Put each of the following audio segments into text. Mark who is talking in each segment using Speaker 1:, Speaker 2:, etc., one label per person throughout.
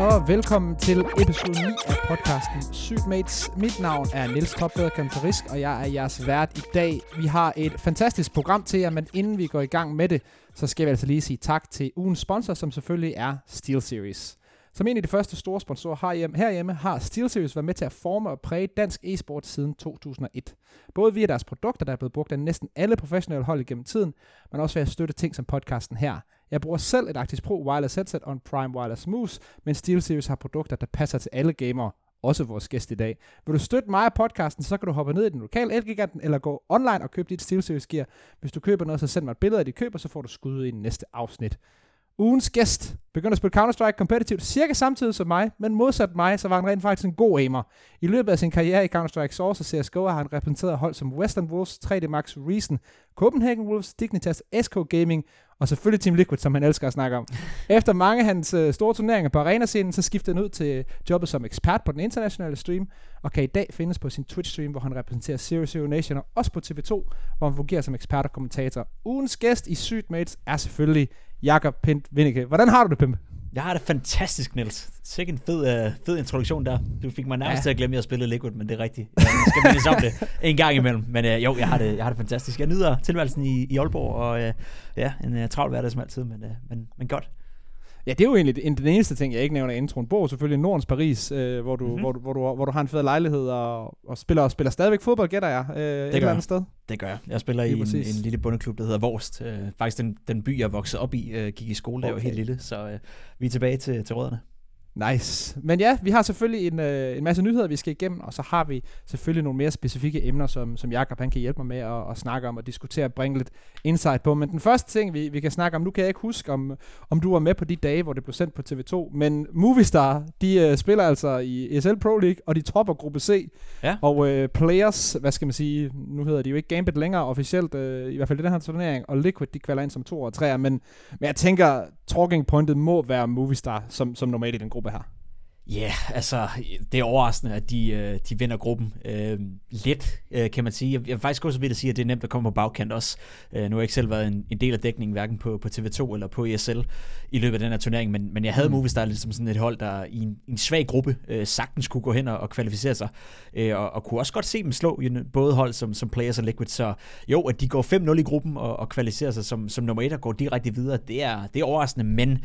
Speaker 1: Og velkommen til episode 9 af podcasten Sygt Mates. Mit navn er Niels Topbøder Kantorisk, og jeg er jeres vært i dag. Vi har et fantastisk program til jer, men inden vi går i gang med det, så skal vi altså lige sige tak til ugens sponsor, som selvfølgelig er SteelSeries. Som en af de første store sponsorer herhjemme, herhjemme har SteelSeries været med til at forme og præge dansk e-sport siden 2001. Både via deres produkter, der er blevet brugt af næsten alle professionelle hold gennem tiden, men også ved at støtte ting som podcasten her. Jeg bruger selv et Arctis Pro Wireless headset og en Prime Wireless Mouse, men SteelSeries har produkter, der passer til alle gamere, også vores gæst i dag. Vil du støtte mig og podcasten, så kan du hoppe ned i den lokale Elgiganten, eller gå online og købe dit SteelSeries gear. Hvis du køber noget, så send mig et billede af dit køber, så får du skud i næste afsnit. Ugens gæst begynder at spille Counter-Strike kompetitivt cirka samtidig som mig, men modsat mig, så var han rent faktisk en god aimer. I løbet af sin karriere i Counter-Strike Source og CSGO har han repræsenteret hold som Western Wolves, 3D Max Reason, Copenhagen Wolves, Dignitas, SK Gaming og selvfølgelig Team Liquid, som han elsker at snakke om. Efter mange af hans øh, store turneringer på arena-scenen, så skiftede han ud til jobbet som ekspert på den internationale stream, og kan i dag findes på sin Twitch-stream, hvor han repræsenterer Zero Zero Nation, og også på TV2, hvor han fungerer som ekspert og kommentator. Ugens gæst i Sygt Mates er selvfølgelig Jakob Pint Vindike. Hvordan har du det, Pimp?
Speaker 2: Jeg har det fantastisk, Niels. Sikke en fed, uh, fed introduktion der. Du fik mig nærmest ja. til at glemme, at jeg spillede Liquid, men det er rigtigt. Jeg skal mindes om det en gang imellem. Men uh, jo, jeg har, det, jeg har det fantastisk. Jeg nyder tilværelsen i, i Aalborg, og uh, ja, en uh, travl hverdag som altid, men, uh, men, men godt.
Speaker 1: Ja, det er jo egentlig den eneste ting, jeg ikke nævner i introen. Bor selvfølgelig i Nordens Paris, øh, hvor, du, mm-hmm. hvor, du, hvor, du, hvor du har en fed lejlighed og, og spiller, og spiller stadigvæk fodbold, gætter jeg, øh, det et eller andet sted.
Speaker 2: Det gør jeg. Jeg spiller i en, en lille bundeklub, der hedder Vorst. Øh, faktisk den, den by, jeg voksede op i, øh, gik i skole, okay. der var helt lille, så øh, vi er tilbage til, til rødderne.
Speaker 1: Nice. Men ja, vi har selvfølgelig en, øh, en masse nyheder, vi skal igennem, og så har vi selvfølgelig nogle mere specifikke emner, som, som Jakob han kan hjælpe mig med at, at snakke om og diskutere og bringe lidt insight på. Men den første ting, vi, vi kan snakke om, nu kan jeg ikke huske, om, om du var med på de dage, hvor det blev sendt på TV2, men Movistar, de øh, spiller altså i ESL Pro League, og de topper gruppe C. Ja. Og øh, Players, hvad skal man sige, nu hedder de jo ikke Gambit længere officielt, øh, i hvert fald i den her turnering, og Liquid, de kvalder ind som to og tre, men, men jeg tænker, talking pointet må være Movistar som, som normalt i den gruppe her.
Speaker 2: Ja, yeah, altså, det er overraskende, at de, øh, de vinder gruppen. Øh, lidt, øh, kan man sige. Jeg, jeg vil faktisk gå så vidt at sige, at det er nemt at komme på bagkant også. Øh, nu har jeg ikke selv været en, en del af dækningen, hverken på, på TV2 eller på ESL i løbet af den her turnering, men, men jeg havde mm. Movistar lidt som sådan et hold, der i en, en svag gruppe øh, sagtens kunne gå hen og, og kvalificere sig, øh, og, og kunne også godt se dem slå både hold som, som Players og Liquid. Så jo, at de går 5-0 i gruppen og, og kvalificerer sig som, som nummer et og går direkte videre, det er, det er overraskende, men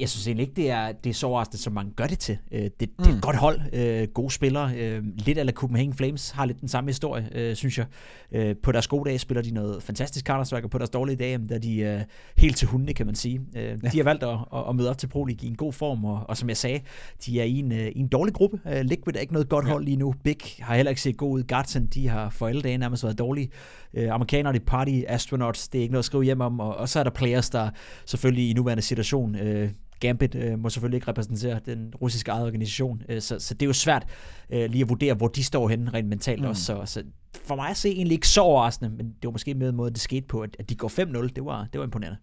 Speaker 2: jeg synes egentlig ikke, det er, det er så overraskende, som man gør det til. Øh, det, det er et mm. godt hold, øh, gode spillere. Øh, lidt af Copenhagen Flames har lidt den samme historie, øh, synes jeg. Øh, på deres gode dage spiller de noget fantastisk Counter-Strike, og på deres dårlige dage, der er de øh, helt til hundene, kan man sige. Øh, ja. De har valgt at, at, møde op til Pro League i en god form, og, og som jeg sagde, de er i en, øh, i en dårlig gruppe. Øh, Liquid er ikke noget godt hold lige nu. Big har heller ikke set god ud. Guardian, de har for alle dage nærmest været dårlige. Øh, amerikanerne, de party astronauts, det er ikke noget at skrive hjem om, og, og så er der players, der selvfølgelig i nuværende situation øh, Gambit øh, må selvfølgelig ikke repræsentere den russiske eget organisation, øh, så, så det er jo svært øh, lige at vurdere, hvor de står henne rent mentalt mm. også. Så, så for mig at se egentlig ikke så overraskende, men det var måske med måde, det skete på, at, at de går 5-0. Det var, det var imponerende.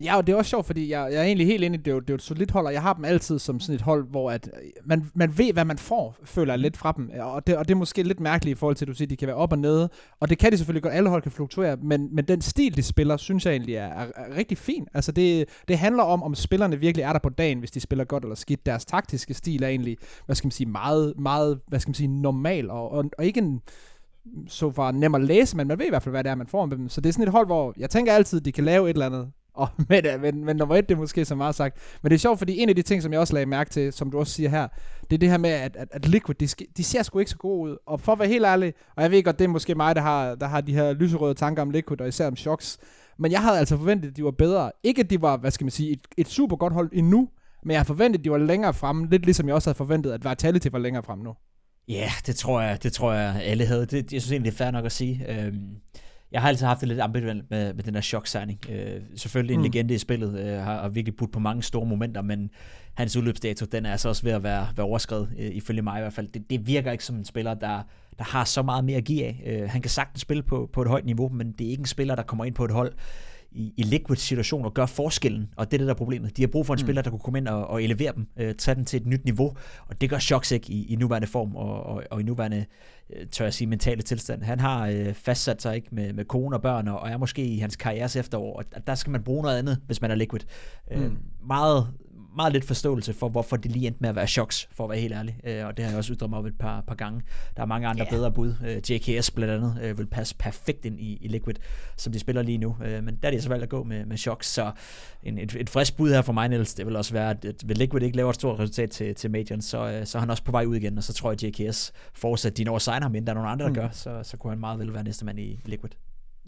Speaker 1: Ja, og det er også sjovt, fordi jeg, jeg er egentlig helt enig, det er jo, det er jo et solidt hold, og jeg har dem altid som sådan et hold, hvor at øh, man, man ved, hvad man får, føler jeg lidt fra dem. Og det, og det er måske lidt mærkeligt i forhold til, at du siger, at de kan være op og nede. Og det kan de selvfølgelig godt, alle hold kan fluktuere, men, men den stil, de spiller, synes jeg egentlig er, er, er rigtig fin. Altså det, det handler om, om spillerne virkelig er der på dagen, hvis de spiller godt eller skidt. Deres taktiske stil er egentlig, hvad skal man sige, meget, meget hvad skal man sige, normal, og, og, og ikke en så far nem at læse, men man ved i hvert fald, hvad det er, man får med dem. Så det er sådan et hold, hvor jeg tænker altid, de kan lave et eller andet. Og, men, men, men nummer et, det er måske så meget sagt. Men det er sjovt, fordi en af de ting, som jeg også lagde mærke til, som du også siger her, det er det her med, at, at, at Liquid, de, de ser sgu ikke så gode ud. Og for at være helt ærlig, og jeg ved godt, det er måske mig, der har, der har de her lyserøde tanker om Liquid, og især om Shocks. Men jeg havde altså forventet, at de var bedre. Ikke at de var, hvad skal man sige, et, et super godt hold endnu, men jeg havde forventet, at de var længere fremme, lidt ligesom jeg også havde forventet, at Vitality var længere fremme nu.
Speaker 2: Ja, det tror jeg, det tror jeg alle havde. Det, jeg synes egentlig, det er fair nok at sige. Øhm, jeg har altid haft det lidt ambivalent med, med den her chok-signing. Øh, selvfølgelig en mm. legende i spillet, øh, har, har virkelig budt på mange store momenter, men hans udløbsdato, den er altså også ved at være, være overskrevet, øh, ifølge mig i hvert fald. Det, det virker ikke som en spiller, der, der har så meget mere at give af. Øh, han kan sagtens spille på, på et højt niveau, men det er ikke en spiller, der kommer ind på et hold, i, i liquid situation og gøre forskellen, og det er det der er problemet. De har brug for en mm. spiller, der kunne komme ind og, og elevere dem, øh, tage den til et nyt niveau, og det gør Shocks ikke i, i nuværende form og, og, og i nuværende, øh, tør jeg sige, mentale tilstand. Han har øh, fastsat sig ikke med, med kone og børn, og er måske i hans karrieres efterår, og der skal man bruge noget andet, hvis man er liquid. Øh, mm. Øh, meget meget lidt forståelse for, hvorfor det lige endte med at være shocks, for at være helt ærlig. Øh, og det har jeg også ytret mig om et par, par gange. Der er mange andre yeah. bedre bud. Øh, JKS blandt andet øh, vil passe perfekt ind i, i Liquid, som de spiller lige nu. Øh, men der er de så valgt at gå med, med shocks. Så en, et, et frisk bud her for mig, Niels, det vil også være, at, at hvis Liquid ikke laver et stort resultat til, til Major, så, øh, så er han også på vej ud igen. Og så tror jeg, at JKS fortsat, de når at signe ham, inden der er nogen andre, der mm. gør, så, så kunne han meget vel være næste mand i Liquid.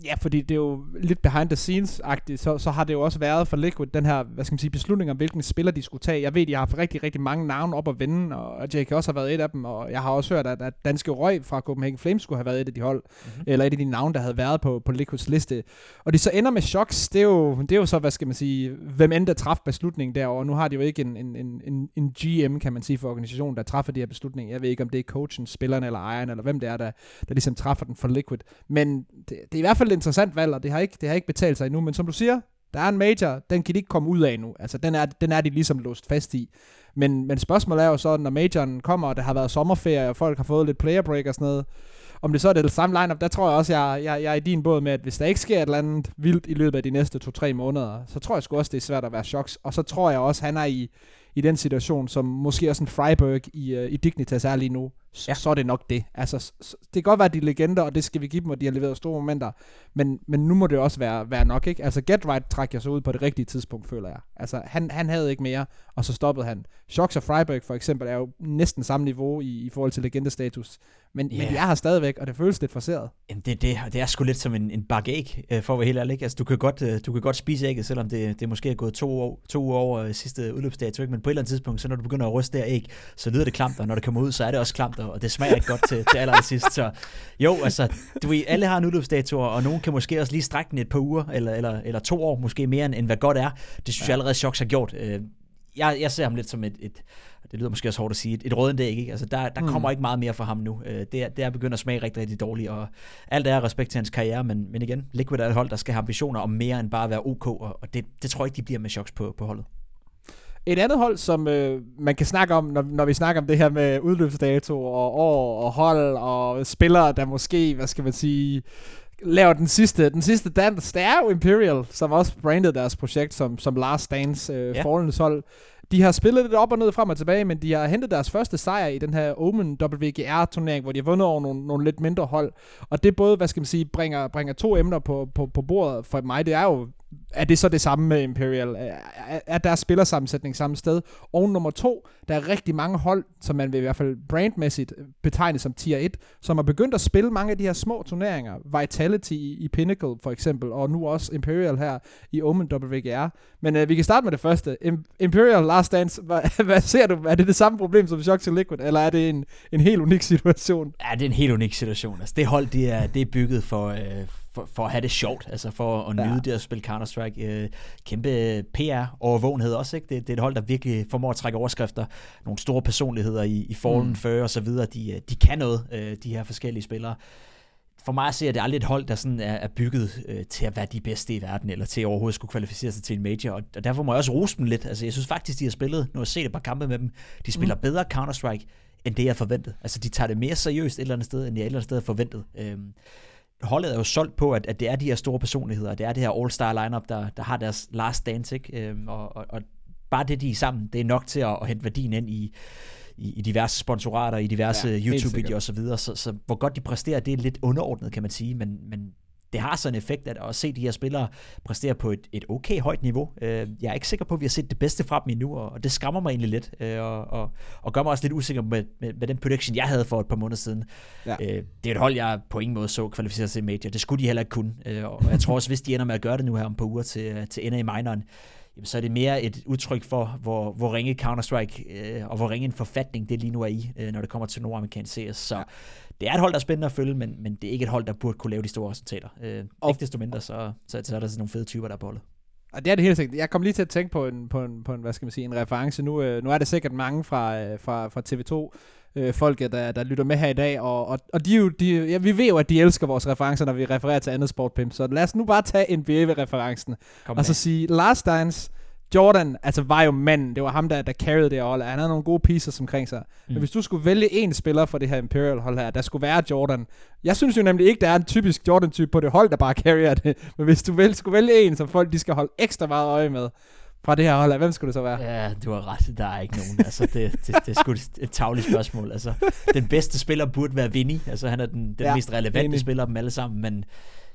Speaker 1: Ja, fordi det er jo lidt behind the scenes-agtigt, så, så har det jo også været for Liquid, den her, hvad skal man sige, beslutning om, hvilken spiller de skulle tage. Jeg ved, de har haft rigtig, rigtig mange navne op at vende, og JK også har været et af dem, og jeg har også hørt, at, at Danske Røg fra Copenhagen Flames skulle have været et af de hold, mm-hmm. eller et af de navne, der havde været på, på Liquids liste. Og de så ender med Shocks, det er jo, det er jo så, hvad skal man sige, hvem end der træffede beslutningen derovre. Nu har de jo ikke en, en, en, en, en GM, kan man sige, for organisationen, der træffer de her beslutninger. Jeg ved ikke, om det er coachen, spilleren eller ejeren, eller hvem det er, der, der ligesom træffer den for Liquid. Men det, det er i hvert fald et interessant valg, og det har ikke, det har ikke betalt sig endnu, men som du siger, der er en major, den kan de ikke komme ud af nu. Altså, den er, den er de ligesom låst fast i. Men, men spørgsmålet er jo så, når majoren kommer, og der har været sommerferie, og folk har fået lidt player break og sådan noget, om det så er det samme lineup, der tror jeg også, jeg, jeg, jeg er i din båd med, at hvis der ikke sker et eller andet vildt i løbet af de næste 2-3 måneder, så tror jeg sgu også, det er svært at være choks. Og så tror jeg også, han er i, i den situation, som måske også en Freiburg i, øh, i Dignitas er lige nu, ja. så er det nok det. Altså, det kan godt være, de er legender, og det skal vi give dem, og de har leveret store momenter, men, men nu må det også være, være nok, ikke? Altså, Get Right trækker jeg så ud på det rigtige tidspunkt, føler jeg. Altså, han, han havde ikke mere, og så stoppede han. Shocks og Freiburg for eksempel er jo næsten samme niveau i, i forhold til legendestatus, men, yeah. men de er her stadigvæk, og det føles lidt forseret.
Speaker 2: Jamen, det, det, det er sgu lidt som en, en bakke æg, øh, for at være helt ærlig. Altså, du kan godt, øh, du kan godt spise ægget, selvom det, det måske er gået to, år, to uger over øh, sidste udløbsdato, ikke? men på et eller andet tidspunkt, så når du begynder at ryste der æg, så lyder det klamt, og når det kommer ud, så er det også klamt, og det smager ikke godt til, til allersidst. Så jo, altså, du ved, alle har en udløbsdato, og nogen kan måske også lige strække den et par uger, eller, eller, eller to år, måske mere end, end hvad godt er. Det synes ja. jeg allerede Shocks har gjort. Jeg, jeg ser ham lidt som et, et det lyder måske også hårdt at sige, et, et rådent æg, ikke? Altså, der, der mm. kommer ikke meget mere fra ham nu. Øh, det, er, det er begyndt at smage rigtig, rigtig dårligt, og alt er respekt til hans karriere, men, men igen, Liquid er et hold, der skal have ambitioner om mere end bare at være OK, og, og det, det tror jeg ikke, de bliver med Shocks på, på holdet.
Speaker 1: Et andet hold, som øh, man kan snakke om, når, når vi snakker om det her med udløbsdato og år og hold og spillere, der måske, hvad skal man sige, laver den sidste, den sidste dans, det er jo Imperial, som også branded deres projekt som, som Last Dance øh, ja. hold. De har spillet lidt op og ned, frem og tilbage, men de har hentet deres første sejr i den her Omen WGR-turnering, hvor de har vundet over nogle, nogle lidt mindre hold. Og det både, hvad skal man sige, bringer, bringer to emner på, på, på bordet for mig. Det er jo er det så det samme med Imperial? Er, er deres spillersammensætning samme sted? Og nummer to, der er rigtig mange hold, som man vil i hvert fald brandmæssigt øh, betegne som tier 1, som har begyndt at spille mange af de her små turneringer. Vitality i, i Pinnacle for eksempel, og nu også Imperial her i Omen WGR. Men uh, vi kan starte med det første. Imperial Last Dance, hvad, hvad ser du? Er det det samme problem som Shock to Liquid, eller er det en, en helt unik situation?
Speaker 2: Ja, det er en helt unik situation. Altså, det hold, det er, det er bygget for... Øh for, for at have det sjovt, altså for at nyde ja. det at spille Counter-Strike. Øh, kæmpe PR-overvågenhed også, ikke? Det, det er et hold, der virkelig formår at trække overskrifter. Nogle store personligheder i, i Fallen, mm. Fur og så videre, de, øh, de kan noget, øh, de her forskellige spillere. For mig ser det aldrig et hold, der sådan er, er bygget øh, til at være de bedste i verden, eller til at overhovedet skulle kvalificere sig til en major, og, og derfor må jeg også rose dem lidt. Altså, jeg synes faktisk, de har spillet, nu har jeg set et par kampe med dem, de spiller mm. bedre Counter-Strike, end det jeg forventede. Altså, de tager det mere seriøst et eller andet sted, end jeg et eller andet sted forventet. Øhm, holdet er jo solgt på, at, at det er de her store personligheder, det er det her all-star lineup, der, der har deres last dance, ikke? Øhm, og, og, og bare det, de er sammen, det er nok til at, at hente værdien ind i, i, i diverse sponsorater, i diverse ja, YouTube-videoer osv., så, videre. så, så hvor godt de præsterer, det er lidt underordnet, kan man sige, men, men det har sådan en effekt at, at se de her spillere præstere på et, et okay højt niveau. Øh, jeg er ikke sikker på, at vi har set det bedste fra dem endnu, og, og det skræmmer mig egentlig lidt, øh, og, og, og gør mig også lidt usikker med, med, med den prediction, jeg havde for et par måneder siden. Ja. Øh, det er et hold, jeg på ingen måde så kvalificeret til major. Det skulle de heller ikke kunne, øh, og jeg tror også, hvis de ender med at gøre det nu her om et par uger til, til ender i minoren, jamen, så er det mere et udtryk for, hvor, hvor ringe Counter-Strike øh, og hvor ringe en forfatning det lige nu er i, øh, når det kommer til nordamerikansk CS. Så det er et hold, der er spændende at følge, men, men det er ikke et hold, der burde kunne lave de store resultater. Øh, og ikke desto mindre, så, så, så er der sådan nogle fede typer, der er på holdet.
Speaker 1: Og det er det helt sikkert. Jeg kom lige til at tænke på en, på en, på en hvad skal man sige, en reference. Nu, øh, nu er det sikkert mange fra, øh, fra, fra TV2, øh, folket, der, der lytter med her i dag, og, og, og de, jo, de, ja, vi ved jo, at de elsker vores referencer, når vi refererer til andet sportpimp, så lad os nu bare tage NBA-referencen, og så sige, Last Dance, Jordan altså var jo manden. Det var ham, der, der carried det hold. Han havde nogle gode pieces omkring sig. Mm. Men hvis du skulle vælge en spiller for det her Imperial hold her, der skulle være Jordan. Jeg synes jo nemlig ikke, der er en typisk Jordan-type på det hold, der bare carrier det. Men hvis du vel, skulle vælge en, som folk de skal holde ekstra meget øje med, fra det her hold? Hvem skulle det så være?
Speaker 2: Ja, du har ret. Der er ikke nogen. Altså, det, det, det er sgu et tavligt spørgsmål. Altså, den bedste spiller burde være Vinny. Altså, han er den, den ja, mest relevante enig. spiller af dem alle sammen, men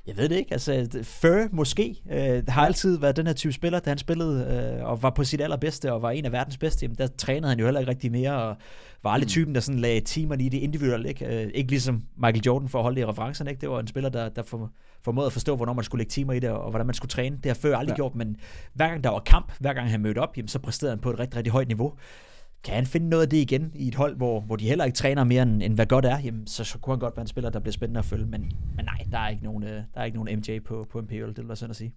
Speaker 2: jeg ved det ikke. Altså, Fur måske øh, har altid været den her type spiller, da han spillede øh, og var på sit allerbedste og var en af verdens bedste. Jamen, der trænede han jo heller ikke rigtig mere og var aldrig mm. typen, der sådan lagde timerne i det individuelle. Ikke, øh, ikke ligesom Michael Jordan for at holde det i referencerne. Ikke? Det var en spiller, der, der for, formåede at forstå, hvornår man skulle lægge timer i det og, og hvordan man skulle træne. Det har Fur aldrig ja. gjort, men hver gang der var kamp, hver gang han mødte op, jamen, så præsterede han på et rigtig, rigtig højt niveau kan han finde noget af det igen i et hold, hvor, hvor de heller ikke træner mere, end, end hvad godt er, jamen, så, så kunne han godt være en spiller, der bliver spændende at følge. Men, men nej, der er ikke nogen, øh, der er ikke nogen MJ på, på Imperial, det vil være sådan at sige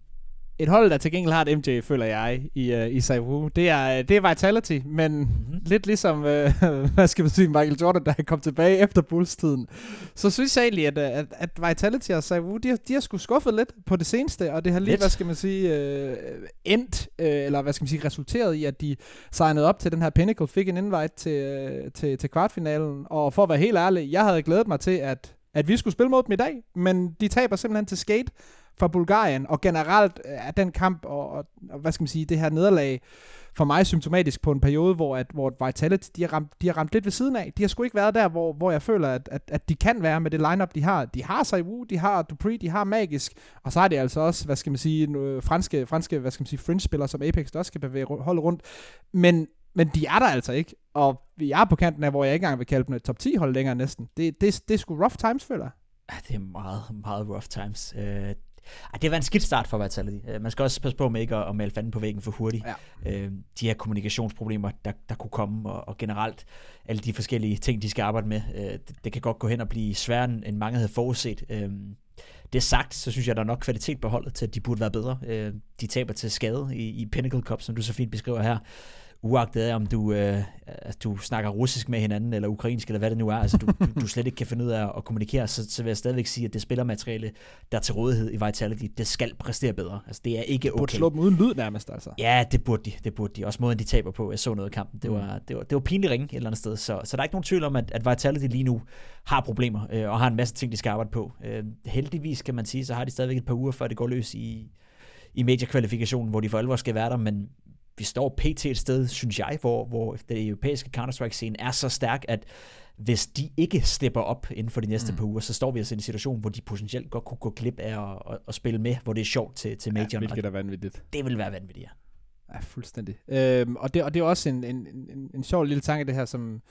Speaker 1: et hold, der til gengæld har et MJ, føler jeg, i, uh, i Saiwu, det er, det er Vitality, men mm-hmm. lidt ligesom, uh, hvad skal man sige, Michael Jordan, der kom tilbage efter Bulls-tiden. Så synes jeg egentlig, at, at, at Vitality og Saiwu, de, de har sgu skuffet lidt på det seneste, og det har lige, lidt. hvad skal man sige, uh, endt, uh, eller hvad skal man sige, resulteret i, at de signede op til den her Pinnacle, fik en invite til, uh, til, til kvartfinalen, og for at være helt ærlig, jeg havde glædet mig til, at, at vi skulle spille mod dem i dag, men de taber simpelthen til Skate, for Bulgarien, og generelt øh, er den kamp, og, og, og hvad skal man sige, det her nederlag, for mig symptomatisk på en periode, hvor, at, hvor Vitality, de har, ramt, de har ramt lidt ved siden af. De har sgu ikke været der, hvor, hvor jeg føler, at, at, at de kan være med det lineup de har. De har Saiwu, de har Dupree, de har Magisk, og så har de altså også, hvad skal man sige, øh, franske, franske hvad skal man sige, fringe-spillere, som Apex også skal bevæge holde rundt. Men, men de er der altså ikke, og vi er på kanten af, hvor jeg ikke engang vil kalde dem et top 10 hold længere næsten. Det, det, det er sgu rough times, føler jeg.
Speaker 2: Ja, det er meget, meget rough times. Uh, ej, det var en skidt start for Vitality. Uh, man skal også passe på med ikke at, at male fanden på væggen for hurtigt. Ja. Uh, de her kommunikationsproblemer, der, der kunne komme, og, og generelt alle de forskellige ting, de skal arbejde med, uh, det, det kan godt gå hen og blive sværere, end mange havde forudset. Uh, det sagt, så synes jeg, der er nok kvalitet på holdet til, at de burde være bedre. Uh, de taber til skade i, i Pinnacle Cup, som du så fint beskriver her uagtet om du, øh, altså, du snakker russisk med hinanden, eller ukrainsk, eller hvad det nu er, altså du, du, du slet ikke kan finde ud af at kommunikere, så, så vil jeg stadigvæk sige, at det spillermateriale, der er til rådighed i Vitality, det skal præstere bedre. Altså det er ikke okay.
Speaker 1: Det burde slå dem uden lyd nærmest, altså.
Speaker 2: Ja, det burde de. Det burde de. Også måden, de taber på. Jeg så noget af kampen. Det var, mm. det var, det var pinligt ringe et eller andet sted. Så, så der er ikke nogen tvivl om, at, at Vitality lige nu har problemer, øh, og har en masse ting, de skal arbejde på. Øh, heldigvis, kan man sige, så har de stadigvæk et par uger, før det går løs i, i major-kvalifikationen, hvor de for alvor skal være der, men, vi står pt. et sted, synes jeg, hvor, hvor det europæiske Counter-Strike-scene er så stærk, at hvis de ikke stepper op inden for de næste mm. par uger, så står vi altså i en situation, hvor de potentielt godt kunne gå klip af at, at, at spille med, hvor det er sjovt til, til major. Ja,
Speaker 1: hvilket er vanvittigt.
Speaker 2: Det vil være vanvittigt, ja.
Speaker 1: Ja, fuldstændig. Øhm, og, det, og det er også en, en, en, en sjov lille tanke, det her, som,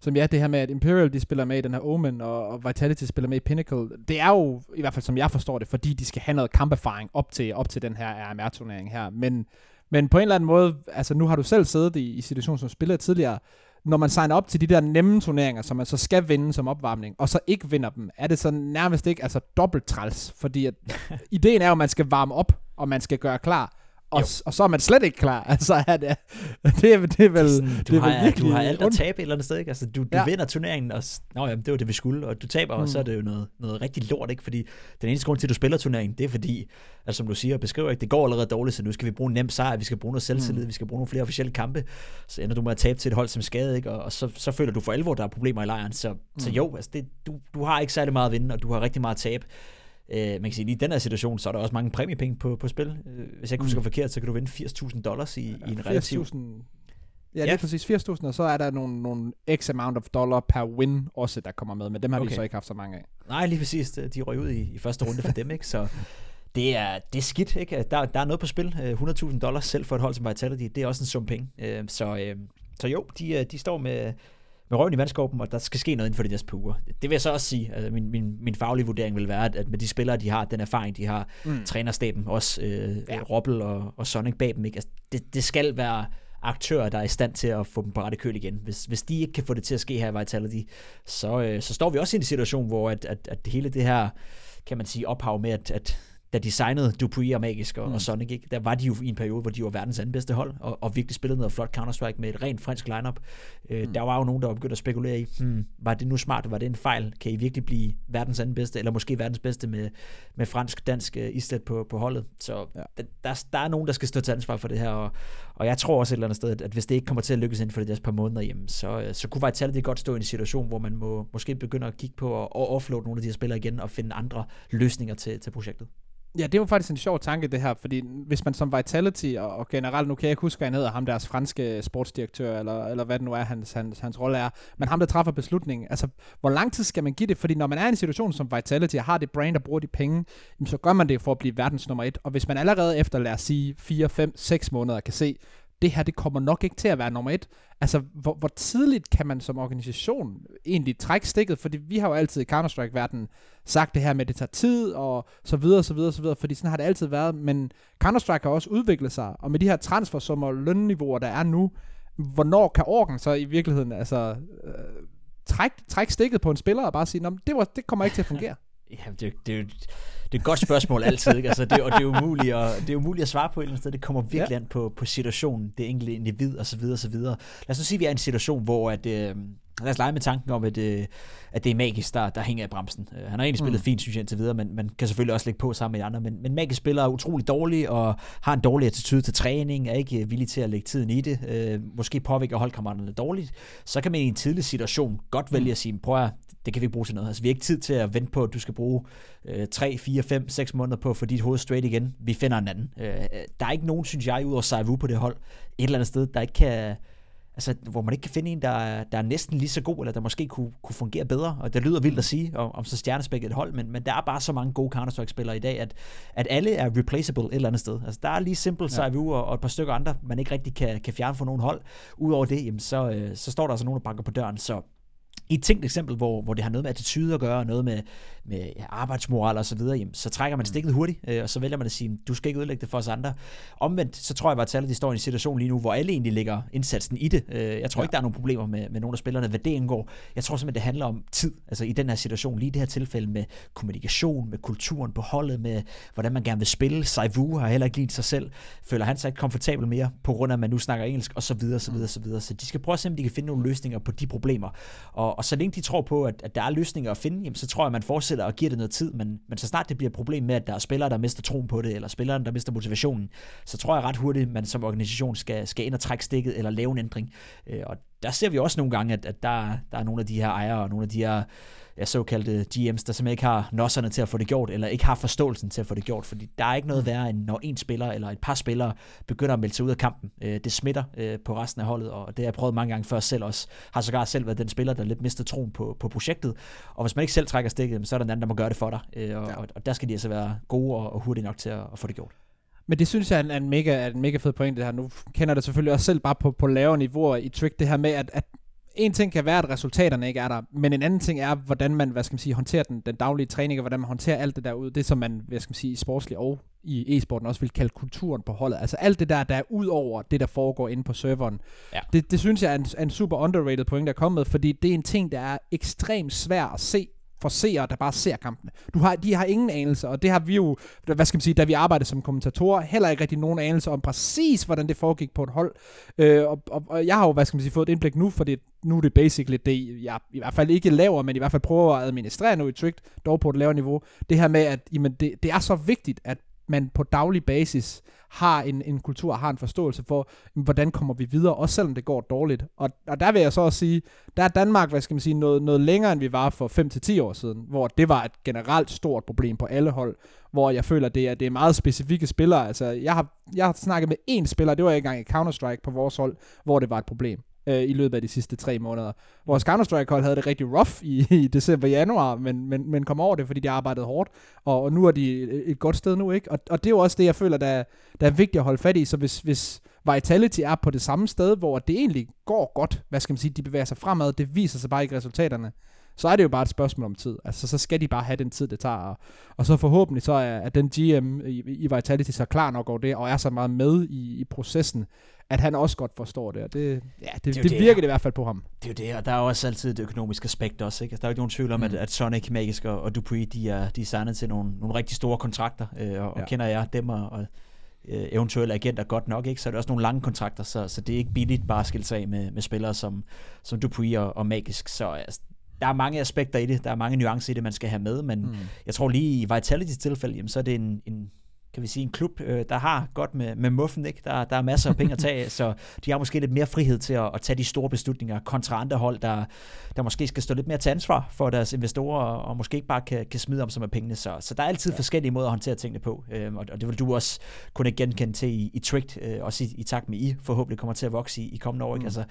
Speaker 1: som ja, det her med, at Imperial de spiller med i den her Omen, og, og Vitality spiller med i Pinnacle, det er jo, i hvert fald som jeg forstår det, fordi de skal have noget kamperfaring op til, op til den her RMR-turnering her. Men men på en eller anden måde, altså nu har du selv siddet i, i situationen som spiller tidligere, når man signer op til de der nemme turneringer, som man så skal vinde som opvarmning, og så ikke vinder dem, er det så nærmest ikke altså dobbelt træls, fordi at, ideen er jo, at man skal varme op, og man skal gøre klar, og, og så er man slet ikke klar. Altså, er det, det, er, det er vel,
Speaker 2: sådan, du,
Speaker 1: det
Speaker 2: har, vel virkelig du har alt at tabe et eller andet sted, ikke? Altså, du, du ja. vinder turneringen, og nå, jamen, det var det, vi skulle, og du taber, mm. og så er det jo noget, noget rigtig lort, ikke? Fordi den eneste grund til, at du spiller turneringen, det er fordi, altså, som du siger og beskriver, ikke? det går allerede dårligt, så nu skal vi bruge en nem sejr, vi skal bruge noget selvtillid, mm. vi skal bruge nogle flere officielle kampe, så ender du med at tabe til et hold som skade, ikke? Og, og så, så føler du for alvor, der er problemer i lejren. Så, mm. så jo, altså, det, du, du har ikke særlig meget at vinde, og du har rigtig meget at tabe. Øh, man kan sige, at i den her situation, så er der også mange præmiepenge på, på spil. Øh, hvis jeg ikke husker mm. forkert, så kan du vinde 80.000 dollars i, ja, i en relativ...
Speaker 1: Ja, det er præcis 80.000, og så er der nogle, nogle x amount of dollar per win også, der kommer med, men dem har okay. vi så ikke haft så mange af.
Speaker 2: Nej, lige præcis. De røg ud i, i første runde for dem, ikke? Så det er, det er skidt, ikke? Der, der er noget på spil. 100.000 øh, dollars selv for et hold som Vitality, det er også en sum penge. Øh, så, så jo, de, de står med, med røven i vandskåben, og der skal ske noget inden for de næste par uger. Det vil jeg så også sige. Altså, min, min, min faglige vurdering vil være, at med de spillere, de har, den erfaring, de har, mm. trænerstaben, også øh, ja. Robbel og, og Sonic bag dem, ikke? Altså, det, det skal være aktører, der er i stand til at få dem på rette køl igen. Hvis, hvis de ikke kan få det til at ske her i Vitality, så, øh, så står vi også i en situation, hvor at, at, at hele det her, kan man sige, ophav med, at, at da de signede Dupree og Magisk og, mm. og Sonic, ikke? der var de jo i en periode, hvor de var verdens anden bedste hold, og, og virkelig spillede noget flot Counter-Strike med et rent fransk lineup. Øh, mm. Der var jo nogen, der var begyndt at spekulere i, hmm, var det nu smart, var det en fejl? Kan I virkelig blive verdens anden bedste, eller måske verdens bedste med, med fransk-dansk uh, islet på, på holdet? Så ja. der, der er nogen, der skal stå til ansvar for det her, og, og jeg tror også et eller andet sted, at, hvis det ikke kommer til at lykkes inden for de næste par måneder, jamen, så, øh, så kunne Vitality godt stå i en situation, hvor man må måske begynde at kigge på at offloade nogle af de her spillere igen, og finde andre løsninger til, til projektet.
Speaker 1: Ja, det var faktisk en sjov tanke, det her, fordi hvis man som Vitality, og, og generelt, nu kan jeg ikke huske, hvad han hedder, ham deres franske sportsdirektør, eller, eller hvad det nu er, hans, hans, hans rolle er, men ham, der træffer beslutningen, altså, hvor lang tid skal man give det? Fordi når man er i en situation som Vitality, og har det brand, og bruger de penge, så gør man det for at blive verdens nummer et, og hvis man allerede efter, lad os sige, 4, 5, 6 måneder kan se, det her, det kommer nok ikke til at være nummer et. Altså, hvor, hvor tidligt kan man som organisation egentlig trække stikket? Fordi vi har jo altid i Counter-Strike-verdenen sagt det her med, at det tager tid, og så videre, så videre, så videre, fordi sådan har det altid været. Men Counter-Strike har også udviklet sig, og med de her transfersummer og lønniveauer, der er nu, hvornår kan Orken så i virkeligheden altså, øh, trække træk stikket på en spiller og bare sige, det, var, det kommer ikke til at fungere?
Speaker 2: Ja, det, det, det er et godt spørgsmål altid, ikke? Altså, det, og det er, umuligt at, det er umuligt at svare på et eller andet sted. Det kommer virkelig ja. an på, på situationen, det enkelte individ og så videre og så videre. Lad os nu sige, at vi er i en situation, hvor at, øh, lad os lege med tanken om, at, øh, at det er Magisk, der, der hænger i bremsen. Uh, han har egentlig spillet mm. fint, synes jeg, indtil videre, men man kan selvfølgelig også lægge på sammen med de andre. Men, men Magisk spiller er utrolig dårlig, og har en dårlig attitude til træning, er ikke villig til at lægge tiden i det, uh, måske påvirker holdkammeraterne dårligt. Så kan man i en tidlig situation godt vælge mm. at sige, prøv at det kan vi ikke bruge til noget. Altså, vi har ikke tid til at vente på, at du skal bruge øh, 3, 4, 5, 6 måneder på at få dit hoved straight igen. Vi finder en anden. Øh, der er ikke nogen, synes jeg, ud over Saivu på det hold, et eller andet sted, der ikke kan, altså, hvor man ikke kan finde en, der er, der er næsten lige så god, eller der måske kunne, kunne fungere bedre. Og det lyder vildt at sige om, om så stjernespækket et hold, men, men der er bare så mange gode Counter-Strike-spillere i dag, at, at alle er replaceable et eller andet sted. Altså, der er lige Simple, ja. Saivu og, og et par stykker andre, man ikke rigtig kan, kan fjerne fra nogen hold. Udover det, jamen, så, øh, så står der altså nogen, der banker på døren. Så i et tænkt eksempel, hvor, hvor det har noget med attitude at gøre, noget med, med ja, arbejdsmoral og så videre, jamen, så trækker man mm. stikket hurtigt, øh, og så vælger man at sige, du skal ikke ødelægge det for os andre. Omvendt, så tror jeg at de står i en situation lige nu, hvor alle egentlig lægger indsatsen i det. Øh, jeg tror ja. ikke, der er nogen problemer med, med nogle af spillerne, hvad det indgår. Jeg tror simpelthen, det handler om tid, altså i den her situation, lige i det her tilfælde med kommunikation, med kulturen på holdet, med hvordan man gerne vil spille. Saivu har heller ikke lige sig selv. Føler han sig ikke komfortabel mere, på grund af, at man nu snakker engelsk, og så videre, så videre, så videre. Så de skal prøve at se, om de kan finde nogle løsninger på de problemer. Og, og så længe de tror på, at, at der er løsninger at finde, jamen, så tror jeg, at man fortsætter og giver det noget tid, men, men så snart det bliver et problem med, at der er spillere, der mister troen på det, eller spillere, der mister motivationen, så tror jeg ret hurtigt, at man som organisation skal, skal ind og trække stikket, eller lave en ændring. Øh, og der ser vi også nogle gange, at, at der, der er nogle af de her ejere, og nogle af de her ja, såkaldte GM's, der simpelthen ikke har nosserne til at få det gjort, eller ikke har forståelsen til at få det gjort, fordi der er ikke noget værre, end når en spiller eller et par spillere begynder at melde sig ud af kampen. Øh, det smitter øh, på resten af holdet, og det har jeg prøvet mange gange før selv også. Har sågar selv været den spiller, der lidt mistet troen på, på projektet, og hvis man ikke selv trækker stikket, så er der en anden, der må gøre det for dig, øh, og, ja. og, der skal de altså være gode og, og hurtige nok til at, at få det gjort.
Speaker 1: Men det synes jeg er en, en, mega, en mega fed point, det her. Nu kender det selvfølgelig også selv bare på, på lavere niveauer i Trick, det her med, at, at en ting kan være, at resultaterne ikke er der, men en anden ting er, hvordan man, hvad skal man sige, håndterer den, den daglige træning, og hvordan man håndterer alt det derude. Det, som man, hvad skal man sige, i sportslig og i e-sporten også vil kalde kulturen på holdet. Altså alt det der, der er ud over det, der foregår inde på serveren. Ja. Det, det synes jeg er en, en super underrated point, der er kommet, fordi det er en ting, der er ekstremt svær at se for seere, der bare ser kampene. Du har, de har ingen anelse, og det har vi jo, hvad skal man sige, da vi arbejdede som kommentatorer, heller ikke rigtig nogen anelse om præcis, hvordan det foregik på et hold. Øh, og, og, og, jeg har jo, hvad skal man sige, fået et indblik nu, for det, nu er det basically det, jeg i hvert fald ikke laver, men i hvert fald prøver at administrere nu i Tricked, dog på et lavere niveau. Det her med, at jamen, det, det er så vigtigt, at man på daglig basis har en, en kultur, har en forståelse for, hvordan kommer vi videre, også selvom det går dårligt. Og, og der vil jeg så også sige, der er Danmark, hvad skal man sige, noget, noget længere, end vi var for 5-10 år siden, hvor det var et generelt stort problem på alle hold, hvor jeg føler, det er, det er meget specifikke spillere. Altså, jeg har, jeg har snakket med én spiller, det var ikke engang i Counter-Strike på vores hold, hvor det var et problem øh, i løbet af de sidste tre måneder. Vores Counter-Strike-hold havde det rigtig rough i, i december-januar, men, men, men kom over det, fordi de arbejdede hårdt, og, og nu er de et godt sted nu, ikke? Og, og det er jo også det, jeg føler, der, der er vigtigt at holde fat i, så hvis, hvis Vitality er på det samme sted, hvor det egentlig går godt, hvad skal man sige, de bevæger sig fremad, det viser sig bare ikke resultaterne, så er det jo bare et spørgsmål om tid. Altså, så skal de bare have den tid, det tager. Og, og så forhåbentlig så er, at den GM i, i Vitality så klar nok over det, og er så meget med i, i processen, at han også godt forstår det, og det, ja, det, det, det, det virker det i hvert fald på ham.
Speaker 2: Det er jo det, og der er også altid det økonomiske aspekt også, ikke? Altså, der er jo ikke nogen tvivl om, mm. at, at Sonic, Magisk og, og Dupuy, de er, de er signet til nogle, nogle rigtig store kontrakter, øh, og, ja. og kender jeg dem og, og øh, eventuelle agenter godt nok, ikke? så er det også nogle lange kontrakter, så, så det er ikke billigt bare at skille sig af med, med spillere som, som Dupuy og, og Magisk, så altså, der er mange aspekter i det, der er mange nuancer i det, man skal have med, men mm. jeg tror lige i Vitality's tilfælde, jamen, så er det en, en kan vi sige, en klub, øh, der har godt med, med muffen, ikke? Der, der er masser af penge at tage, så de har måske lidt mere frihed til at, at tage de store beslutninger kontra andre hold, der, der måske skal stå lidt mere til ansvar for deres investorer, og måske ikke bare kan, kan smide om sig med pengene. Så, så der er altid ja. forskellige måder at håndtere tingene på, øh, og, og det vil du også kunne genkende til i, i Tricked, øh, også i, i takt med I forhåbentlig kommer til at vokse i, i kommende år. Ikke? Mm. Altså,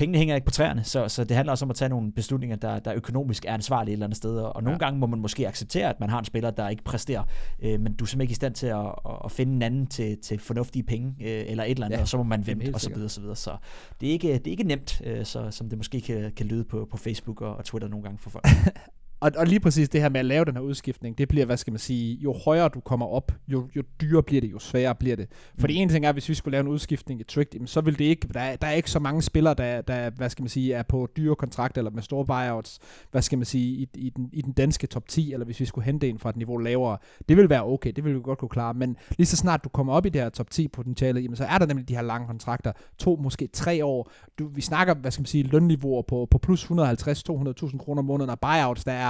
Speaker 2: pengene hænger ikke på træerne, så, så det handler også om at tage nogle beslutninger, der, der økonomisk er ansvarlige et eller andet sted, og nogle ja. gange må man måske acceptere, at man har en spiller, der ikke præsterer, øh, men du er simpelthen ikke i stand til at, at finde en anden til, til fornuftige penge, øh, eller et eller andet, ja, og så må man vente, og så videre, så videre. Så det er ikke, det er ikke nemt, øh, så, som det måske kan, kan lyde på, på Facebook og, og Twitter nogle gange for folk.
Speaker 1: Og, og lige præcis det her med at lave den her udskiftning, det bliver, hvad skal man sige, jo højere du kommer op, jo, jo dyrere bliver det, jo sværere bliver det. For mm. en ting er, hvis vi skulle lave en udskiftning i Trick, så vil det ikke, der er, der er ikke så mange spillere, der, der, hvad skal man sige, er på dyre kontrakter eller med store buyouts, hvad skal man sige, i, i, den, i den danske top 10, eller hvis vi skulle hente en fra et niveau lavere. Det vil være okay, det vil vi godt kunne klare, men lige så snart du kommer op i det her top 10 potentiale, jamen, så er der nemlig de her lange kontrakter, to, måske tre år. Du, vi snakker, hvad skal man sige, lønniveauer på, på plus 150-200.000 kroner om måneden, og buyouts, der er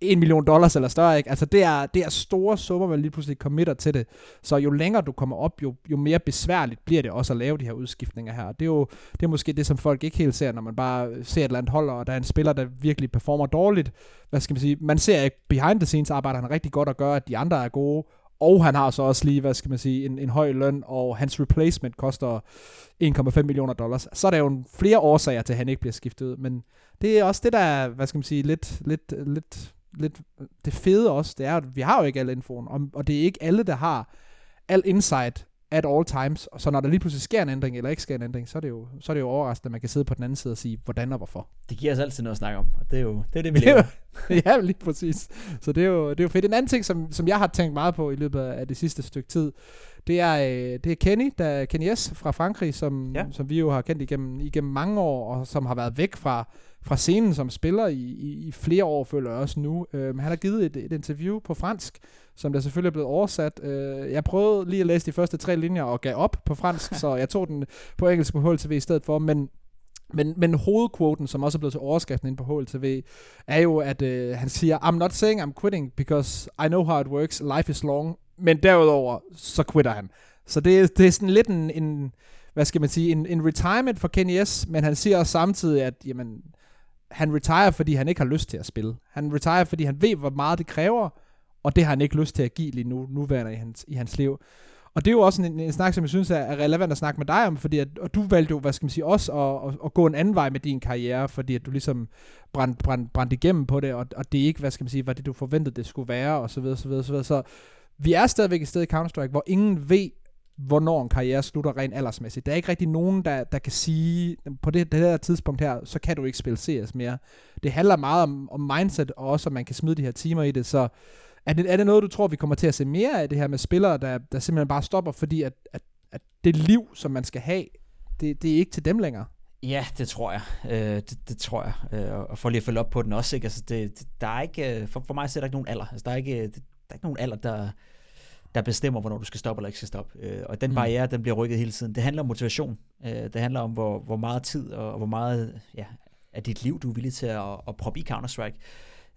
Speaker 1: 1 million dollars eller større, ikke? Altså det er, det er store summer, man lige pludselig committer til det. Så jo længere du kommer op, jo, jo mere besværligt bliver det også at lave de her udskiftninger her. Det er jo det er måske det, som folk ikke helt ser, når man bare ser et eller andet hold, og der er en spiller, der virkelig performer dårligt. Hvad skal man sige? Man ser ikke behind the scenes arbejder han rigtig godt at gøre, at de andre er gode, og han har så også lige, hvad skal man sige, en, en høj løn, og hans replacement koster 1,5 millioner dollars. Så er der jo flere årsager til, at han ikke bliver skiftet ud, men det er også det, der er, hvad skal man sige, lidt, lidt, lidt lidt det fede også, det er, at vi har jo ikke alle infoen, og, og det er ikke alle, der har al insight at all times, og så når der lige pludselig sker en ændring, eller ikke sker en ændring, så er det jo, så er det jo overraskende, at man kan sidde på den anden side og sige, hvordan og hvorfor.
Speaker 2: Det giver os altid noget at snakke om, og det er jo det, er det vi lever.
Speaker 1: ja, lige præcis. Så det er, jo, det er jo fedt. En anden ting, som, som jeg har tænkt meget på i løbet af det sidste stykke tid, det er, øh, det er Kenny, der, Kenny S. fra Frankrig, som, ja. som vi jo har kendt igennem, igennem mange år, og som har været væk fra, fra scenen som spiller i, i, i flere år, føler jeg også nu. Øh, han har givet et, et interview på fransk, som der selvfølgelig er blevet oversat. Øh, jeg prøvede lige at læse de første tre linjer og gav op på fransk, så jeg tog den på engelsk på HLTV i stedet for, men men, men hovedquoten, som også er blevet til overskriften inde på HLTV, er jo, at øh, han siger, I'm not saying I'm quitting, because I know how it works, life is long, men derudover, så quitter han. Så det, det er sådan lidt en, en, hvad skal man sige, en, en retirement for Kenny S, men han siger også samtidig, at jamen, han retire, fordi han ikke har lyst til at spille. Han retire, fordi han ved, hvor meget det kræver, og det har han ikke lyst til at give lige nu, nuværende i hans, i hans liv. Og det er jo også en, en snak, som jeg synes er, relevant at snakke med dig om, fordi at, og du valgte jo, hvad skal man sige, også at, at, at gå en anden vej med din karriere, fordi at du ligesom brændte brænd, brænd igennem på det, og, og det er ikke, hvad skal man sige, hvad det du forventede, det skulle være, og så videre, så videre, så videre. Så vi er stadigvæk et sted i Counter-Strike, hvor ingen ved, hvornår en karriere slutter rent aldersmæssigt. Der er ikke rigtig nogen, der, der kan sige, på det, det her tidspunkt her, så kan du ikke spille CS mere. Det handler meget om, om mindset, og også, om man kan smide de her timer i det, så er det, er det noget, du tror, vi kommer til at se mere af det her med spillere, der, der simpelthen bare stopper, fordi at, at, at det liv, som man skal have, det, det er ikke til dem længere?
Speaker 2: Ja, det tror jeg. Øh, det, det tror jeg. Øh, og for lige at følge op på den også, ikke? Altså, det, det, der er ikke, øh, for, for mig ser der ikke nogen alder. Altså, der, er ikke, øh, det, er ikke nogen alder, der, der bestemmer, hvornår du skal stoppe eller ikke skal stoppe. Øh, og den mm. barriere, den bliver rykket hele tiden. Det handler om motivation. Øh, det handler om, hvor, hvor meget tid og, og hvor meget ja, af dit liv, du er villig til at, at proppe i Counter-Strike.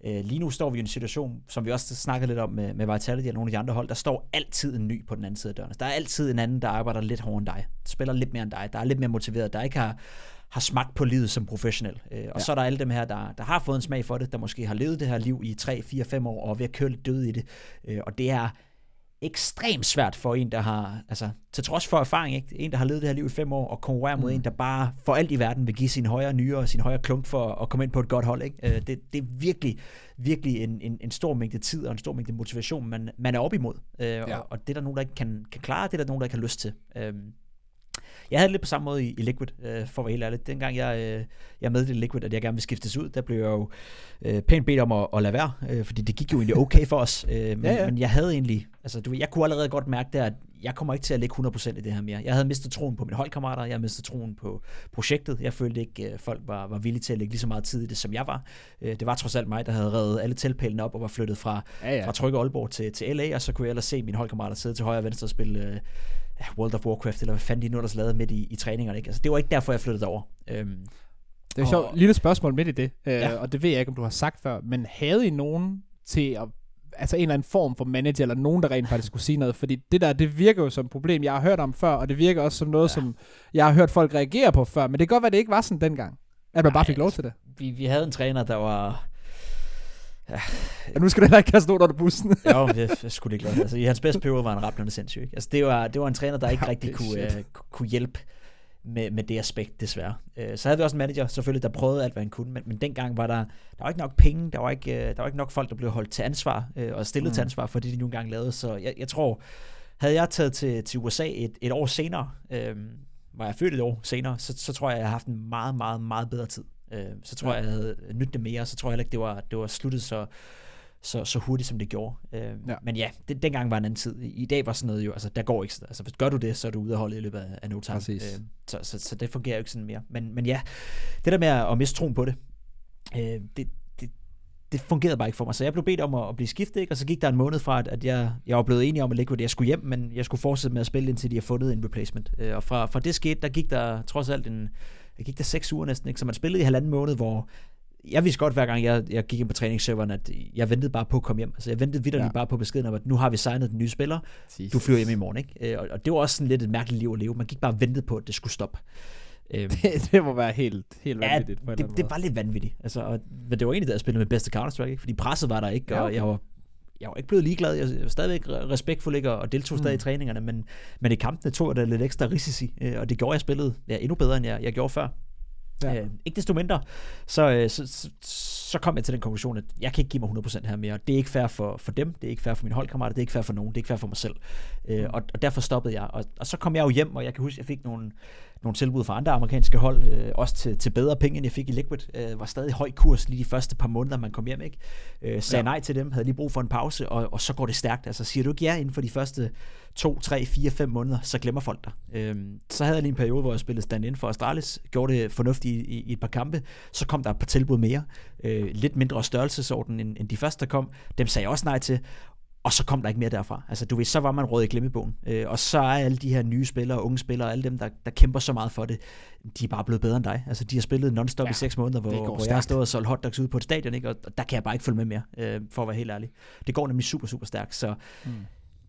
Speaker 2: Øh, lige nu står vi i en situation, som vi også snakker lidt om med, med Vitality og nogle af de andre hold, der står altid en ny på den anden side af døren. Der er altid en anden, der arbejder lidt hårdere end dig, spiller lidt mere end dig, der er lidt mere motiveret, der ikke har, har smagt på livet som professionel. Øh, og ja. så er der alle dem her, der, der har fået en smag for det, der måske har levet det her liv i 3, 4, 5 år og er ved at køre lidt død i det. Øh, og det er ekstremt svært for en, der har, altså til trods for erfaring, ikke? en, der har levet det her liv i fem år, og konkurrere mod mm. en, der bare for alt i verden vil give sin højre nyre og sin højre klump for at komme ind på et godt hold. Ikke? Øh, det, det er virkelig, virkelig en, en, en stor mængde tid og en stor mængde motivation, man, man er op imod. Øh, ja. og, og det er der nogen, der ikke kan, kan klare, det er der nogen, der ikke har lyst til. Øh, jeg havde det lidt på samme måde i, i Liquid, øh, for at være helt ærlig. Dengang jeg, øh, jeg meddelte Liquid, at jeg gerne ville skiftes ud, der blev jeg jo øh, pænt bedt om at, at lade være, øh, fordi det gik jo egentlig okay for os. Øh, men, ja, ja. men jeg havde egentlig, altså du ved, jeg kunne allerede godt mærke der, at jeg kommer ikke til at lægge 100% i det her mere. Jeg havde mistet troen på mine holdkammerater, jeg havde mistet troen på projektet. Jeg følte ikke, at øh, folk var, var villige til at lægge lige så meget tid i det, som jeg var. Øh, det var trods alt mig, der havde reddet alle tilpælene op og var flyttet fra, ja, ja. fra Trygge Aalborg til, til LA, og så kunne jeg ellers se mine holdkammerater sidde til højre og venstre og spille øh, World of Warcraft, eller hvad fanden de nu ellers lavede midt i, i træningerne. Ikke? Altså, det var ikke derfor, jeg flyttede over. Øhm,
Speaker 1: det er sjovt. Lille spørgsmål midt i det, øh, ja. og det ved jeg ikke, om du har sagt før, men havde I nogen til at altså en eller anden form for manager, eller nogen, der rent faktisk skulle sige noget, fordi det der, det virker jo som et problem, jeg har hørt om før, og det virker også som noget, ja. som jeg har hørt folk reagere på før, men det kan godt være, det ikke var sådan dengang, at man Nej, bare fik lov til det.
Speaker 2: Vi, vi havde en træner, der var...
Speaker 1: Ja, ja nu skal du heller ikke kaste under bussen.
Speaker 2: jo, jeg, jeg skulle ikke lade Altså, i hans bedste periode var han rappelende sindssyg. Altså, det var, det var en træner, der ikke ja, rigtig kunne, uh, kunne hjælpe med, med det aspekt, desværre. Uh, så havde vi også en manager, selvfølgelig, der prøvede alt, hvad han kunne, men, men dengang var der, der var ikke nok penge, der var ikke, uh, der var ikke nok folk, der blev holdt til ansvar, uh, og stillet mm. til ansvar for det, de nu engang lavede. Så jeg, jeg tror, havde jeg taget til, til USA et, et år senere, uh, var jeg født et år senere, så, så tror jeg, jeg har haft en meget, meget, meget bedre tid. Uh, så tror ja. jeg, jeg havde nyttet det mere, så tror jeg ikke, det var, det var sluttet så, så, så hurtigt, som det gjorde. Øh, ja. Men ja, det, dengang var en anden tid. I, dag var sådan noget jo, altså der går ikke, altså hvis gør du det, så er du ude af holdet i løbet af, af no time. Øh, så, så, så, det fungerer jo ikke sådan mere. Men, men ja, det der med at, at miste troen på det, øh, det, det, fungerede bare ikke for mig. Så jeg blev bedt om at, at blive skiftet, ikke? og så gik der en måned fra, at, at jeg, jeg var blevet enig om at at jeg skulle hjem, men jeg skulle fortsætte med at spille, indtil de har fundet en replacement. Øh, og fra, fra det skete, der gik der trods alt en, jeg gik der seks uger næsten, ikke? så man spillede i halvanden måned, hvor jeg vidste godt, hver gang jeg, jeg gik ind på træningsserveren, at jeg ventede bare på at komme hjem. Altså, jeg ventede vidderligt ja. bare på beskeden om, at nu har vi signet den nye spiller. Jesus. Du flyver hjem i morgen. Ikke? Øh, og, og det var også sådan lidt et mærkeligt liv at leve. Man gik bare og ventede på, at det skulle stoppe.
Speaker 1: Øhm. det, det må være helt, helt vanvittigt.
Speaker 2: Ja, det, det var lidt vanvittigt. Altså, og, men det var egentlig, der jeg spillede med bedste Counter-Strike, ikke? fordi presset var der ikke, ja, okay. og jeg var jeg var ikke blevet ligeglad. Jeg var stadigvæk respektfuld ikke, og deltog stadig mm. i træningerne, men, men i kampene tog jeg da lidt ekstra risici, øh, og det gjorde jeg spillet ja, endnu bedre, end jeg, jeg gjorde før. Ja. Øh, ikke desto mindre, så, øh, så, så, så kom jeg til den konklusion, at jeg kan ikke give mig 100% her mere. Det er ikke fair for, for dem, det er ikke fair for mine holdkammerater, det er ikke fair for nogen, det er ikke fair for mig selv. Øh, mm. og, og derfor stoppede jeg. Og, og så kom jeg jo hjem, og jeg kan huske, at jeg fik nogle, nogle tilbud fra andre amerikanske hold, øh, også til, til bedre penge, end jeg fik i Liquid. Øh, var stadig høj kurs lige de første par måneder, man kom hjem. ikke. Øh, sagde ja. nej til dem, havde lige brug for en pause, og, og så går det stærkt. Altså siger du ikke ja inden for de første to, tre, fire, fem måneder, så glemmer folk dig. Øh, så havde jeg lige en periode, hvor jeg spillede stand in for Astralis, gjorde det fornuftigt i, i, i et par kampe, så kom der et par tilbud mere, øh, lidt mindre størrelsesorden end, end de første, der kom. Dem sagde jeg også nej til, og så kom der ikke mere derfra. Altså, du ved, så var man råd i glemmebogen. Øh, og så er alle de her nye spillere, unge spillere, alle dem, der, der kæmper så meget for det, de er bare blevet bedre end dig. Altså, de har spillet non-stop ja, i seks måneder, hvor, hvor jeg har stået og solgt hotdogs ud på et stadion, ikke? og der kan jeg bare ikke følge med mere, øh, for at være helt ærlig. Det går nemlig super, super stærkt. Så mm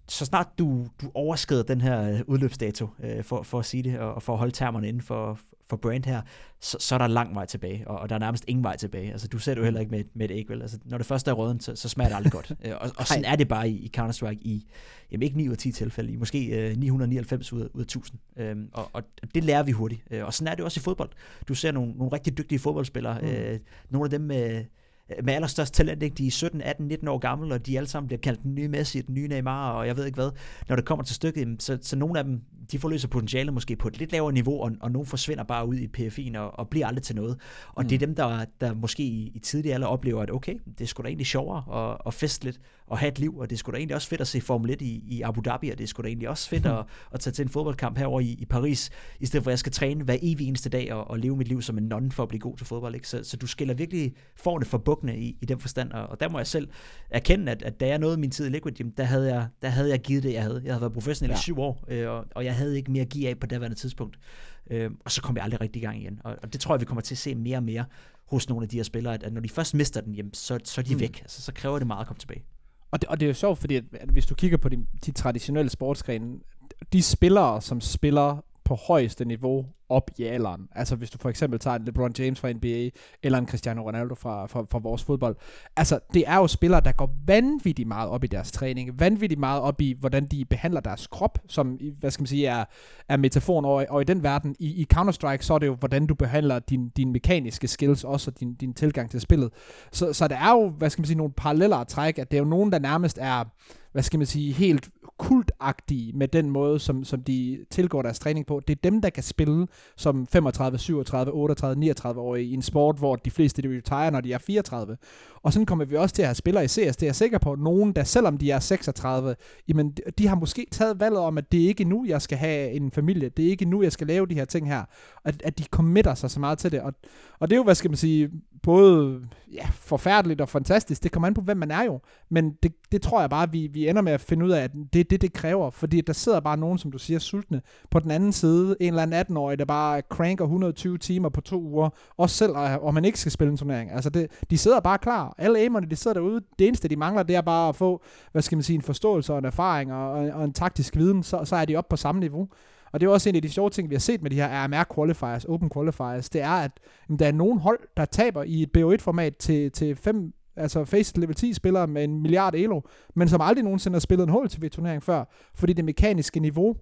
Speaker 2: så snart du, du overskrider den her øh, udløbsdato, øh, for, for at sige det, og for at holde termerne inden for, for brand her, så, så er der lang vej tilbage, og, og der er nærmest ingen vej tilbage. Altså, du ser det jo heller ikke med, med et æg, vel? Altså, når det første er røden, så, så smager det aldrig godt. Øh, og, og sådan er det bare i, i Counter-Strike i, jamen ikke 9 ud af 10 tilfælde, i måske øh, 999 ud af, ud af 1000. Øhm, og, og det lærer vi hurtigt. Øh, og sådan er det også i fodbold. Du ser nogle, nogle rigtig dygtige fodboldspillere, mm. øh, nogle af dem med med allerstørst talent, ikke? de er 17, 18, 19 år gamle, og de alle sammen bliver kaldt den nye Messi, den nye Neymar, og jeg ved ikke hvad. Når det kommer til stykket, så, så nogle af dem, de forløser potentiale måske på et lidt lavere niveau, og, og nogle forsvinder bare ud i PFI'en og, og bliver aldrig til noget. Og mm. det er dem, der, der måske i, i tidlig alder oplever, at okay, det sgu da egentlig sjovere at, at feste lidt og have et liv, og det sgu da egentlig også fedt at se Formel 1 i, i Abu Dhabi, og det sgu da egentlig også fedt at, at tage til en fodboldkamp herover i, i Paris, i stedet for at jeg skal træne hver evig eneste dag og, og leve mit liv som en non for at blive god til fodbold. Ikke? Så, så du skiller virkelig forne for bukkene i, i den forstand, og, og der må jeg selv erkende, at, at da jeg nåede min tid i Liquid Gym, der havde jeg, der havde jeg givet det, jeg havde. Jeg havde været professionel ja. i syv år, øh, og, og jeg havde ikke mere at give af på daværende tidspunkt. Øh, og så kom jeg aldrig rigtig i gang igen. Og, og det tror jeg, vi kommer til at se mere og mere hos nogle af de her spillere, at, at når de først mister den, jamen, så, så er de mm. væk. Altså, så kræver det meget at komme tilbage.
Speaker 1: Og det, og det er jo sjovt, fordi at, at hvis du kigger på de, de traditionelle sportsgrene, de spillere, som spiller på højeste niveau op i alderen. Altså hvis du for eksempel tager en LeBron James fra NBA, eller en Cristiano Ronaldo fra, fra, fra vores fodbold. Altså det er jo spillere, der går vanvittigt meget op i deres træning, vanvittigt meget op i, hvordan de behandler deres krop, som, hvad skal man sige, er, er metaforen, og, og i den verden, i, i Counter-Strike, så er det jo, hvordan du behandler din, din mekaniske skills også, og din, din tilgang til spillet. Så, så der er jo, hvad skal man sige, nogle paralleller at trække, at det er jo nogen, der nærmest er, hvad skal man sige, helt kultagtige med den måde, som, som de tilgår deres træning på. Det er dem, der kan spille som 35, 37, 38, 39 år i en sport, hvor de fleste de retire, når de er 34. Og sådan kommer vi også til at have spillere i CS, det er jeg sikker på. Nogen, der selvom de er 36, jamen, de har måske taget valget om, at det er ikke nu, jeg skal have en familie. Det er ikke nu, jeg skal lave de her ting her. At, at de committer sig så meget til det. Og, og det er jo, hvad skal man sige, både ja, forfærdeligt og fantastisk. Det kommer an på, hvem man er jo. Men det, det tror jeg bare, vi, vi ender med at finde ud af, at det er det, det kræver. Fordi der sidder bare nogen, som du siger, sultne. På den anden side, en eller anden 18-årig, der bare cranker 120 timer på to uger. Også selv, og man ikke skal spille en turnering. Altså, det, de sidder bare klar. Alle aimerne, de sidder derude. Det eneste, de mangler, det er bare at få, hvad skal man sige, en forståelse og en erfaring og, og, og en taktisk viden. Så, så er de oppe på samme niveau. Og det er også en af de sjove ting, vi har set med de her RMR qualifiers, open qualifiers, det er, at jamen, der er nogen hold, der taber i et BO1-format til, til fem altså faced level 10 spillere med en milliard elo, men som aldrig nogensinde har spillet en HLTV-turnering før, fordi det mekaniske niveau,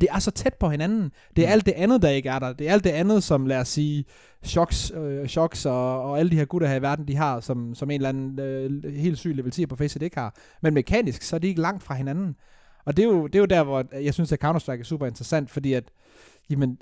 Speaker 1: det er så tæt på hinanden. Det er mm. alt det andet, der ikke er der. Det er alt det andet, som lad os sige, shocks, øh, shocks og, og alle de her gutter her i verden, de har, som, som en eller anden øh, helt syg level 10 på Faceit ikke har. Men mekanisk, så er de ikke langt fra hinanden. Og det er, jo, det er jo der, hvor jeg synes, at Counter-Strike er super interessant, fordi at, jamen,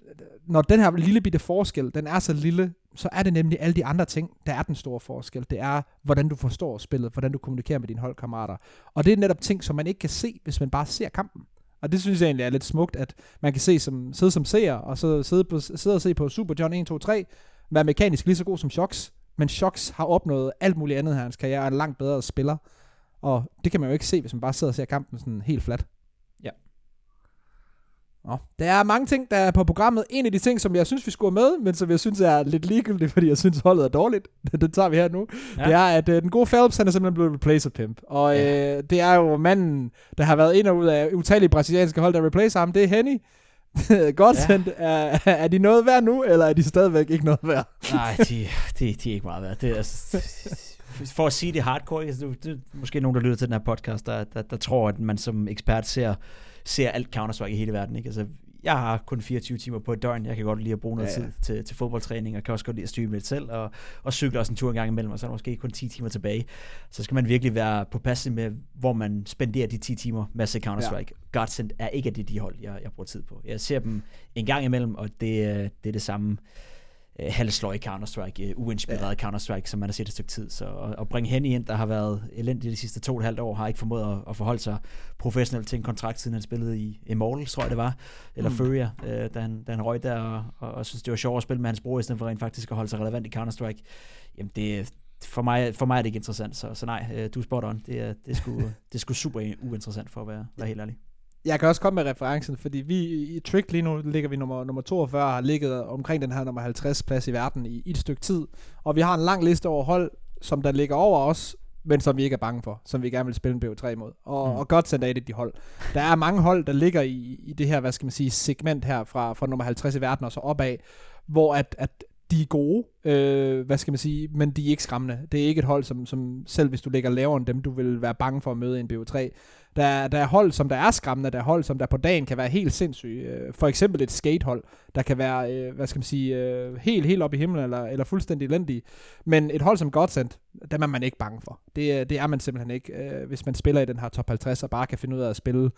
Speaker 1: når den her lille bitte forskel, den er så lille, så er det nemlig alle de andre ting, der er den store forskel. Det er, hvordan du forstår spillet, hvordan du kommunikerer med dine holdkammerater. Og det er netop ting, som man ikke kan se, hvis man bare ser kampen. Og det synes jeg egentlig er lidt smukt, at man kan se som, sidde som seer, og så sidde, på, sidde og se på Super John 1, 2, 3, være mekanisk lige så god som Shox, men Shox har opnået alt muligt andet her hans karriere, og er en langt bedre spiller. Og det kan man jo ikke se, hvis man bare sidder og ser kampen sådan helt flat. Nå, der er mange ting, der er på programmet. En af de ting, som jeg synes, vi skulle med, men som jeg synes er lidt ligegyldigt, fordi jeg synes, holdet er dårligt, det tager vi her nu, ja. det er, at uh, den gode Phelps, han er simpelthen blevet replacer pimp. Og ja. uh, det er jo manden, der har været ind og ud af utallige brasilianske hold, der replacer ham. Det er Henny. Godt ja. er, er de noget værd nu, eller er de stadigvæk ikke noget værd?
Speaker 2: Nej, de, de, de er ikke meget værd. Det er, altså, for at sige det hardcore, altså, det er måske nogen, der lytter til den her podcast, der, der, der tror, at man som ekspert ser ser alt Counter-Strike i hele verden. Ikke? Altså, jeg har kun 24 timer på et døgn. Jeg kan godt lide at bruge noget ja, ja. tid til, til fodboldtræning, og kan også godt lide at streame lidt selv, og, og cykle også en tur en gang imellem, og så er der måske kun 10 timer tilbage. Så skal man virkelig være på passe med, hvor man spenderer de 10 timer med at se Counter-Strike. Ja. Godsend er ikke det de hold, jeg, jeg bruger tid på. Jeg ser dem en gang imellem, og det, det er det samme øh, halvsløj Counter-Strike, øh, uinspireret ja. Counter-Strike, som man har set et stykke tid. Så at, at bringe Henny ind, der har været elendig de sidste to og et halvt år, har ikke formået at, at forholde sig professionelt til en kontrakt, siden han spillede i Immortals, tror jeg det var, eller mm. Furia, øh, da, han, da han røg der, og, og, og synes, det var sjovt at spille med hans bror, i stedet for rent faktisk at holde sig relevant i Counter-Strike. Jamen det, for mig, for mig er det ikke interessant, så, så nej, øh, du er spot on. Det er, det er, sgu, det er sgu super uinteressant for at være, være helt ærlig
Speaker 1: jeg kan også komme med referencen, fordi vi i Trick lige nu ligger vi nummer, nummer 42, har ligget omkring den her nummer 50 plads i verden i, i et stykke tid. Og vi har en lang liste over hold, som der ligger over os, men som vi ikke er bange for, som vi gerne vil spille en BO3 imod. Og, mm. og godt sendt af det de hold. Der er mange hold, der ligger i, i det her, hvad skal man sige, segment her fra, fra nummer 50 i verden og så opad, hvor at, at de er gode, øh, hvad skal man sige, men de er ikke skræmmende. Det er ikke et hold, som, som selv hvis du ligger lavere end dem, du vil være bange for at møde i en BO3. Der, der er hold, som der er skræmmende, der er hold, som der på dagen kan være helt sindssyge. Øh, for eksempel et skatehold, der kan være, øh, hvad skal man sige, øh, helt, helt op i himlen, eller, eller fuldstændig elendige. Men et hold som Godsend, dem er man ikke bange for. Det, det er man simpelthen ikke, hvis man spiller i den her top 50, og bare kan finde ud af at spille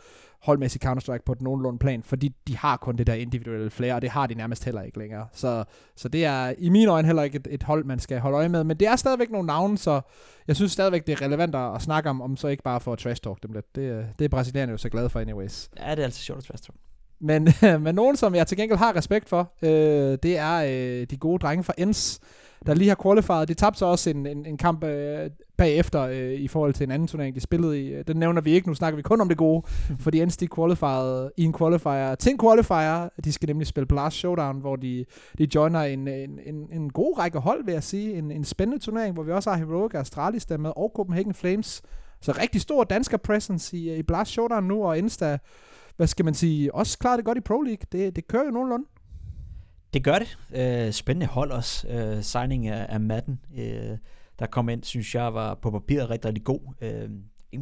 Speaker 1: holdmæssig Counter-Strike på et nogenlunde plan, fordi de har kun det der individuelle flere, og det har de nærmest heller ikke længere. Så, så det er i mine øjne heller ikke et, et hold, man skal holde øje med, men det er stadigvæk nogle navne, så jeg synes stadigvæk, det er relevant at snakke om, om så ikke bare for at trash talk dem lidt. Det, det er brasilianerne jo så glade for anyways.
Speaker 2: Ja, det er altid sjovt at trash talk.
Speaker 1: Men, men nogen, som jeg til gengæld har respekt for, øh, det er øh, de gode drenge fra ENS, der lige har qualified. De tabte så også en, en, en kamp øh, bagefter øh, i forhold til en anden turnering, de spillede i. Den nævner vi ikke, nu snakker vi kun om det gode, ENS de qualified i en qualifier til en qualifier. De skal nemlig spille Blast Showdown, hvor de, de joiner en, en, en, en god række hold, vil jeg sige. En, en spændende turnering, hvor vi også har Heroic Astralis der med, og Copenhagen Flames. Så rigtig stor dansker presence i, i Blast Showdown nu, og Insta, hvad skal man sige, også klarer det godt i Pro League. Det, det kører jo nogenlunde.
Speaker 2: Det gør det. Øh, spændende hold også. Øh, signing af, af Madden, øh, der kom ind, synes jeg var på papiret rigtig, rigtig god. Øh,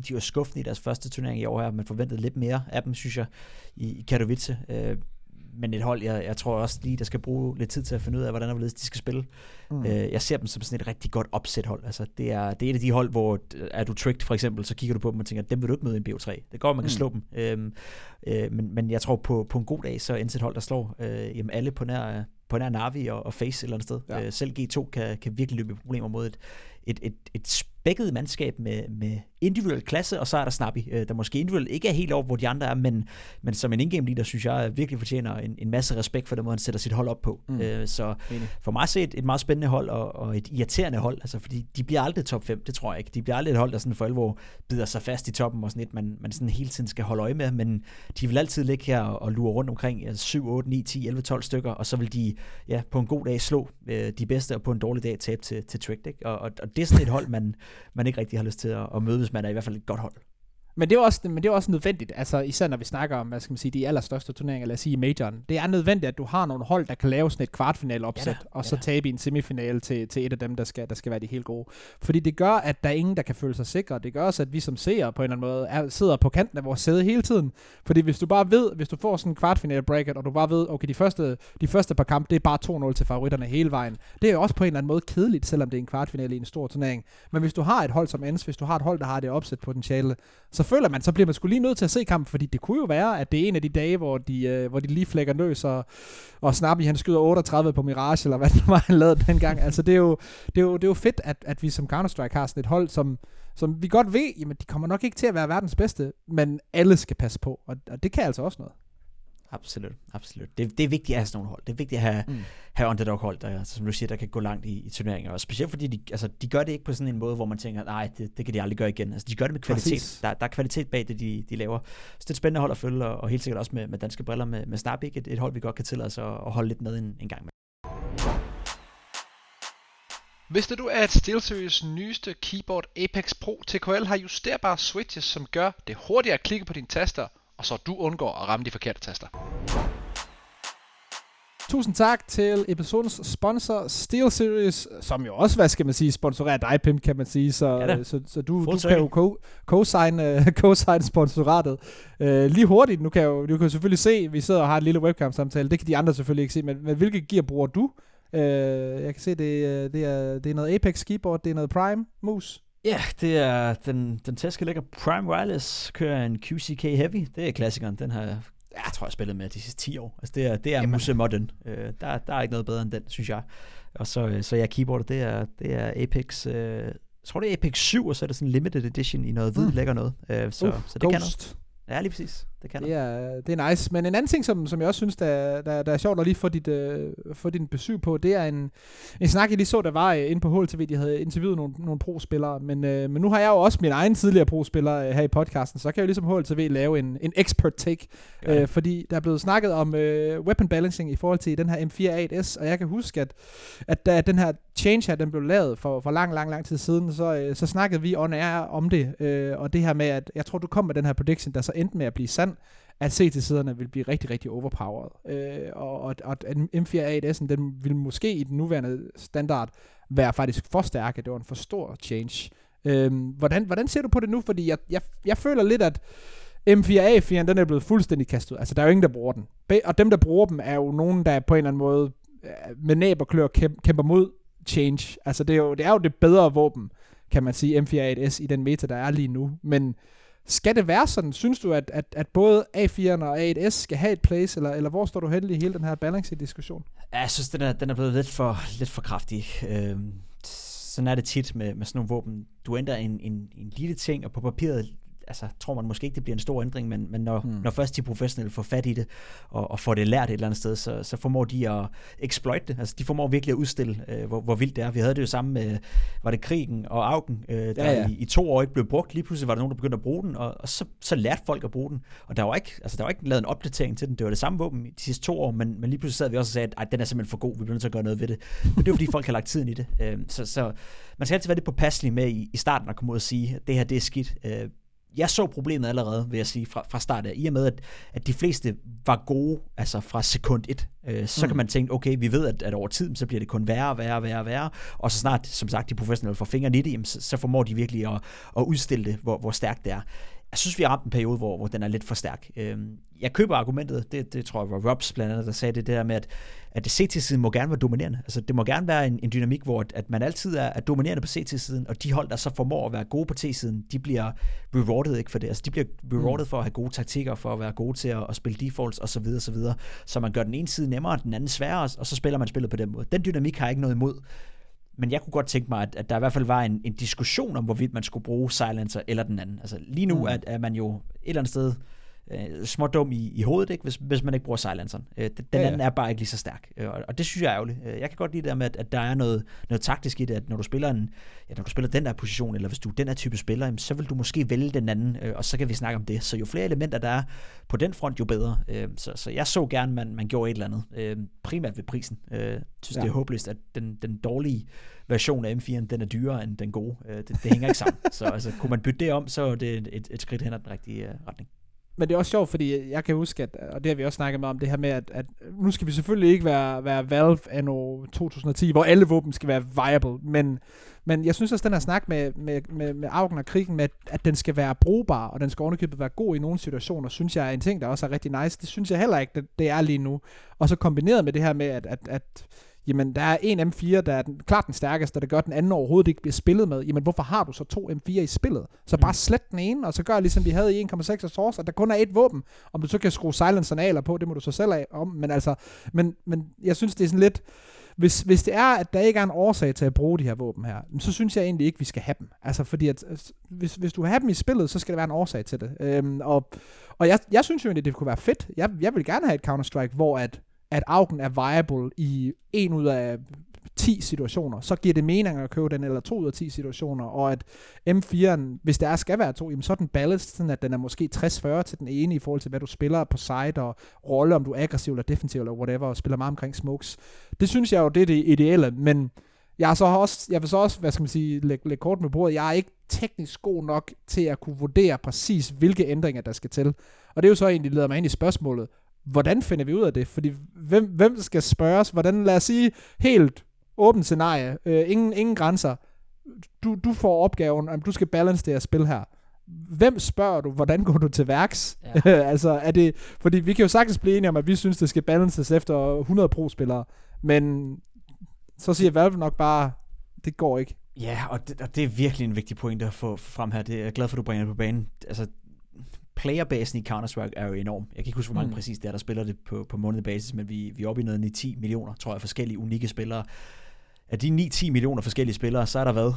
Speaker 2: de var skuffende i deres første turnering i år her, men forventede lidt mere af dem, synes jeg, i, i Katowice. Øh, men et hold, jeg, jeg tror også lige, der skal bruge lidt tid til at finde ud af, hvordan og hvorledes de skal spille. Mm. Øh, jeg ser dem som sådan et rigtig godt opsæt hold. Altså, det, er, det er et af de hold, hvor er du tricked for eksempel, så kigger du på dem og tænker, dem vil du ikke møde i en BO3. Det går, man kan mm. slå dem. Øhm, øh, men, men jeg tror på, på en god dag, så er et hold, der slår øh, jamen alle på nær, på nær Navi og, og Face et eller andet sted. Ja. Øh, selv G2 kan, kan virkelig løbe problemer mod et, et, et, et spækket mandskab med, med individuel klasse, og så er der Snappy, øh, der måske individuelt ikke er helt over, hvor de andre er, men, men som en indgame leader, synes jeg virkelig fortjener en, en masse respekt for den måde, han sætter sit hold op på. Mm. Øh, så Enig. for mig set et meget spændende hold, og, og et irriterende hold, altså fordi de bliver aldrig top 5, det tror jeg ikke. De bliver aldrig et hold, der sådan for alvor bider sig fast i toppen, og sådan et, man, man sådan hele tiden skal holde øje med, men de vil altid ligge her og lure rundt omkring 7, 8, 9, 10, 11, 12 stykker, og så vil de ja, på en god dag slå øh, de bedste, og på en dårlig dag tabe til, til Trick. Ikke? Og, og, og det er sådan et hold, man, man ikke rigtig har lyst til at, at møde, hvis man er i hvert fald et godt hold.
Speaker 1: Men det er også, men det er også nødvendigt, altså især når vi snakker om, hvad skal man sige, de allerstørste turneringer, lad os sige majoren. Det er nødvendigt, at du har nogle hold, der kan lave sådan et kvartfinale opsæt, ja, og så ja. tabe i en semifinale til, til et af dem, der skal, der skal være de helt gode. Fordi det gør, at der er ingen, der kan føle sig sikre. Det gør også, at vi som seere på en eller anden måde er, sidder på kanten af vores sæde hele tiden. Fordi hvis du bare ved, hvis du får sådan en kvartfinale bracket, og du bare ved, okay, de første, de første par kampe, det er bare 2-0 til favoritterne hele vejen. Det er jo også på en eller anden måde kedeligt, selvom det er en kvartfinale i en stor turnering. Men hvis du har et hold som ends, hvis du har et hold, der har det opsæt potentiale, så føler man, så bliver man skulle lige nødt til at se kampen, fordi det kunne jo være, at det er en af de dage, hvor de, øh, hvor de lige flækker løs, og, og Snappy han skyder 38 på Mirage, eller hvad det var, han lavede dengang. Altså, det er jo, det er jo, det er jo fedt, at, at vi som Counter-Strike har sådan et hold, som, som vi godt ved, jamen de kommer nok ikke til at være verdens bedste, men alle skal passe på, og, og det kan altså også noget.
Speaker 2: Absolut, absolut. Det, det er vigtigt at have sådan nogle hold. Det er vigtigt at have, mm. have underdog-hold, der, altså, som du siger, der kan gå langt i, i turneringer. Og specielt fordi de, altså, de gør det ikke på sådan en måde, hvor man tænker, nej, det, det kan de aldrig gøre igen. Altså, de gør det med kvalitet. Der, der er kvalitet bag det, de, de laver. Så det er et spændende hold at følge, og, og helt sikkert også med, med danske briller med, med Snarbik, et, et hold, vi godt kan tillade os at, at holde lidt med en, en gang med.
Speaker 3: Vidste du, at SteelSeries nyeste keyboard Apex Pro TKL har justerbare switches, som gør det hurtigere at klikke på dine taster, og så du undgår at ramme de forkerte taster.
Speaker 1: Tusind tak til episodens sponsor SteelSeries, som jo også, hvad skal man sige, sponsorerer dig, Pim, kan man sige. Så, ja så, så du, du kan jo co-sign, uh, co-sign sponsoratet. Uh, lige hurtigt, nu kan jeg jo, du kan jo selvfølgelig se, vi sidder og har en lille webcam-samtale, det kan de andre selvfølgelig ikke se, men, men hvilke gear bruger du? Uh, jeg kan se, det, det, er, det er noget Apex keyboard, det er noget Prime mus.
Speaker 2: Ja, det er den, den Tesla lægger Prime Wireless, kører en QCK Heavy. Det er klassikeren. Den har jeg, jeg tror, jeg spillet med de sidste 10 år. Altså, det er, det er Muse Modern. Øh, der, der er ikke noget bedre end den, synes jeg. Og så, øh, så ja, keyboardet, det er, det er Apex... Øh, jeg tror, det er Apex 7, og så er det sådan en limited edition i noget hvid mm. lækker noget. Øh, så, uh, så det Ghost. kan noget. Ja, lige præcis. Det kan
Speaker 1: det er, det er nice. Men en anden ting, som, som jeg også synes, der, der, der er sjovt at lige få, dit, uh, få din besøg på, det er en, en snak, jeg lige så, der var uh, inde på HLTV. De havde interviewet nogle, nogle pro-spillere. Men, uh, men nu har jeg jo også min egen tidligere pro-spiller uh, her i podcasten, så kan jeg jo ligesom HLTV lave en, en expert take. Ja. Uh, fordi der er blevet snakket om uh, weapon balancing i forhold til den her M48S, og jeg kan huske, at, at da den her change her, den blev lavet for, for lang, lang, lang tid siden, så, uh, så snakkede vi on air om det. Uh, og det her med, at jeg tror, du kom med den her prediction, der så endte med at blive sand at CT-siderne vil blive rigtig, rigtig overpowered. Øh, og, og, og M4 A1S'en, den vil måske i den nuværende standard være faktisk for stærke. Det var en for stor change. Øh, hvordan, hvordan ser du på det nu? Fordi jeg, jeg, jeg føler lidt, at M4A4'en, den er blevet fuldstændig kastet. ud. Altså, der er jo ingen, der bruger den. Og dem, der bruger dem, er jo nogen, der på en eller anden måde øh, med næb og klør kæmper mod change. Altså, det er jo det, er jo det bedre våben, kan man sige, M4A1S i den meta, der er lige nu. Men skal det være sådan? Synes du, at, at, at både A4'eren og A1S skal have et place, eller, eller hvor står du hen i hele den her balance-diskussion?
Speaker 2: Ja, jeg synes, den er, den er blevet lidt for, lidt for kraftig. Øhm, sådan er det tit med, med sådan nogle våben. Du ændrer en, en, en lille ting, og på papiret altså, tror man måske ikke, det bliver en stor ændring, men, men når, hmm. når først de professionelle får fat i det, og, og får det lært et eller andet sted, så, så formår de at exploit det. Altså, de formår virkelig at udstille, øh, hvor, hvor vildt det er. Vi havde det jo samme med, var det krigen og Augen, øh, der ja, ja. I, i to år ikke blev brugt. Lige pludselig var der nogen, der begyndte at bruge den, og, og så, så lærte folk at bruge den. Og der var, ikke, altså, der var ikke lavet en opdatering til den. Det var det samme våben de sidste to år, men, men lige pludselig sad vi også og sagde, at den er simpelthen for god, vi bliver nødt til at gøre noget ved det. Men det er fordi, folk har lagt tiden i det. Øh, så, så man skal altid være lidt påpasselig med i, i starten at komme ud og sige, at det her det er skidt. Øh, jeg så problemet allerede, vil jeg sige, fra, fra start af. I og med, at, at de fleste var gode, altså fra sekund et, øh, så mm. kan man tænke, okay, vi ved, at, at over tid, så bliver det kun værre, værre, værre, værre. Og så snart, som sagt, de professionelle får fingeren i det, jamen, så, så formår de virkelig at, at udstille det, hvor, hvor stærkt det er jeg synes, vi har ramt en periode, hvor, hvor den er lidt for stærk. Øhm, jeg køber argumentet, det, det tror jeg var Robs blandt andet, der sagde det der med, at, at CT-siden må gerne være dominerende. Altså, det må gerne være en, en dynamik, hvor at, at man altid er, er dominerende på CT-siden, og de hold, der så formår at være gode på T-siden, de bliver rewarded ikke for det. Altså, de bliver rewarded mm. for at have gode taktikker, for at være gode til at, at spille defaults osv. Så, videre, så, videre. så man gør den ene side nemmere, den anden sværere, og så spiller man spillet på den måde. Den dynamik har jeg ikke noget imod. Men jeg kunne godt tænke mig, at, at der i hvert fald var en, en diskussion om, hvorvidt man skulle bruge silencer eller den anden. Altså lige nu mm. er, er man jo et eller andet sted øh, smådum i, i hovedet, ikke? Hvis, hvis man ikke bruger silenceren. Øh, den ja, ja. anden er bare ikke lige så stærk, øh, og, og det synes jeg er ærgerligt. Øh, jeg kan godt lide det der med, at, at der er noget, noget taktisk i det, at når du spiller en, ja, når du spiller den der position, eller hvis du er den her type spiller, jamen, så vil du måske vælge den anden, øh, og så kan vi snakke om det. Så jo flere elementer der er på den front, jo bedre. Øh, så, så jeg så gerne, at man, man gjorde et eller andet. Øh, primært ved prisen. Øh, synes, ja. det er håbløst, at den, den dårlige version af M4'en, den er dyrere end den gode. Øh, det, det hænger ikke sammen. så altså, kunne man bytte det om, så er det et, et, skridt hen ad den rigtige uh, retning
Speaker 1: men det er også sjovt, fordi jeg kan huske, at, og det har vi også snakket med om, det her med, at, at nu skal vi selvfølgelig ikke være, være Valve anno 2010, hvor alle våben skal være viable, men, men jeg synes også, den her snak med, med, med, med Augen og krigen, med, at den skal være brugbar, og den skal ovenikøbet være god i nogle situationer, synes jeg er en ting, der også er rigtig nice. Det synes jeg heller ikke, det, det er lige nu. Og så kombineret med det her med, at, at, at jamen der er en M4, der er den, klart den stærkeste, og det gør, den anden overhovedet ikke bliver spillet med. Jamen hvorfor har du så to M4 i spillet? Så bare mm. slet den ene, og så gør ligesom vi havde i 1.6 source, at der kun er et våben. Om du så kan skrue silenceraler på, det må du så selv af om. Men altså, men, men jeg synes, det er sådan lidt, hvis, hvis det er, at der ikke er en årsag til at bruge de her våben her, så synes jeg egentlig ikke, vi skal have dem. Altså fordi, at, hvis, hvis du har dem i spillet, så skal der være en årsag til det. Øhm, og og jeg, jeg synes jo egentlig, det kunne være fedt. Jeg, jeg vil gerne have et Counter-Strike, hvor at at Augen er viable i en ud af 10 situationer, så giver det mening at købe den, eller to ud af 10 situationer, og at M4'en, hvis der skal være to, jamen så er den balanced, sådan at den er måske 60-40 til den ene, i forhold til hvad du spiller på side, og rolle, om du er aggressiv eller defensiv, eller whatever, og spiller meget omkring smokes. Det synes jeg jo, det er det ideelle, men jeg, er så også, jeg vil så også, hvad skal man sige, lægge, lægge kort med bordet, jeg er ikke teknisk god nok til at kunne vurdere præcis, hvilke ændringer der skal til. Og det er jo så egentlig, leder mig ind i spørgsmålet, hvordan finder vi ud af det? Fordi hvem, hvem skal spørges? Hvordan, lad os sige, helt åbent scenarie, øh, ingen, ingen grænser. Du, du får opgaven, at du skal balance det her spil her. Hvem spørger du? Hvordan går du til værks? Ja. altså, er det, fordi vi kan jo sagtens blive enige om, at vi synes, det skal balances efter 100 pro-spillere, men så siger Valve nok bare, det går ikke.
Speaker 2: Ja, og det, og det er virkelig en vigtig point at få frem her. Det er jeg glad for, at du bringer det på banen. Altså, playerbasen i Counter-Strike er jo enorm. Jeg kan ikke huske, hvor mange mm. præcis det er, der spiller det på, på månedlig basis, men vi, vi er oppe i noget 9-10 millioner, tror jeg, forskellige unikke spillere. Af de 9-10 millioner forskellige spillere, så er der hvad?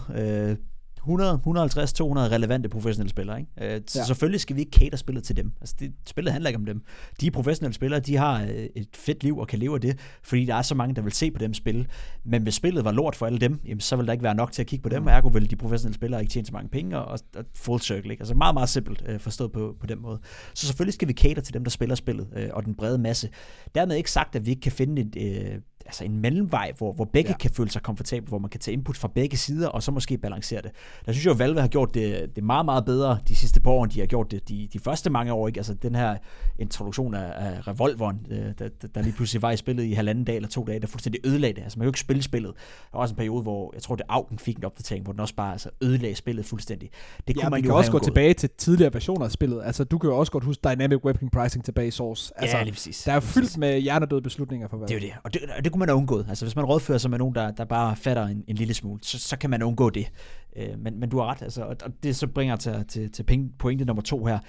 Speaker 2: Øh, 100, 150, 200 relevante professionelle spillere. Ikke? Øh, så ja. selvfølgelig skal vi ikke cater spillet til dem. Altså, det, spillet handler ikke om dem. De professionelle spillere, de har øh, et fedt liv og kan leve af det, fordi der er så mange, der vil se på dem spille. Men hvis spillet var lort for alle dem, jamen, så vil der ikke være nok til at kigge på dem, mm. ergo vil de professionelle spillere ikke tjene så mange penge, og, og full circle. Ikke? Altså meget, meget simpelt øh, forstået på, på den måde. Så selvfølgelig skal vi cater til dem, der spiller spillet, øh, og den brede masse. Dermed ikke sagt, at vi ikke kan finde et, øh, altså en mellemvej, hvor, hvor begge ja. kan føle sig komfortable, hvor man kan tage input fra begge sider, og så måske balancere det. Der synes jeg jo, at Valve har gjort det, det meget, meget bedre de sidste par år, end de har gjort det de, de første mange år. Ikke? Altså den her introduktion af, af revolveren, øh, der, der, lige pludselig var i spillet i halvanden dag eller to dage, der fuldstændig ødelagde det. Altså man kan jo ikke spille spillet. Der var også en periode, hvor jeg tror, det Augen fik en opdatering, hvor den også bare altså, ødelagde spillet fuldstændig. Det
Speaker 1: kunne ja, man jo kan også gå tilbage til tidligere versioner af spillet. Altså du kan jo også godt huske Dynamic Weapon Pricing tilbage i Source. Altså,
Speaker 2: ja, lige præcis.
Speaker 1: Der er jo fyldt med hjernedøde beslutninger for
Speaker 2: Valve. Det er jo det, og det, og det kunne man have undgået. Altså hvis man rådfører sig med nogen, der, der bare fatter en, en lille smule, så, så kan man undgå det. Øh, men, men du har ret, altså, og, og det så bringer til, til, til pointe nummer to her.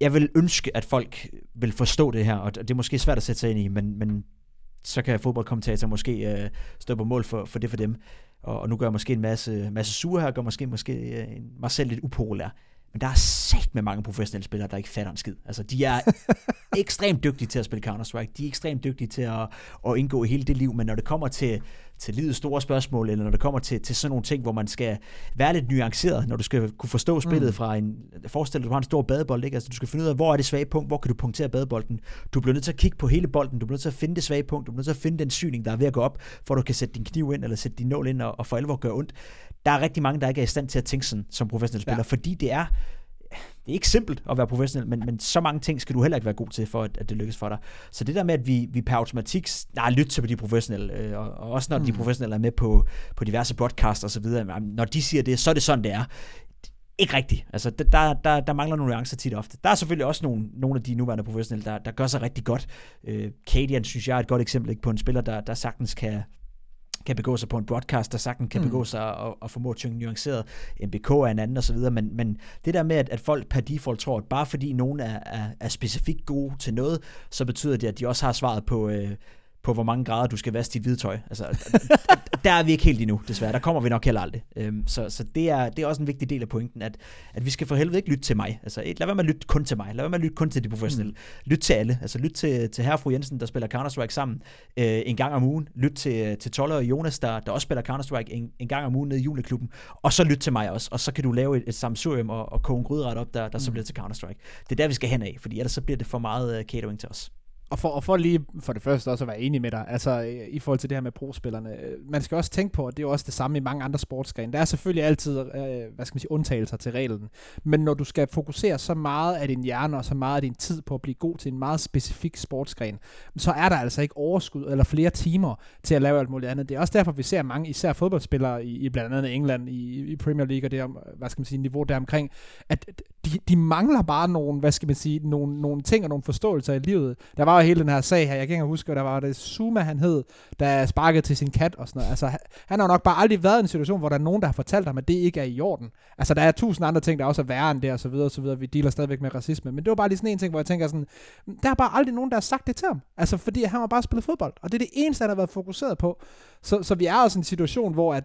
Speaker 2: Jeg vil ønske, at folk vil forstå det her, og det er måske svært at sætte sig ind i, men, men så kan fodboldkommentatorer måske øh, stå på mål for, for det for dem. Og, og nu gør jeg måske en masse, masse sure her, gør måske, måske øh, mig selv lidt upopulær. Men der er sagt med mange professionelle spillere, der ikke fatter en skid. Altså, de er ekstremt dygtige til at spille Counter-Strike. De er ekstremt dygtige til at, at indgå i hele det liv, men når det kommer til, til livets store spørgsmål, eller når det kommer til, til sådan nogle ting, hvor man skal være lidt nuanceret, når du skal kunne forstå spillet mm. fra en... Forestil dig, du har en stor badebold, ikke? Altså, du skal finde ud af, hvor er det svage punkt, hvor kan du punktere badebolden. Du bliver nødt til at kigge på hele bolden, du bliver nødt til at finde det svage punkt, du bliver nødt til at finde den syning, der er ved at gå op, for du kan sætte din kniv ind, eller sætte din nål ind, og, og for alvor gøre ondt. Der er rigtig mange, der ikke er i stand til at tænke sådan som professionelle spiller, ja. fordi det er det er ikke simpelt at være professionel, men, men så mange ting skal du heller ikke være god til, for at, at det lykkes for dig. Så det der med, at vi, vi per automatik nej, lytter til på de professionelle, øh, og, og også når mm. de professionelle er med på, på diverse podcasts og så videre, når de siger det, så er det sådan, det er. Ikke rigtigt. Altså, der, der, der mangler nogle nuancer tit ofte. Der er selvfølgelig også nogle, nogle af de nuværende professionelle, der, der gør sig rigtig godt. Øh, Cadian synes jeg er et godt eksempel ikke, på en spiller, der, der sagtens kan, kan begå sig på en broadcast, der sagtens kan mm. begå sig og, og formå at synge nuanceret. MBK er en anden og så videre, men, men det der med, at, at folk per default tror, at bare fordi nogen er, er, er specifikt gode til noget, så betyder det, at de også har svaret på, øh, på, hvor mange grader du skal vaske dit hvide tøj. Altså, der er vi ikke helt endnu, desværre. Der kommer vi nok heller aldrig. Øhm, så så det, er, det er også en vigtig del af pointen, at, at vi skal for helvede ikke lytte til mig. Altså, lad være med at lytte kun til mig. Lad være med at lytte kun til de professionelle. Mm. Lyt til alle. Altså, lyt til, til herre og fru Jensen, der spiller Counter-Strike sammen øh, en gang om ugen. Lyt til, til Toller og Jonas, der, der også spiller Counter-Strike en, en gang om ugen nede i juleklubben. Og så lyt til mig også. Og så kan du lave et, et samsurium og, og koge en gryderet op, der, der mm. så bliver til Counter-Strike. Det er der, vi skal hen af, fordi ellers så bliver det for meget uh, catering til os.
Speaker 1: Og for, og for lige for det første også at være enig med dig, altså øh, i forhold til det her med prospillerne, øh, man skal også tænke på, at det er jo også det samme i mange andre sportsgrene. Der er selvfølgelig altid, øh, hvad skal man sige, undtagelser til reglen. Men når du skal fokusere så meget af din hjerne og så meget af din tid på at blive god til en meget specifik sportsgren, så er der altså ikke overskud eller flere timer til at lave alt muligt andet. Det er også derfor, vi ser mange, især fodboldspillere i, i blandt andet England, i, i Premier League og det, hvad skal man sige, niveau deromkring, at de, de mangler bare nogle, hvad skal man sige, nogle, nogle ting og nogle forståelser i livet. Der var jo hele den her sag her, jeg kan ikke huske, der var det Zuma, han hed, der sparkede til sin kat og sådan noget. Altså, han har nok bare aldrig været i en situation, hvor der er nogen, der har fortalt ham, at det ikke er i orden. Altså, der er tusind andre ting, der også er værre end det, og så videre, og så videre. Vi dealer stadigvæk med racisme. Men det var bare lige sådan en ting, hvor jeg tænker sådan, mm, der er bare aldrig nogen, der har sagt det til ham. Altså, fordi han har bare spillet fodbold. Og det er det eneste, han har været fokuseret på. Så, så vi er også i en situation, hvor at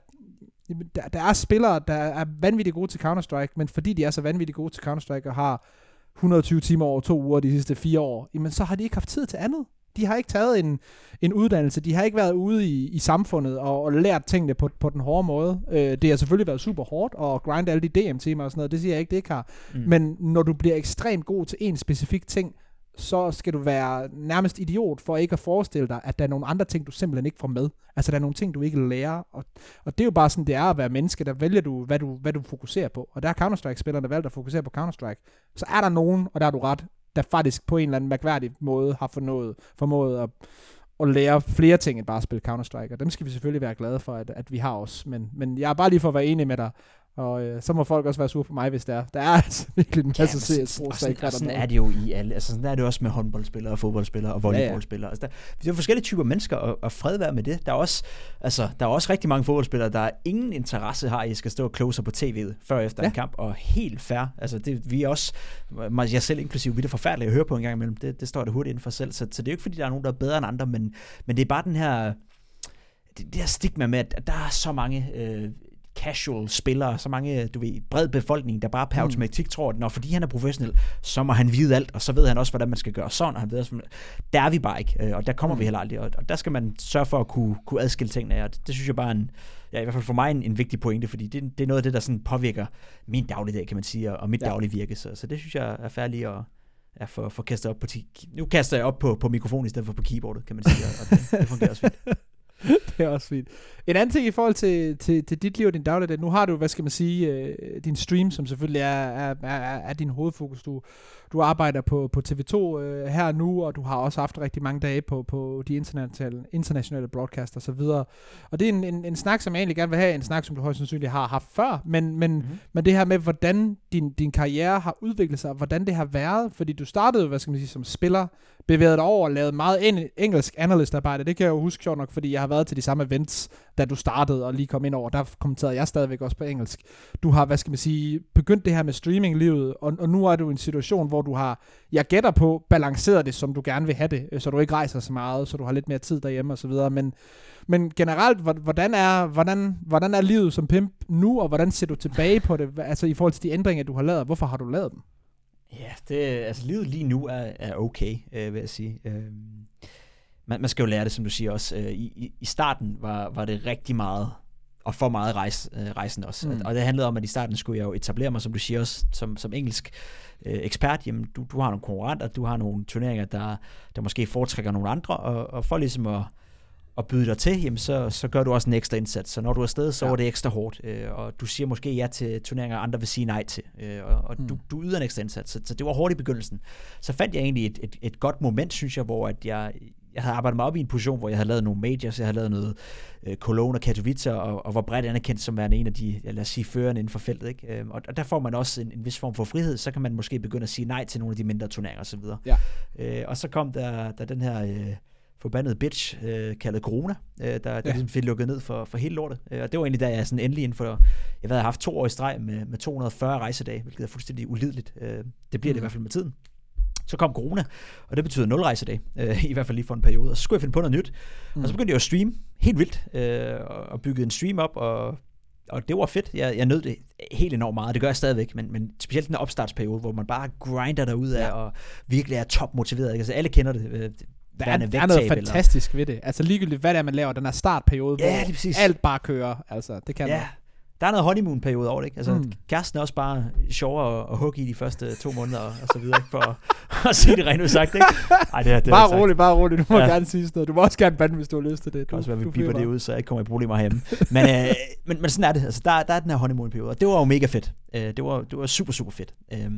Speaker 1: der, der er spillere, der er vanvittigt gode til Counter-Strike, men fordi de er så vanvittigt gode til Counter-Strike og har 120 timer over to uger de sidste fire år, jamen så har de ikke haft tid til andet. De har ikke taget en, en uddannelse, de har ikke været ude i, i samfundet og, og lært tingene på, på den hårde måde. Øh, det har selvfølgelig været super hårdt at grinde alle de DM-timer og sådan noget, det siger jeg ikke, det ikke har. Mm. Men når du bliver ekstremt god til en specifik ting, så skal du være nærmest idiot for ikke at forestille dig, at der er nogle andre ting, du simpelthen ikke får med. Altså, der er nogle ting, du ikke lærer. Og, og det er jo bare sådan, det er at være menneske, der vælger du, hvad du, hvad du fokuserer på. Og der er Counter-Strike-spillerne, der valgt at fokusere på Counter-Strike. Så er der nogen, og der er du ret, der faktisk på en eller anden mærkværdig måde har fornået, formået at, at lære flere ting end bare at spille Counter-Strike. Og dem skal vi selvfølgelig være glade for, at, at vi har os. Men, men jeg er bare lige for at være enig med dig. Og øh, så må folk også være sure på mig, hvis det er. Der er altså virkelig en masse ja, CS Pro
Speaker 2: sådan, og sådan er det jo i alle. Altså sådan er det også med håndboldspillere og fodboldspillere og volleyballspillere. Ja, ja. Altså, der, der er forskellige typer mennesker, og, og fred være med det. Der er, også, altså, der er også rigtig mange fodboldspillere, der ingen interesse har i at skal stå closer på tv'et før efter ja. en kamp. Og helt fair. Altså det, vi er også, jeg selv inklusive, vi er det forfærdelige at høre på en gang imellem. Det, det står det hurtigt inden for selv. Så, så det er jo ikke fordi, der er nogen, der er bedre end andre, men, men det er bare den her det, det her stigma med, at der er så mange øh, casual spillere, så mange, du ved, bred befolkning, der bare per mm. automatik tror, at når fordi han er professionel, så må han vide alt, og så ved han også, hvordan man skal gøre sådan, og han ved også, der er vi bare ikke, øh, og der kommer mm. vi heller aldrig, og der skal man sørge for at kunne, kunne adskille tingene, og det, det synes jeg bare er en, ja, i hvert fald for mig en, en vigtig pointe, fordi det, det er noget af det, der sådan påvirker min dagligdag, kan man sige, og mit ja. daglige virke, så, så det synes jeg er færdigt at, ja, for, for kastet op på, nu kaster jeg op på, på mikrofonen i stedet for på keyboardet, kan man sige, og det, det fungerer også fint.
Speaker 1: det er også fint. En anden ting i forhold til, til, til dit liv og din dagligdag, nu har du, hvad skal man sige, øh, din stream, som selvfølgelig er, er, er, er din hovedfokus. Du, du arbejder på, på TV2 øh, her nu, og du har også haft rigtig mange dage på, på de internationale, internationale broadcast og så videre. Og det er en, en, en snak, som jeg egentlig gerne vil have, en snak, som du højst sandsynligt har haft før, men, men, mm-hmm. men det her med, hvordan din, din karriere har udviklet sig, og hvordan det har været, fordi du startede, hvad skal man sige, som spiller, bevæget dig over og lavet meget en, engelsk analystarbejde. Det kan jeg jo huske sjovt nok, fordi jeg har været til de samme events, da du startede og lige kom ind over. Der kommenterede jeg stadigvæk også på engelsk. Du har, hvad skal man sige, begyndt det her med streaminglivet, og, og nu er du i en situation, hvor du har, jeg gætter på, balanceret det, som du gerne vil have det, øh, så du ikke rejser så meget, så du har lidt mere tid derhjemme og så videre. Men, men generelt, hvordan er, hvordan, hvordan er livet som pimp nu, og hvordan ser du tilbage på det, altså i forhold til de ændringer, du har lavet? Hvorfor har du lavet dem?
Speaker 2: Ja, det, altså livet lige nu er, er okay, øh, vil jeg sige. Øh, man, man skal jo lære det, som du siger også. Øh, i, I starten var, var det rigtig meget, og for meget rejs, øh, rejsen også. Mm. Og det handlede om, at i starten skulle jeg jo etablere mig, som du siger også, som, som engelsk øh, ekspert. Jamen, du, du har nogle konkurrenter, du har nogle turneringer, der, der måske foretrækker nogle andre, og, og for ligesom at at byde dig til, jamen så, så gør du også en ekstra indsats. Så når du er afsted, så ja. er det ekstra hårdt, øh, og du siger måske ja til turneringer, andre vil sige nej til, øh, og, og mm. du, du yder en ekstra indsats. Så, så det var hårdt i begyndelsen. Så fandt jeg egentlig et, et, et godt moment, synes jeg, hvor at jeg, jeg havde arbejdet mig op i en position, hvor jeg havde lavet nogle majors, jeg havde lavet noget øh, Cologne og Katowice, og, og var bredt anerkendt som værende en af de, lad os sige, førende inden for feltet. Ikke? Øh, og, og der får man også en, en vis form for frihed, så kan man måske begynde at sige nej til nogle af de mindre turneringer osv. Ja. Øh, og så kom der, der den her... Øh, forbandet bitch, øh, kaldet corona, øh, der, der ja. ligesom fik lukket ned for, for hele lortet. Øh, og det var egentlig, da jeg sådan endelig inden for, jeg havde haft to år i streg med, med 240 rejsedage, hvilket er fuldstændig ulideligt. Øh, det bliver mm. det i hvert fald med tiden. Så kom corona, og det betyder nul rejsedag, øh, i hvert fald lige for en periode. Og så skulle jeg finde på noget nyt. Mm. Og så begyndte jeg at streame helt vildt, øh, og byggede en stream op, og, og det var fedt. Jeg, jeg nød det helt enormt meget, det gør jeg stadigvæk, men, men specielt den opstartsperiode, hvor man bare grinder derud af, ja. og virkelig er topmotiveret. Ikke? Altså, alle kender det.
Speaker 1: Der er, der er noget fantastisk eller... ved det. Altså ligegyldigt, hvad det er, man laver, den her startperiode,
Speaker 2: ja,
Speaker 1: hvor præcis. alt bare kører. Altså, det kan
Speaker 2: ja. Man der er noget honeymoon-periode over det, ikke? Altså, mm. kæresten er også bare sjovere at, at hugge i de første to måneder, og så videre, ikke? For at sige det rent udsagt, ikke?
Speaker 1: Ej, det, er, det bare roligt, bare roligt. Du må ja. gerne sige sådan noget. Du må også gerne bande, hvis du har lyst til det.
Speaker 2: Det kan også være, vi biber det ud, så jeg ikke kommer i problemer hjemme. men, øh, men, men sådan er det. Altså, der, der er den her honeymoon-periode, og det var jo mega fedt. Øh, det, var, det var super, super fedt. Øh,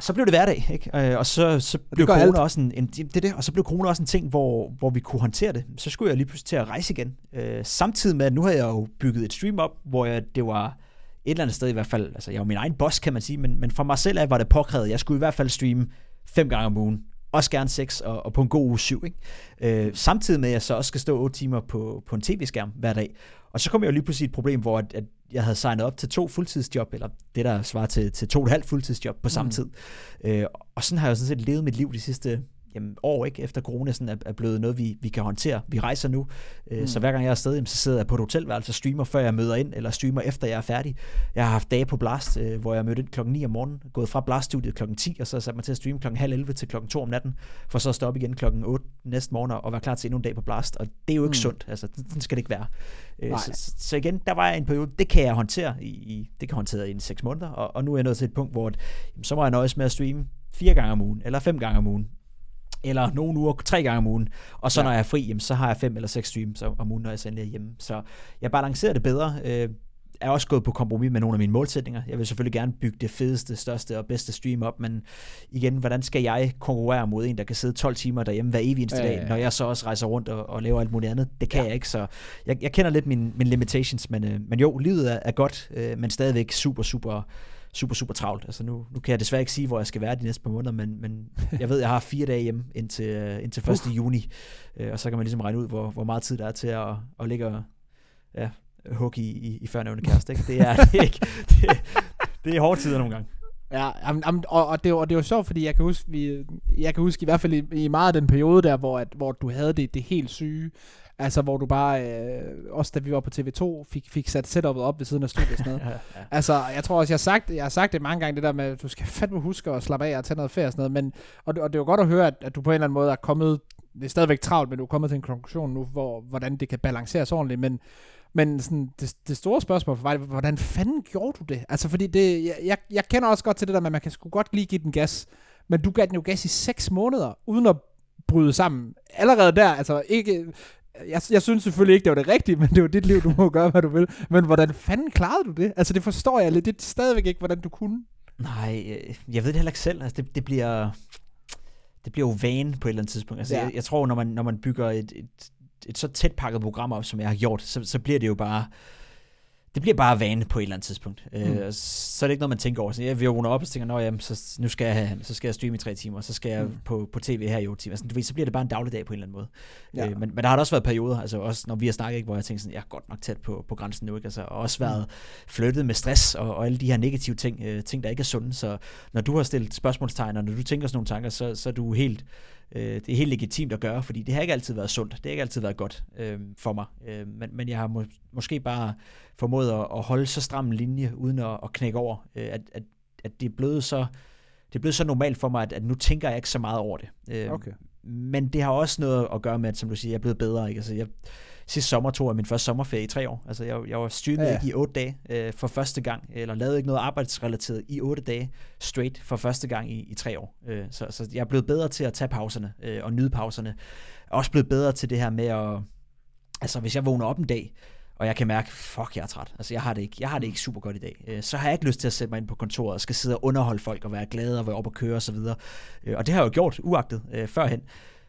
Speaker 2: så blev det hverdag, ikke? Øh, og så, så blev corona alt. også en, en, det, det, og så blev corona også en ting, hvor, hvor vi kunne håndtere det. Så skulle jeg lige pludselig til at rejse igen. Øh, samtidig med, at nu havde jeg jo bygget et stream op, hvor jeg, det var et eller andet sted i hvert fald, altså jeg var min egen boss, kan man sige, men, men for mig selv af var det påkrævet. Jeg skulle i hvert fald streame fem gange om ugen, også gerne seks, og, og på en god uge syv. Ikke? Øh, samtidig med, at jeg så også skal stå otte timer på, på en tv-skærm hver dag. Og så kom jeg jo lige pludselig et problem, hvor at, at jeg havde signet op til to fuldtidsjob, eller det der svarer til, til to og et halvt fuldtidsjob på samme mm. tid. Øh, og sådan har jeg jo sådan set levet mit liv de sidste jamen, år, ikke? efter corona sådan er, er blevet noget, vi, vi kan håndtere. Vi rejser nu, øh, mm. så hver gang jeg er afsted, jamen, så sidder jeg på et hotelværelse og streamer, før jeg møder ind, eller streamer efter jeg er færdig. Jeg har haft dage på Blast, øh, hvor jeg mødte ind klokken 9 om morgenen, gået fra Blast-studiet klokken 10, og så sat mig til at streame klokken halv 11 til klokken 2 om natten, for så at stoppe igen klokken 8 næste morgen og være klar til endnu en dag på Blast. Og det er jo ikke mm. sundt, altså sådan skal det ikke være. Øh, så, så, igen, der var en periode, det kan jeg håndtere i, i det kan håndtere i 6 måneder, og, og nu er jeg nået til et punkt, hvor jamen, så må jeg nøjes med at streame fire gange om ugen, eller fem gange om ugen, eller nogle uger tre gange om ugen, og så ja. når jeg er fri, jamen, så har jeg fem eller seks streams om ugen, når jeg sender hjemme. Så jeg balancerer det bedre. Øh, er også gået på kompromis med nogle af mine målsætninger. Jeg vil selvfølgelig gerne bygge det fedeste, største og bedste stream op, men igen, hvordan skal jeg konkurrere mod en, der kan sidde 12 timer derhjemme hver evig eneste ja, dag, når jeg så også rejser rundt og, og laver alt muligt andet? Det kan ja. jeg ikke, så jeg, jeg kender lidt mine, mine limitations, men, øh, men jo, livet er, er godt, øh, men stadigvæk super, super super, super travlt. Altså nu, nu kan jeg desværre ikke sige, hvor jeg skal være de næste par måneder, men, men jeg ved, jeg har fire dage hjemme indtil, øh, indtil 1. Uh. juni, øh, og så kan man ligesom regne ud, hvor, hvor meget tid der er til at, at ligge og ja, hugge i, i, i førnævne kæreste. Ikke? Det, er, det, er ikke, det, det er hårde tider nogle gange.
Speaker 1: Ja, og, og, det, og det jo sjovt, fordi jeg kan huske, vi, jeg kan huske i hvert fald i, i meget af den periode der, hvor, at, hvor du havde det, det helt syge, Altså, hvor du bare, øh, også da vi var på TV2, fik, fik sat setupet op ved siden af studiet og sådan noget. ja. Altså, jeg tror også, jeg har, sagt, jeg har sagt det mange gange, det der med, at du skal fandme huske at slappe af og tage noget ferie og sådan noget. Men, og, og det er jo godt at høre, at, at du på en eller anden måde er kommet, det er stadigvæk travlt, men du er kommet til en konklusion nu, hvor, hvordan det kan balanceres ordentligt. Men, men sådan, det, det store spørgsmål for mig, hvordan fanden gjorde du det? Altså, fordi det, jeg, jeg, jeg kender også godt til det der med, at man kan sgu godt lige give den gas, men du gav den jo gas i 6 måneder, uden at bryde sammen. Allerede der, altså ikke, jeg, jeg synes selvfølgelig ikke, det var det rigtige, men det er jo dit liv, du må gøre, hvad du vil. Men hvordan fanden klarede du det? Altså, det forstår jeg lidt. Det er stadigvæk ikke, hvordan du kunne.
Speaker 2: Nej, jeg ved det heller ikke selv. Altså, det, det bliver... Det bliver jo vane på et eller andet tidspunkt. Altså, ja. jeg, jeg tror, når man, når man bygger et, et, et så tæt pakket program op, som jeg har gjort, så, så bliver det jo bare det bliver bare vane på et eller andet tidspunkt. Øh, mm. Øh, så er det ikke noget, man tænker over. Så jeg vågner op og tænker, Nå, jamen, så, nu skal jeg, have, så skal jeg streame i tre timer, så skal jeg mm. på, på tv her i otte timer. Altså, du ved, så bliver det bare en dagligdag på en eller anden måde. Ja. Øh, men, men der har der også været perioder, altså også når vi har snakket, ikke, hvor jeg tænker sådan, jeg er godt nok tæt på, på grænsen nu, ikke? Altså, og også været mm. flyttet med stress og, og alle de her negative ting, øh, ting, der ikke er sunde. Så når du har stillet spørgsmålstegn, og når du tænker sådan nogle tanker, så, så er du helt øh, det er helt legitimt at gøre, fordi det har ikke altid været sundt, det har ikke altid været godt øh, for mig, øh, men, men jeg har må, måske bare formået at, at holde så stram en linje, uden at, at knække over, øh, at, at, at det er blevet så det er blevet så normalt for mig, at, at nu tænker jeg ikke så meget over det. Øh, okay. Men det har også noget at gøre med, at som du siger, jeg er blevet bedre. Ikke? Altså, jeg, sidste sommer tog jeg min første sommerferie i tre år. Altså, jeg, jeg var streamet ja, ikke i otte dage øh, for første gang, eller lavede ikke noget arbejdsrelateret i otte dage straight for første gang i, i tre år. Øh, så, så jeg er blevet bedre til at tage pauserne øh, og nyde pauserne. Jeg er også blevet bedre til det her med at... Altså, hvis jeg vågner op en dag, og jeg kan mærke, fuck, jeg er træt. Altså, jeg har det ikke, jeg har det ikke super godt i dag. Øh, så har jeg ikke lyst til at sætte mig ind på kontoret og skal sidde og underholde folk og være glad og være op og køre osv. Og, øh, og det har jeg jo gjort, uagtet, øh, førhen.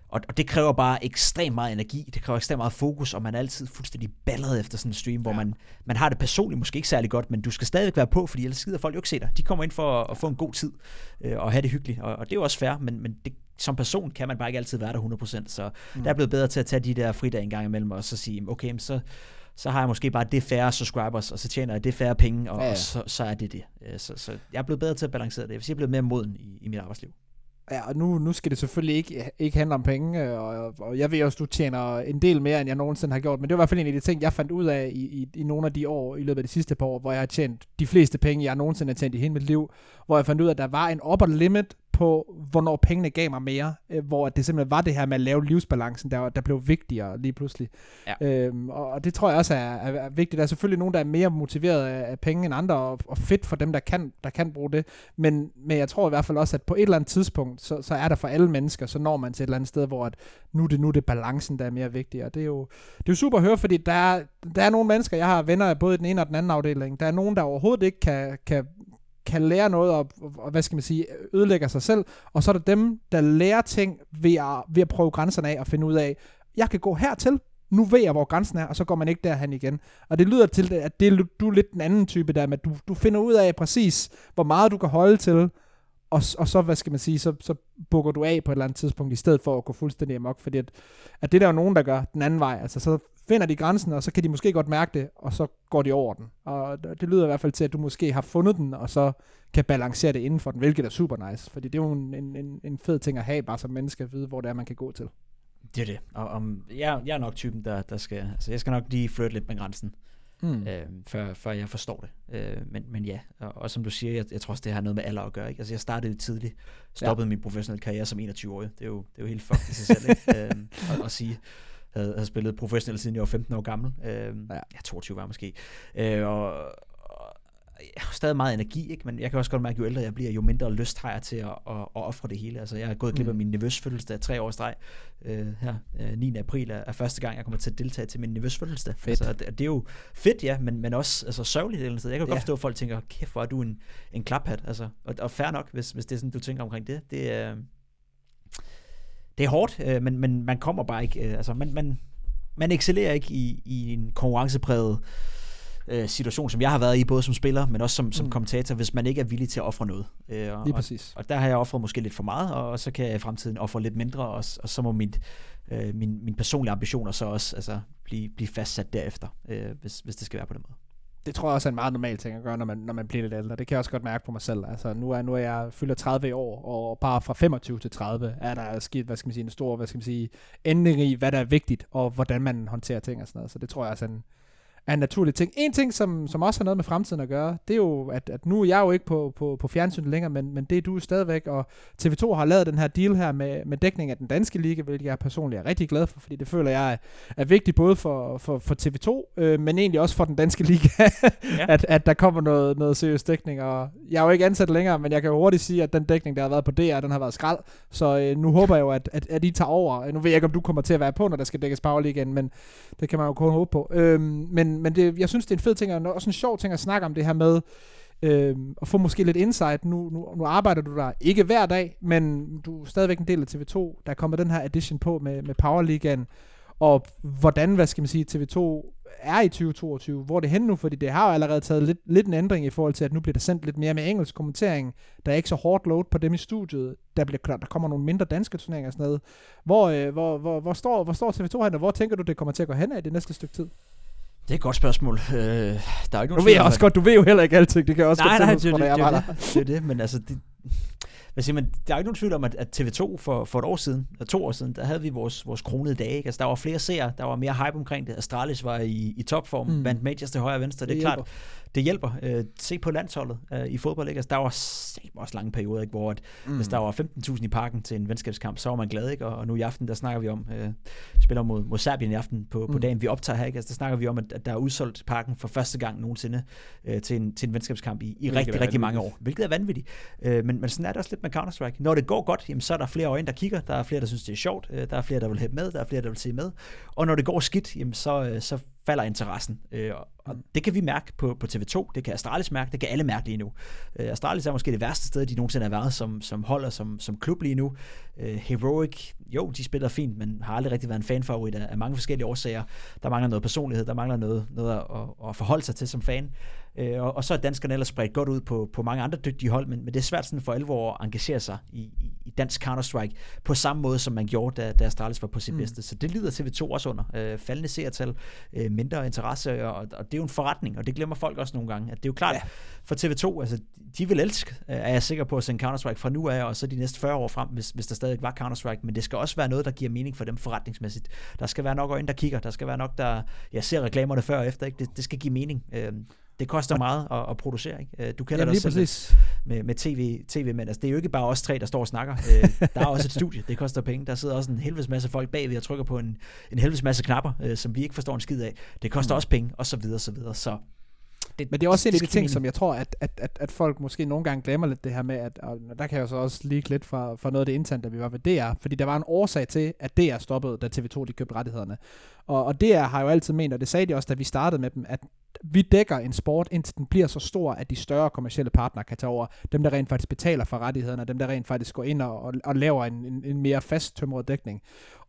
Speaker 2: Og, og det kræver bare ekstremt meget energi, det kræver ekstremt meget fokus, og man er altid fuldstændig balleret efter sådan en stream, ja. hvor man, man har det personligt måske ikke særlig godt, men du skal stadig være på, fordi ellers gider folk jo ikke se dig. De kommer ind for at, at få en god tid øh, og have det hyggeligt, og, og det er jo også fair, men, men det, som person kan man bare ikke altid være der 100%, så mm. der er blevet bedre til at tage de der fridage en gang imellem, og så sige, okay, så, så har jeg måske bare det færre subscribers, og så tjener jeg det færre penge, og, ja, ja. og så, så er det det. Øh, så, så jeg er blevet bedre til at balancere det. Jeg vil sige, jeg er blevet mere moden i, i mit arbejdsliv.
Speaker 1: Ja, og nu, nu skal det selvfølgelig ikke, ikke handle om penge, øh, og, og jeg ved også, du tjener en del mere, end jeg nogensinde har gjort, men det var i hvert fald en af de ting, jeg fandt ud af i, i, i nogle af de år, i løbet af de sidste par år, hvor jeg har tjent de fleste penge, jeg nogensinde har tjent i hele mit liv, hvor jeg fandt ud af, at der var en upper limit på, hvornår pengene gav mig mere, øh, hvor det simpelthen var det her med at lave livsbalancen, der, der blev vigtigere lige pludselig. Ja. Øhm, og, det tror jeg også er, er, er vigtigt. Der er selvfølgelig nogen, der er mere motiveret af, af penge end andre, og, og fedt for dem, der kan, der kan bruge det. Men, men jeg tror i hvert fald også, at på et eller andet tidspunkt, så, så er der for alle mennesker, så når man til et eller andet sted, hvor at nu er det, nu er det balancen, der er mere vigtig. Og det er jo, det er jo super at høre, fordi der er, der er nogle mennesker, jeg har venner både i den ene og den anden afdeling, der er nogen, der overhovedet ikke kan, kan kan lære noget og, og, hvad skal man sige, ødelægger sig selv, og så er der dem, der lærer ting ved at, ved at prøve grænserne af og finde ud af, jeg kan gå hertil, nu ved jeg, hvor grænsen er, og så går man ikke derhen igen. Og det lyder til, at det, du er lidt den anden type der, med, at du, du finder ud af præcis, hvor meget du kan holde til, og, og så, hvad skal man sige, så, så bukker du af på et eller andet tidspunkt, i stedet for at gå fuldstændig amok, fordi at, at det der er jo nogen, der gør den anden vej, altså så finder de grænsen, og så kan de måske godt mærke det, og så går de over den. Og det lyder i hvert fald til, at du måske har fundet den, og så kan balancere det inden for den, hvilket er super nice, fordi det er jo en, en, en fed ting at have, bare som menneske at vide, hvor det er, man kan gå til.
Speaker 2: Det er det. Og om, jeg, jeg er nok typen, der, der skal, altså jeg skal nok lige flytte lidt med grænsen, mm. øh, før, før jeg forstår det. Øh, men, men ja, og, og som du siger, jeg, jeg tror også, det har noget med alder at gøre. Ikke? Altså jeg startede tidligt, stoppede ja. min professionelle karriere som 21-årig. Det er jo, det er jo helt fucked i sig selv, ikke? øh, at, at sige havde, havde spillet professionelt siden jeg var 15 år gammel. Øh, ja. ja, 22 var måske. Øh, og, jeg har stadig meget energi, ikke? men jeg kan også godt mærke, at jo ældre jeg bliver, jo mindre lyst har jeg til at, at, at ofre det hele. Altså, jeg har gået glip af mm. min nervøs fødselsdag tre år streg. Øh, her, øh, 9. april er, er første gang, jeg kommer til at deltage til min nervøs fødselsdag. Altså, det, det, er jo fedt, ja, men, men også altså, sørgeligt et eller andet Jeg kan ja. godt forstå, at folk tænker, kæft, hvor er du en, en klaphat. Altså, og, og fair nok, hvis, hvis det er sådan, du tænker omkring det. Det er... Øh, det er hårdt, øh, men, men man kommer bare ikke, øh, altså man, man, man excellerer ikke i, i en konkurrencepræget øh, situation, som jeg har været i, både som spiller, men også som, som mm. kommentator, hvis man ikke er villig til at ofre noget.
Speaker 1: Øh, og, Lige præcis.
Speaker 2: Og, og der har jeg offret måske lidt for meget, og, og så kan jeg i fremtiden ofre lidt mindre, og, og så må mit, øh, min, min personlige ambitioner så også altså, blive, blive fastsat derefter, øh, hvis, hvis det skal være på den måde
Speaker 1: det tror jeg også er en meget normal ting at gøre, når man, når man bliver lidt ældre. Det kan jeg også godt mærke på mig selv. Altså, nu er, nu er jeg fylder 30 år, og bare fra 25 til 30 er der sket, hvad skal man sige, en stor, hvad skal man sige, ændring i, hvad der er vigtigt, og hvordan man håndterer ting og sådan noget. Så det tror jeg også er en, er en naturlig ting. En ting, som, som også har noget med fremtiden at gøre, det er jo, at, at nu er jeg jo ikke på, på, på fjernsyn længere, men, men det er du stadigvæk, og TV2 har lavet den her deal her med, med dækning af den danske liga, hvilket jeg personligt er rigtig glad for, fordi det føler jeg er, er vigtigt både for, for, for TV2, øh, men egentlig også for den danske liga, ja. at, at der kommer noget, noget seriøs dækning, og jeg er jo ikke ansat længere, men jeg kan jo hurtigt sige, at den dækning, der har været på DR, den har været skrald, så øh, nu håber jeg jo, at, at, at I tager over. Nu ved jeg ikke, om du kommer til at være på, når der skal dækkes Power igen, men det kan man jo kun håbe på. Øh, men men det, jeg synes, det er en fed ting, og også en sjov ting at snakke om det her med, øh, at få måske lidt insight. Nu, nu, nu arbejder du der ikke hver dag, men du er stadigvæk en del af TV2. Der kommer den her edition på med, med Power League og hvordan, hvad skal man sige, TV2 er i 2022. Hvor er det hen nu? Fordi det har jo allerede taget lidt, lidt en ændring i forhold til, at nu bliver der sendt lidt mere med engelsk kommentering. Der er ikke så hårdt load på dem i studiet. Der, bliver, der kommer nogle mindre danske turneringer og sådan noget. Hvor, øh, hvor, hvor, hvor, står, hvor står TV2 hen, og hvor tænker du, det kommer til at gå hen af det næste stykke tid?
Speaker 2: Det er et godt spørgsmål. Øh, der er ikke nogen
Speaker 1: nu ved jeg også godt, du ved jo heller ikke alting. Det kan jeg også
Speaker 2: nej,
Speaker 1: godt
Speaker 2: nej, det, det, det, det, det, det, det, men altså, det, hvad siger man, der er ikke nogen tvivl om, at, at TV2 for, for et år siden, eller to år siden, der havde vi vores, vores kronede dage. Ikke? Altså, der var flere seere, der var mere hype omkring det. Astralis var i, i topform, mm. vandt majors til højre og venstre. Det er klart, det hjælper. Øh, se på landsholdet øh, i fodbold. Ikke? Altså, der var også lange perioder, ikke? hvor at, mm. hvis der var 15.000 i parken til en venskabskamp, så var man glad. Ikke? Og, og nu i aften, der snakker vi om, øh, spiller mod, mod Serbien i aften på, mm. på dagen, vi optager her. Ikke? Altså, der snakker vi om, at, at der er udsolgt parken for første gang nogensinde øh, til, en, til en venskabskamp i, i rigtig, rigtig mange år. Hvilket er vanvittigt. Øh, men, men sådan er det også lidt med Counter-Strike. Når det går godt, jamen, så er der flere øjne, der kigger. Der er flere, der synes, det er sjovt. Øh, der er flere, der vil hæppe med. Der er flere, der vil se med. Og når det går skidt, jamen, så, øh, så falder interessen. Øh, og mm. det kan vi mærke på, på TV2, det kan Astralis mærke, det kan alle mærke lige nu. Øh, Astralis er måske det værste sted, de nogensinde har været som, som hold og som, som klub lige nu. Øh, Heroic, jo, de spiller fint, men har aldrig rigtig været en fanfavorit af, af mange forskellige årsager. Der mangler noget personlighed, der mangler noget, noget at, at forholde sig til som fan. Øh, og, og så er danskerne ellers spredt godt ud på, på mange andre dygtige hold, men, men det er svært sådan for alvor at engagere sig i, i, i dansk Counter-Strike, på samme måde, som man gjorde, da, da Astralis var på sit mm. bedste. Så det lider TV2 også under. Øh, faldende seertal, øh, mindre interesse, og, og det er jo en forretning, og det glemmer folk også nogle gange. At det er jo klart, ja. for TV2, altså, de vil elske, er jeg sikker på, at sende Counter-Strike fra nu af, og så de næste 40 år frem, hvis, hvis der stadig var Counter-Strike, men det skal også være noget, der giver mening for dem forretningsmæssigt. Der skal være nok øjne, der kigger, der skal være nok, der ja, ser reklamerne før og efter. Ikke? Det, det skal give mening. Øh, det koster meget at, at producere. Ikke? Øh, du kender
Speaker 1: Jamen,
Speaker 2: det også
Speaker 1: præcis.
Speaker 2: med, med tv, tv, men altså, det er jo ikke bare os tre, der står og snakker. Øh, der er også et studie, det koster penge. Der sidder også en helvedes masse folk bagved og trykker på en, en helvedes masse knapper, øh, som vi ikke forstår en skid af. Det koster mm. også penge, og så videre, så videre. Så
Speaker 1: det, Men det er også en af de ting, som jeg tror, at, at, at, at folk måske nogle gange glemmer lidt det her med, at og der kan jeg så også lige lidt fra, fra noget af det internt, da vi var ved DR, fordi der var en årsag til, at DR stoppede, da TV2 de købte rettighederne. Og, og DR har jo altid ment, og det sagde de også, da vi startede med dem, at vi dækker en sport, indtil den bliver så stor, at de større kommercielle partnere kan tage over. Dem, der rent faktisk betaler for rettighederne, dem, der rent faktisk går ind og, og, og laver en, en, en mere fasttømret dækning.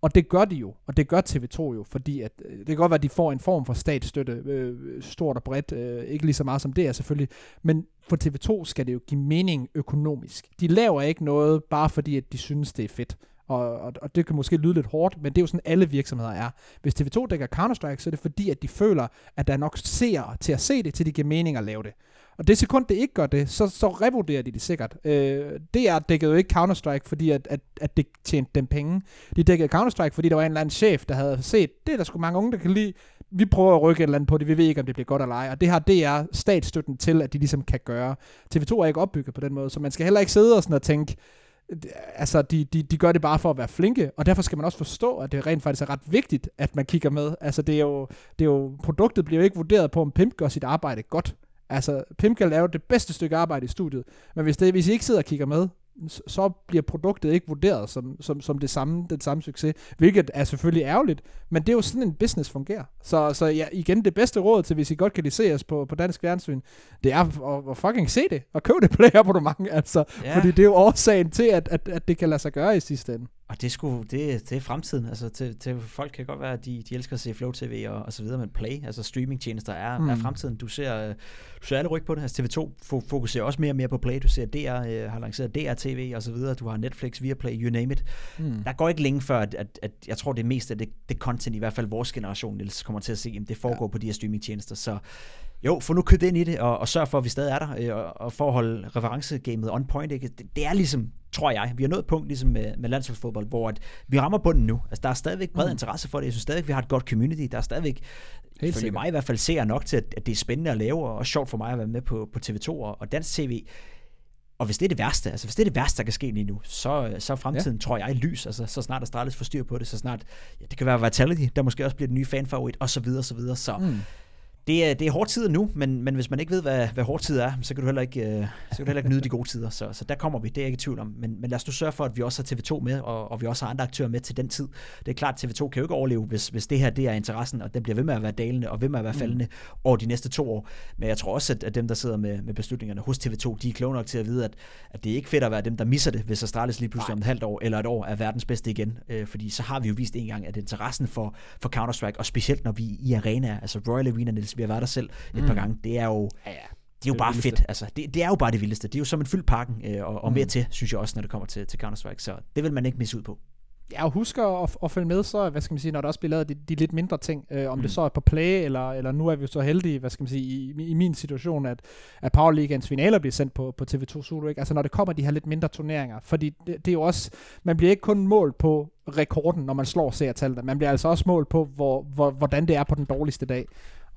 Speaker 1: Og det gør de jo, og det gør TV2 jo, fordi at, øh, det kan godt være, at de får en form for statsstøtte, øh, stort og bredt, øh, ikke lige så meget som det er selvfølgelig, men for TV2 skal det jo give mening økonomisk. De laver ikke noget, bare fordi at de synes, det er fedt. Og, og, og det kan måske lyde lidt hårdt, men det er jo sådan, alle virksomheder er. Hvis TV2 dækker Counter-Strike, så er det fordi, at de føler, at der er nok seere til at se det, til de giver mening at lave det. Og det sekund, det ikke gør det, så, så revurderer de det sikkert. Øh, det er dækket jo ikke Counter-Strike, fordi at, at, at det tjente dem penge. De dækkede Counter-Strike, fordi der var en eller anden chef, der havde set, det er der sgu mange unge, der kan lide. Vi prøver at rykke et eller andet på det, vi ved ikke, om det bliver godt eller ej. Og det har DR statsstøtten til, at de ligesom kan gøre. TV2 er ikke opbygget på den måde, så man skal heller ikke sidde og sådan og tænke, altså, de, de, de gør det bare for at være flinke, og derfor skal man også forstå, at det rent faktisk er ret vigtigt, at man kigger med. Altså, det er jo, det er jo produktet bliver jo ikke vurderet på, om Pimp gør sit arbejde godt. Altså, Pimp kan lave det bedste stykke arbejde i studiet, men hvis, det, hvis I ikke sidder og kigger med, så bliver produktet ikke vurderet som, som, som det samme, den samme succes, hvilket er selvfølgelig ærgerligt, men det er jo sådan en business fungerer. Så, så ja, igen, det bedste råd til, hvis I godt kan lide se os på, på dansk fjernsyn, det er at, at fucking se det, og købe det play-abonnement, altså, ja. fordi det er jo årsagen til, at, at, at det kan lade sig gøre i sidste ende.
Speaker 2: Og det, skulle, det, det er fremtiden. Altså, til, til folk kan godt være, at de, de elsker at se Flow TV og, og så videre, men Play, altså streamingtjenester, er, mm. er fremtiden. Du ser, du ser alle ryg på det. Altså TV2 fokuserer også mere og mere på Play. Du ser DR, øh, har lanceret DR TV og så videre. Du har Netflix, Viaplay, you name it. Mm. Der går ikke længe før, at, at, at jeg tror, det meste af det, det content, i hvert fald vores generation, Niels, kommer til at se, at det foregår ja. på de her streamingtjenester. Så jo, få nu købt ind i det, og, og sørg for, at vi stadig er der, øh, og, og for at holde referencegamet on point. Ikke? Det, det er ligesom, tror jeg, vi har nået et punkt ligesom med, med landsholdsfodbold, hvor at vi rammer bunden nu. Altså, der er stadigvæk bred mm. interesse for det. Jeg synes stadigvæk, vi har et godt community. Der er stadigvæk, Helt følge mig i hvert fald, ser nok til, at, at det er spændende at lave, og også sjovt for mig at være med på, på TV2 og, og Dansk TV. Og hvis det er det værste, altså hvis det er det værste, der kan ske lige nu, så, så er fremtiden, ja. tror jeg, lys. Altså så snart Astralis får styr på det, så snart, ja, det kan være Vitality, der måske også bliver den nye fanfavorit, og så videre, og så videre. Så mm det er, det er hård tid nu, men, men hvis man ikke ved, hvad, hvad hård tid er, så kan du heller ikke, øh, så kan du heller ikke nyde de gode tider. Så, så der kommer vi, det er jeg ikke i tvivl om. Men, men lad os nu sørge for, at vi også har TV2 med, og, og vi også har andre aktører med til den tid. Det er klart, at TV2 kan jo ikke overleve, hvis, hvis det her det er interessen, og den bliver ved med at være dalende, og ved med at være mm. faldende mm. over de næste to år. Men jeg tror også, at, at dem, der sidder med, med beslutningerne hos TV2, de er kloge nok til at vide, at, at det er ikke fedt at være dem, der misser det, hvis Astralis lige pludselig Nej. om et halvt år eller et år er verdens bedste igen. Øh, fordi så har vi jo vist en gang, at interessen for, for Counter-Strike, og specielt når vi i arena, altså Royal Arena, Niels, vi har været der selv, et mm. par gange. Det er jo... Ja, ja. Det er jo det bare fedt. Altså, det, det er jo bare det vildeste. Det er jo som en fyldt pakken, øh, og, og mere mm. til, synes jeg også, når det kommer til, til Counter-Strike. Så det vil man ikke misse ud på.
Speaker 1: Ja, og husk at, at følge med så, hvad skal man sige, når der også bliver lavet de, de lidt mindre ting, øh, om mm. det så er på play, eller, eller nu er vi jo så heldige, hvad skal man sige, i, i min situation, at, at Power League's finaler bliver sendt på, på TV2 Zulu, ikke? Altså når det kommer de her lidt mindre turneringer, fordi det, det er jo også, man bliver ikke kun målt på rekorden, når man slår seertallene, man bliver altså også målt på, hvor, hvor, hvordan det er på den dårligste dag.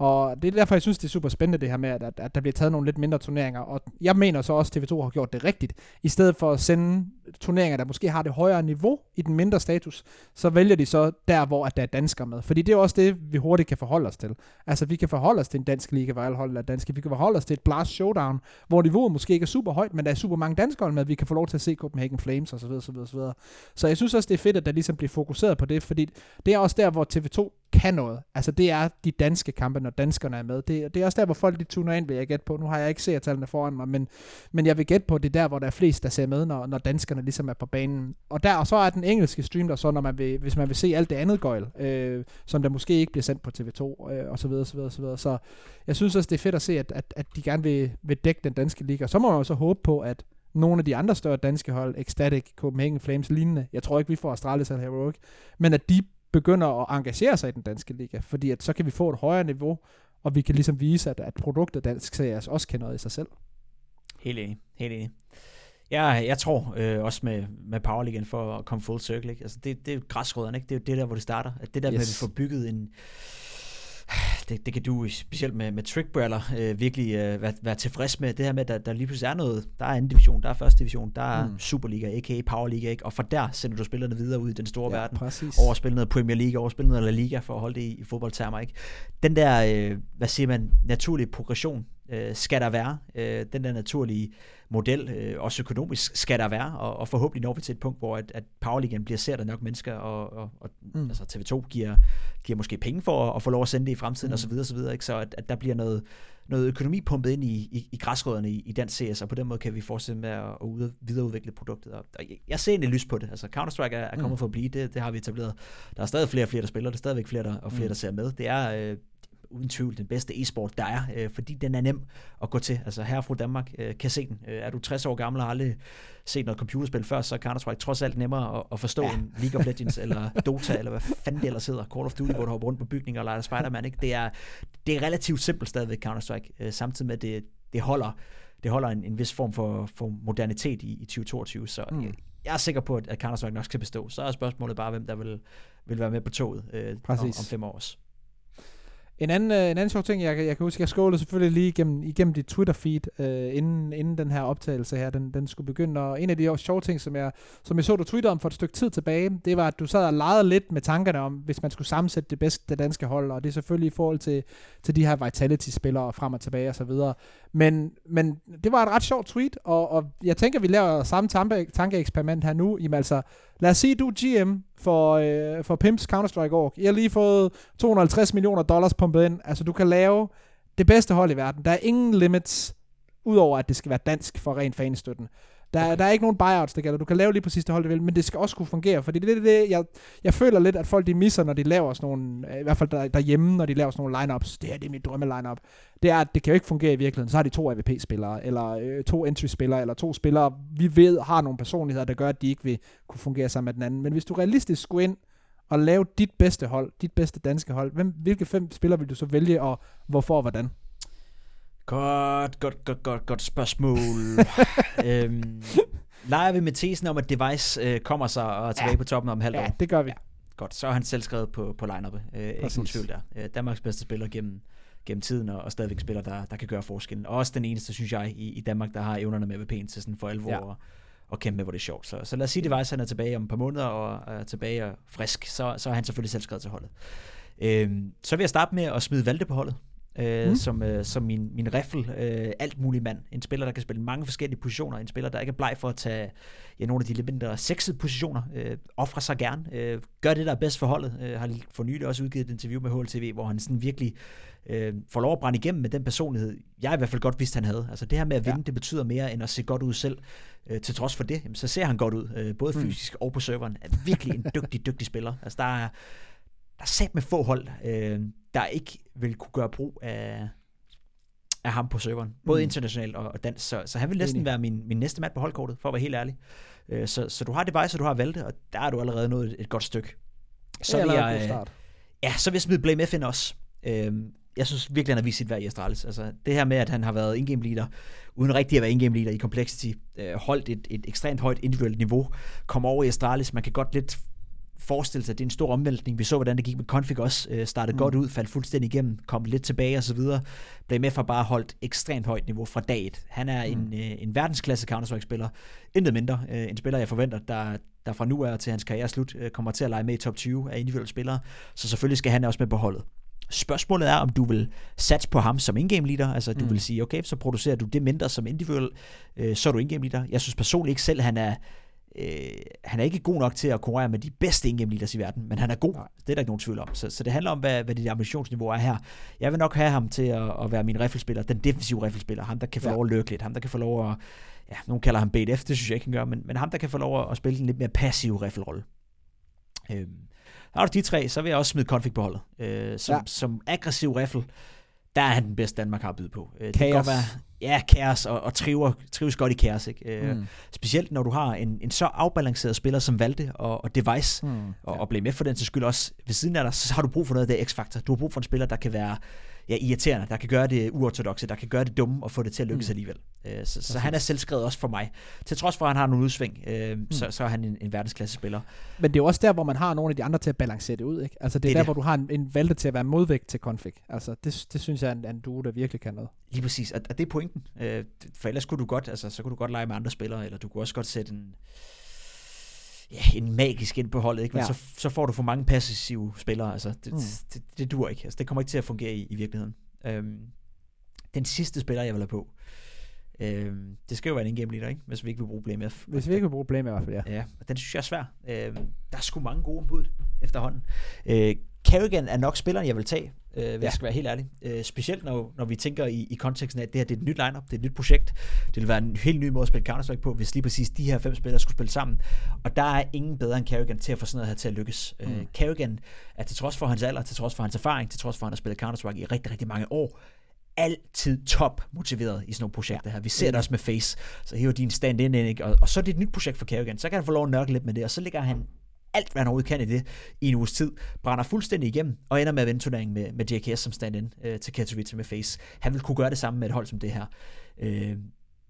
Speaker 1: Og det er derfor, jeg synes, det er super spændende det her med, at, at der bliver taget nogle lidt mindre turneringer. Og jeg mener så også, at TV2 har gjort det rigtigt. I stedet for at sende turneringer, der måske har det højere niveau i den mindre status, så vælger de så der, hvor at der er danskere med. Fordi det er også det, vi hurtigt kan forholde os til. Altså, vi kan forholde os til en dansk liga, hvor alle hold er danske. Vi kan forholde os til et blast showdown, hvor niveauet måske ikke er super højt, men der er super mange danskere med, vi kan få lov til at se Copenhagen Flames osv. osv., osv. Så jeg synes også, det er fedt, at der ligesom bliver fokuseret på det, fordi det er også der, hvor TV2 kan noget. Altså det er de danske kampe, når danskerne er med. Det, det er også der, hvor folk de tuner ind, vil jeg gætte på. Nu har jeg ikke set tallene foran mig, men, men jeg vil gætte på, at det er der, hvor der er flest, der ser med, når, når danskerne ligesom er på banen. Og der og så er den engelske stream der så, når man vil, hvis man vil se alt det andet gøjl, øh, som der måske ikke bliver sendt på TV2, øh, og så videre, så videre, så videre. Så jeg synes også, det er fedt at se, at, at, at de gerne vil, vil dække den danske liga. Så må man jo så håbe på, at nogle af de andre større danske hold, Ecstatic, Copenhagen Flames, lignende. Jeg tror ikke, vi får Astralis eller Heroic. Men at de begynder at engagere sig i den danske liga, fordi at så kan vi få et højere niveau, og vi kan ligesom vise, at, at produktet dansk series også kan noget i sig selv.
Speaker 2: Helt enig, helt enig. Jeg, jeg tror øh, også med, med Powerligaen for at komme full circle. Ikke? Altså det, det er græsrødderne, ikke? det er jo det der, hvor det starter. At det der yes. med, at vi får bygget en, det, det kan du specielt med, med trickballer øh, virkelig øh, være, være tilfreds med. Det her med, at der, der lige pludselig er noget. Der er anden division, der er første division, der er mm. Superliga, a.k.a. Powerliga, ikke? og fra der sender du spillerne videre ud i den store ja, verden.
Speaker 1: Præcis.
Speaker 2: Over spille noget Premier League, over spille noget La Liga, for at holde det i, i fodboldtermer. Ikke? Den der, øh, hvad siger man, naturlige progression, øh, skal der være. Øh, den der naturlige model, øh, også økonomisk, skal der være, og, og forhåbentlig når vi til et punkt, hvor at, at Powerligaen bliver set af nok mennesker, og, og, og mm. altså TV2 giver, giver måske penge for at, at få lov at sende det i fremtiden, mm. og så videre, så videre, ikke? så at, at der bliver noget, noget økonomi pumpet ind i, i, i græsrødderne i, i den CS, og på den måde kan vi fortsætte med at, at videreudvikle produktet. Og jeg, jeg ser egentlig lys på det. Altså Counter-Strike er, er kommet mm. for at blive, det, det har vi etableret. Der er stadig flere og flere, der spiller, der er stadigvæk flere der, og flere, mm. der ser med. Det er, øh, uden tvivl den bedste e-sport, der er, øh, fordi den er nem at gå til. Altså her fra Danmark øh, kan se den. Øh, er du 60 år gammel og har aldrig set noget computerspil før, så er Counter-Strike trods alt nemmere at, at forstå ja. end League of Legends eller Dota, eller hvad fanden det ellers hedder. Call of Duty, hvor du hopper rundt på bygninger og leger Spider-Man. Ikke? Det, er, det er relativt simpelt stadigvæk Counter-Strike, øh, samtidig med, at det, det holder det holder en, en vis form for, for modernitet i, i 2022, så mm. jeg, jeg er sikker på, at Counter-Strike nok skal bestå. Så er spørgsmålet bare, hvem der vil, vil være med på toget øh, om, om fem år også.
Speaker 1: En anden, øh, en anden sjov ting, jeg, jeg kan huske, jeg skålede selvfølgelig lige igennem, igennem dit Twitter-feed, øh, inden, inden den her optagelse her, den, den skulle begynde. Og en af de sjove ting, som jeg, som jeg så, du tweetede om for et stykke tid tilbage, det var, at du sad og legede lidt med tankerne om, hvis man skulle sammensætte det bedste danske hold, og det er selvfølgelig i forhold til, til de her Vitality-spillere frem og tilbage og så videre. Men, men det var et ret sjovt tweet, og, og jeg tænker, vi laver samme tankeeksperiment her nu. Jamen altså, lad os sige, du GM for, øh, for Pimps Counter-Strike Org. I har lige fået 250 millioner dollars pumpet ind. Altså, du kan lave det bedste hold i verden. Der er ingen limits, udover at det skal være dansk for ren fanstøtten. Der, okay. der er ikke nogen buyouts, der gælder. Du kan lave lige præcis det hold, du vil, men det skal også kunne fungere, fordi det er det, det, jeg, jeg føler lidt, at folk de misser, når de laver sådan nogle, i hvert fald der, derhjemme, når de laver sådan nogle lineups. Det her det er mit drømme lineup. Det er, at det kan jo ikke fungere i virkeligheden. Så har de to AVP-spillere, eller øh, to entry-spillere, eller to spillere, vi ved har nogle personligheder, der gør, at de ikke vil kunne fungere sammen med den anden. Men hvis du realistisk skulle ind og lave dit bedste hold, dit bedste danske hold, hvem, hvilke fem spillere vil du så vælge, og hvorfor og hvordan?
Speaker 2: Godt, godt, godt, godt, godt spørgsmål. øhm, leger vi med tesen om, at Device øh, kommer sig og er tilbage ja. på toppen om halvt år?
Speaker 1: Ja, det gør vi. Ja.
Speaker 2: Godt, så er han selv skrevet på, på line-up'et. Øh, ikke nogen tvivl der. Øh, Danmarks bedste spiller gennem, gennem tiden, og, og stadigvæk spiller, der, der kan gøre forskellen. Og også den eneste, synes jeg, i, i Danmark, der har evnerne med VP'en til sådan for alvor ja. og, og kæmpe med, hvor det er sjovt. Så, så lad os sige, at Device han er tilbage om et par måneder, og er tilbage og frisk, så, så er han selvfølgelig selv skrevet til holdet. Øh, så vil jeg starte med at smide Valde på holdet øh, mm. som, øh, som min, min riffel, øh, alt mulig mand. En spiller, der kan spille mange forskellige positioner. En spiller, der ikke er bleg for at tage ja, nogle af de lidt mindre sexede positioner. Øh, offre sig gerne. Øh, gør det, der er bedst for holdet. Øh, har for nylig også udgivet et interview med HLTV, hvor han sådan virkelig øh, får lov at brænde igennem med den personlighed, jeg i hvert fald godt vidste, han havde. Altså det her med at vinde, ja. det betyder mere end at se godt ud selv. Øh, til trods for det, jamen, så ser han godt ud, øh, både mm. fysisk og på serveren. Er virkelig en dygtig, dygtig spiller. Altså der er, der er sat med få hold, øh, der ikke vil kunne gøre brug af, af ham på serveren. Både mm. internationalt og, og dansk. Så, så han vil næsten Enig. være min, min næste mand på holdkortet, for at være helt ærlig. Øh, så, så du har det så du har Valde, og der er du allerede nået et, et godt stykke.
Speaker 1: Så vil jeg, start.
Speaker 2: Ja, så vil jeg smide Blame FN også. Øh, jeg synes virkelig, han har vist sit værd i Astralis. Altså, det her med, at han har været in-game leader, uden rigtig at være in-game leader i Complexity, øh, holdt et, et ekstremt højt individuelt niveau, kom over i Astralis. Man kan godt lidt forestille sig, at det er en stor omvæltning. Vi så, hvordan det gik med Config også. Øh, startede mm. godt ud, faldt fuldstændig igennem, kom lidt tilbage og så videre. Blev med for bare holdt ekstremt højt niveau fra dag et. Han er mm. en, øh, en verdensklasse Counter-Strike-spiller. Intet mindre. Øh, en spiller, jeg forventer, der, der fra nu af til hans karriere slut, øh, kommer til at lege med i top 20 af individuelle spillere. Så selvfølgelig skal han også med på holdet. Spørgsmålet er, om du vil satse på ham som in-game leader, altså du mm. vil sige, okay, så producerer du det mindre som individuel, øh, så er du in-game leader. Jeg synes personligt ikke selv, han er øh, han er ikke god nok til at konkurrere med de bedste leaders i verden, men han er god. Nej. Det er der ikke nogen tvivl om. Så, så det handler om, hvad, hvad dit ambitionsniveau er her. Jeg vil nok have ham til at, at være min riffelspiller, den defensive riffelspiller, ham der kan få ja. lov at løbe lidt, ham der kan få lov at, ja, nogen kalder ham BDF, det synes jeg ikke, han gør, men, men ham der kan få lov at spille en lidt mere passiv riffelrolle. Øhm, har du de tre, så vil jeg også smide Config på holdet. Øh, som, ja. som aggressiv riffel, der er han den bedste, Danmark har at byde på.
Speaker 1: Øh, det kan godt være,
Speaker 2: ja, kaos og, og triver, trives godt i kaos. Ikke? Mm. Specielt når du har en, en så afbalanceret spiller som Valde og, og Device, mm. og, og blive med for den til skyld også ved siden af dig, så har du brug for noget af det x-faktor. Du har brug for en spiller, der kan være ja, irriterende, der kan gøre det uortodoxe, der kan gøre det dumme og få det til at lykkes mm. alligevel. Øh, så, så han er selvskrevet også for mig. Til trods for, at han har nogle udsving, øh, mm. så, så er han en, en verdensklasse spiller.
Speaker 1: Men det er også der, hvor man har nogle af de andre til at balancere det ud. Ikke? Altså det er, det er der, det. hvor du har en, en valgte til at være modvægt til config. Altså det, det synes jeg er en, en duo, der virkelig kan noget.
Speaker 2: Lige præcis, og, og det er pointen. Øh, for ellers kunne du godt, altså, så kunne du godt lege med andre spillere, eller du kunne også godt sætte en ja, en magisk ind på holdet, ikke? men ja. så, så får du for mange passive spillere. Altså, det, mm. det, det, dur ikke. Altså, det kommer ikke til at fungere i, i virkeligheden. Øhm, den sidste spiller, jeg vil have på, øhm, det skal jo være en in-game leader, ikke? hvis vi ikke vil bruge BMF.
Speaker 1: Hvis vi ikke vil bruge BMF, i hvert fald,
Speaker 2: ja. Ja, den synes jeg er svær. Øhm, der er sgu mange gode ombud efterhånden. Øh, Carrigan er nok spilleren, jeg vil tage, øh, hvis ja. jeg skal være helt ærlig. Øh, specielt når, når vi tænker i, i konteksten af, at det her det er et nyt lineup, det er et nyt projekt. Det vil være en helt ny måde at spille counter på, hvis lige præcis de her fem spillere skulle spille sammen. Og der er ingen bedre end Carrigan til at få sådan noget her til at lykkes. Øh, mm. Øh, Carrigan er til trods for hans alder, til trods for hans erfaring, til trods for, at han har spillet counter i rigtig, rigtig mange år, altid top motiveret i sådan nogle projekter her. Vi ser det også med Face. Så hiver din stand-in ind, ikke? Og, og så er det et nyt projekt for Carrigan. Så kan han få lov at nørkle lidt med det, og så ligger han alt, hvad han overhovedet kan i det, i en uges tid, brænder fuldstændig igennem, og ender med at vinde turneringen med, med JKS som stand-in øh, til Katowice med Face. Han vil kunne gøre det samme med et hold som det her. Øh,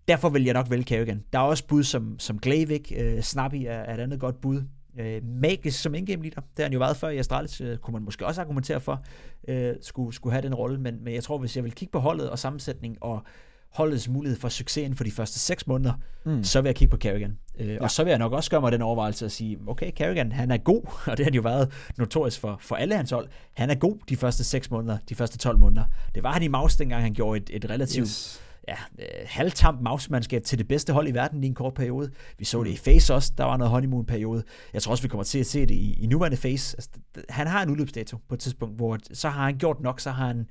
Speaker 2: derfor vil jeg nok vælge Kerrigan. Der er også bud som, som Glavik, øh, Snappy er, er et andet godt bud. Øh, Magisk som indgame leader, det har han jo været før i Astralis, øh, kunne man måske også argumentere for, øh, skulle, skulle have den rolle, men, men jeg tror, hvis jeg vil kigge på holdet og sammensætning og holdets mulighed for succes inden for de første 6 måneder, mm. så vil jeg kigge på Carrigan. Øh, ja. Og så vil jeg nok også gøre mig den overvejelse at sige, okay, Carrigan, han er god, og det har han jo været notorisk for, for alle hans hold. Han er god de første 6 måneder, de første 12 måneder. Det var han i Maus, dengang han gjorde et, et relativt yes. ja, øh, halvtamt Maus-mandskab til det bedste hold i verden i en kort periode. Vi så det i Face også, der var noget honeymoon-periode. Jeg tror også, vi kommer til at se det i, i nuværende Face. Altså, han har en udløbsdato på et tidspunkt, hvor så har han gjort nok, så har han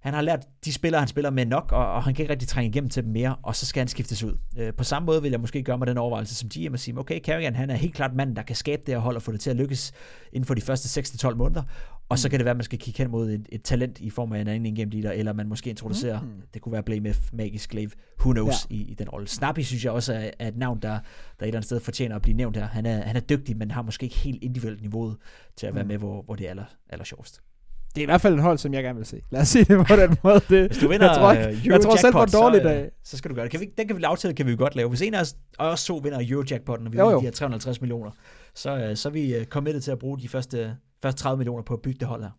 Speaker 2: han har lært de spillere, han spiller med nok, og, og han kan ikke rigtig trænge igennem til dem mere, og så skal han skiftes ud. Øh, på samme måde vil jeg måske gøre mig den overvejelse som GM og sige, okay, Carrigan, han er helt klart manden, der kan skabe det her hold og få det til at lykkes inden for de første 6-12 måneder, og så mm. kan det være, at man skal kigge hen mod et, et talent i form af en anden game leader, eller man måske introducerer, mm. det kunne være Blaymeth, Magisk Glaive, who knows, ja. i, i den rolle. Snappy synes jeg også er, er et navn, der, der et eller andet sted fortjener at blive nævnt her. Han er, han er dygtig, men har måske ikke helt individuelt niveauet til at være mm. med, hvor, hvor det er aller, aller sjovest
Speaker 1: det er i hvert fald en hold, som jeg gerne vil se. Lad os sige det på den måde. Det,
Speaker 2: Hvis du vinder
Speaker 1: jeg tror, ikke,
Speaker 2: uh, jeg
Speaker 1: tror selv på en dårlig
Speaker 2: så,
Speaker 1: dag.
Speaker 2: Så skal du gøre det. Kan vi, den kan vi aftale, kan vi godt lave. Hvis en af os, os to vinder Eurojackpotten, og vi vinder de her 350 millioner, så, uh, så er vi kommet til at bruge de første, første 30 millioner på at bygge det hold her.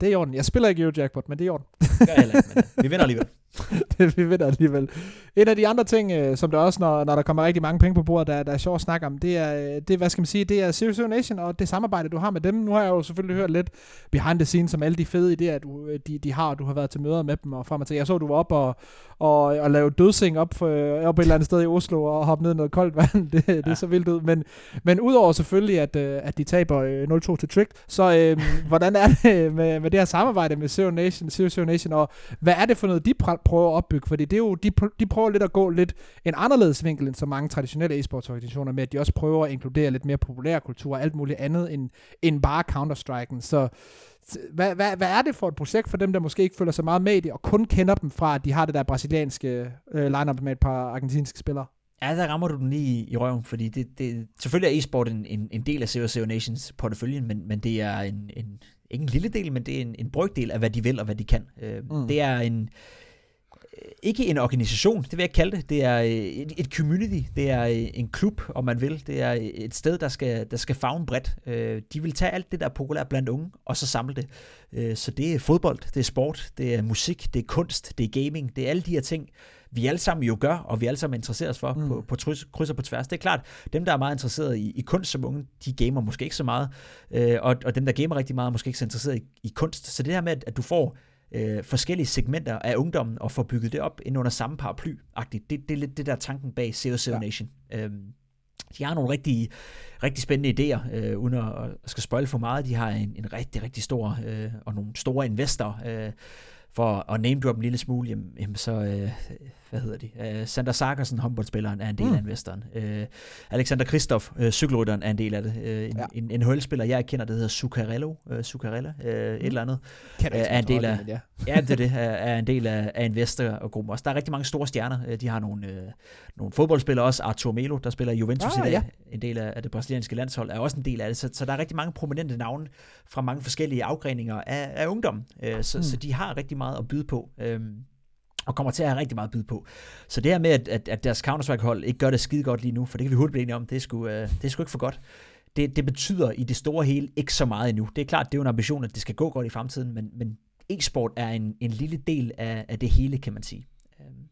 Speaker 1: Det er i orden. Jeg spiller ikke Eurojackpot, men det er i orden.
Speaker 2: det gør jeg heller ikke, men vi vinder alligevel.
Speaker 1: det, vi vinder alligevel. En af de andre ting, øh, som der også, når, når der kommer rigtig mange penge på bordet, der, der er sjovt at snakke om, det er, det, hvad skal man sige, det er Serious Nation og det samarbejde, du har med dem. Nu har jeg jo selvfølgelig hørt lidt behind the scenes som alle de fede idéer, du, øh, de, de har, du har været til møder med dem og frem og til. Jeg så, du var op og, og, og lave dødsing op, for, op et eller andet sted i Oslo og hoppe ned i noget koldt vand. det, det er så vildt ud. Men, men udover selvfølgelig, at, øh, at de taber 0-2 til Trick, så øh, hvordan er det med, med det her samarbejde med Zero Nation, Zero Nation, og hvad er det for noget, de prøver at opbygge? Fordi det er jo, de, de prøver lidt at gå lidt en anderledes vinkel end så mange traditionelle e-sportsorganisationer med, at de også prøver at inkludere lidt mere populærkultur og alt muligt andet end, end bare Counter-Strike'en. Så hvad, hvad, hvad er det for et projekt for dem, der måske ikke føler sig meget med i det, og kun kender dem fra, at de har det der brasilianske øh, lineup med et par argentinske spillere?
Speaker 2: Ja, der rammer du den lige i, i røven, fordi det, det, selvfølgelig er e-sport en, en, en del af CSGO Nations porteføljen, men, men det er en, en, ikke en lille del, men det er en, en brygdel af, hvad de vil og hvad de kan. Øh, mm. Det er en, ikke en organisation, det vil jeg kalde det. Det er øh, et, et community, det er øh, en klub, om man vil. Det er et sted, der skal, der skal fagne bredt. Øh, de vil tage alt det, der er populært blandt unge, og så samle det. Så det er fodbold, det er sport, det er musik, det er kunst, det er gaming, det er alle de her ting, vi alle sammen jo gør, og vi alle sammen interesserer os for mm. på, på kryds og på tværs. Det er klart, dem, der er meget interesseret i, i kunst som unge, de gamer måske ikke så meget, og, og dem, der gamer rigtig meget, er måske ikke så interesseret i, i kunst. Så det her med, at, at du får øh, forskellige segmenter af ungdommen og få bygget det op ind under samme paraply -agtigt. Det, det er lidt det der tanken bag CO ja. Nation. Øhm, de har nogle rigtig, rigtig spændende idéer, øh, uden at, at skal spoil for meget. De har en, en rigtig, rigtig stor, øh, og nogle store investorer, øh, for at name drop en lille smule, jamen, jamen så, øh, hvad hedder de? Uh, Sander Sarkersen, håndboldspilleren, er en del mm. af investoren. Uh, Alexander Kristoff, uh, cykelrytteren, er en del af det. Uh, en, ja. en, en NHL-spiller, jeg kender, der hedder Zuccarello, uh, Zuccarella, mm. et eller andet.
Speaker 1: uh, er en del
Speaker 2: af, ja. ja, det er det, er, er en del af, af investor og gruppen også. Der er rigtig mange store stjerner. Uh, de har nogle, uh, nogle fodboldspillere også. Artur Melo, der spiller Juventus ah, i dag, ja. en del af, af det brasilianske landshold, er også en del af det. Så, så der er rigtig mange prominente navne fra mange forskellige afgreninger af, af ungdom. Uh, så, mm. så de har rigtig meget at byde på. Uh, og kommer til at have rigtig meget at byde på. Så det her med, at, at, at deres Counter-Strike-hold ikke gør det skide godt lige nu, for det kan vi hurtigt blive enige om, det er sgu, uh, det er sgu ikke for godt. Det, det betyder i det store hele ikke så meget endnu. Det er klart, det er jo en ambition, at det skal gå godt i fremtiden, men, men e-sport er en, en lille del af, af det hele, kan man sige. Øhm,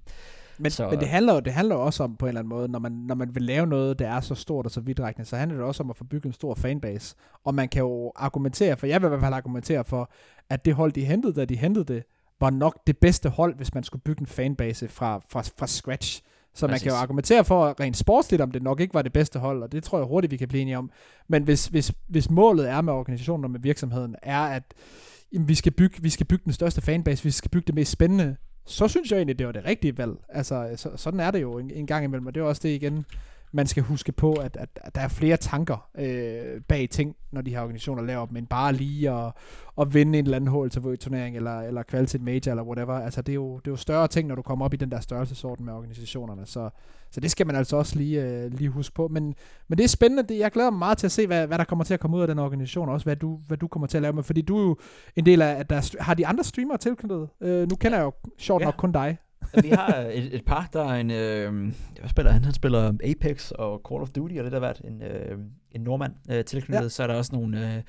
Speaker 1: men, så, men det handler jo det handler også om på en eller anden måde, når man, når man vil lave noget, der er så stort og så vidtrækkende, så handler det også om at få bygget en stor fanbase. Og man kan jo argumentere for, jeg vil i hvert fald argumentere for, at det hold, de hentede, da de hentede det, var nok det bedste hold, hvis man skulle bygge en fanbase fra, fra, fra scratch. Så Præcis. man kan jo argumentere for rent sportsligt, om det nok ikke var det bedste hold, og det tror jeg hurtigt, vi kan blive enige om. Men hvis, hvis, hvis målet er med organisationen og med virksomheden, er at jamen, vi, skal bygge, vi skal bygge den største fanbase, vi skal bygge det mest spændende, så synes jeg egentlig, det var det rigtige valg. Altså, så, sådan er det jo en, en gang imellem, og det er også det igen, man skal huske på, at, at, at der er flere tanker øh, bag ting, når de her organisationer laver dem, end bare lige at, at vinde en eller anden HLTV-turnering, eller, eller kvalitet major, eller whatever. Altså, det er, jo, det er jo større ting, når du kommer op i den der størrelsesorden med organisationerne. Så, så det skal man altså også lige, øh, lige huske på. Men, men det er spændende. Det, jeg glæder mig meget til at se, hvad, hvad der kommer til at komme ud af den organisation, og også hvad du, hvad du kommer til at lave med. Fordi du er jo en del af, at der har de andre streamere tilknyttet. Øh, nu kender jeg jo sjovt ja. nok kun dig
Speaker 2: vi har et, et par, der er en, øh, hvad spiller han? Han spiller Apex og Call of Duty, og der har været en, øh, en nordmand øh, tilknyttet. Ja. Så er der også nogle, øh,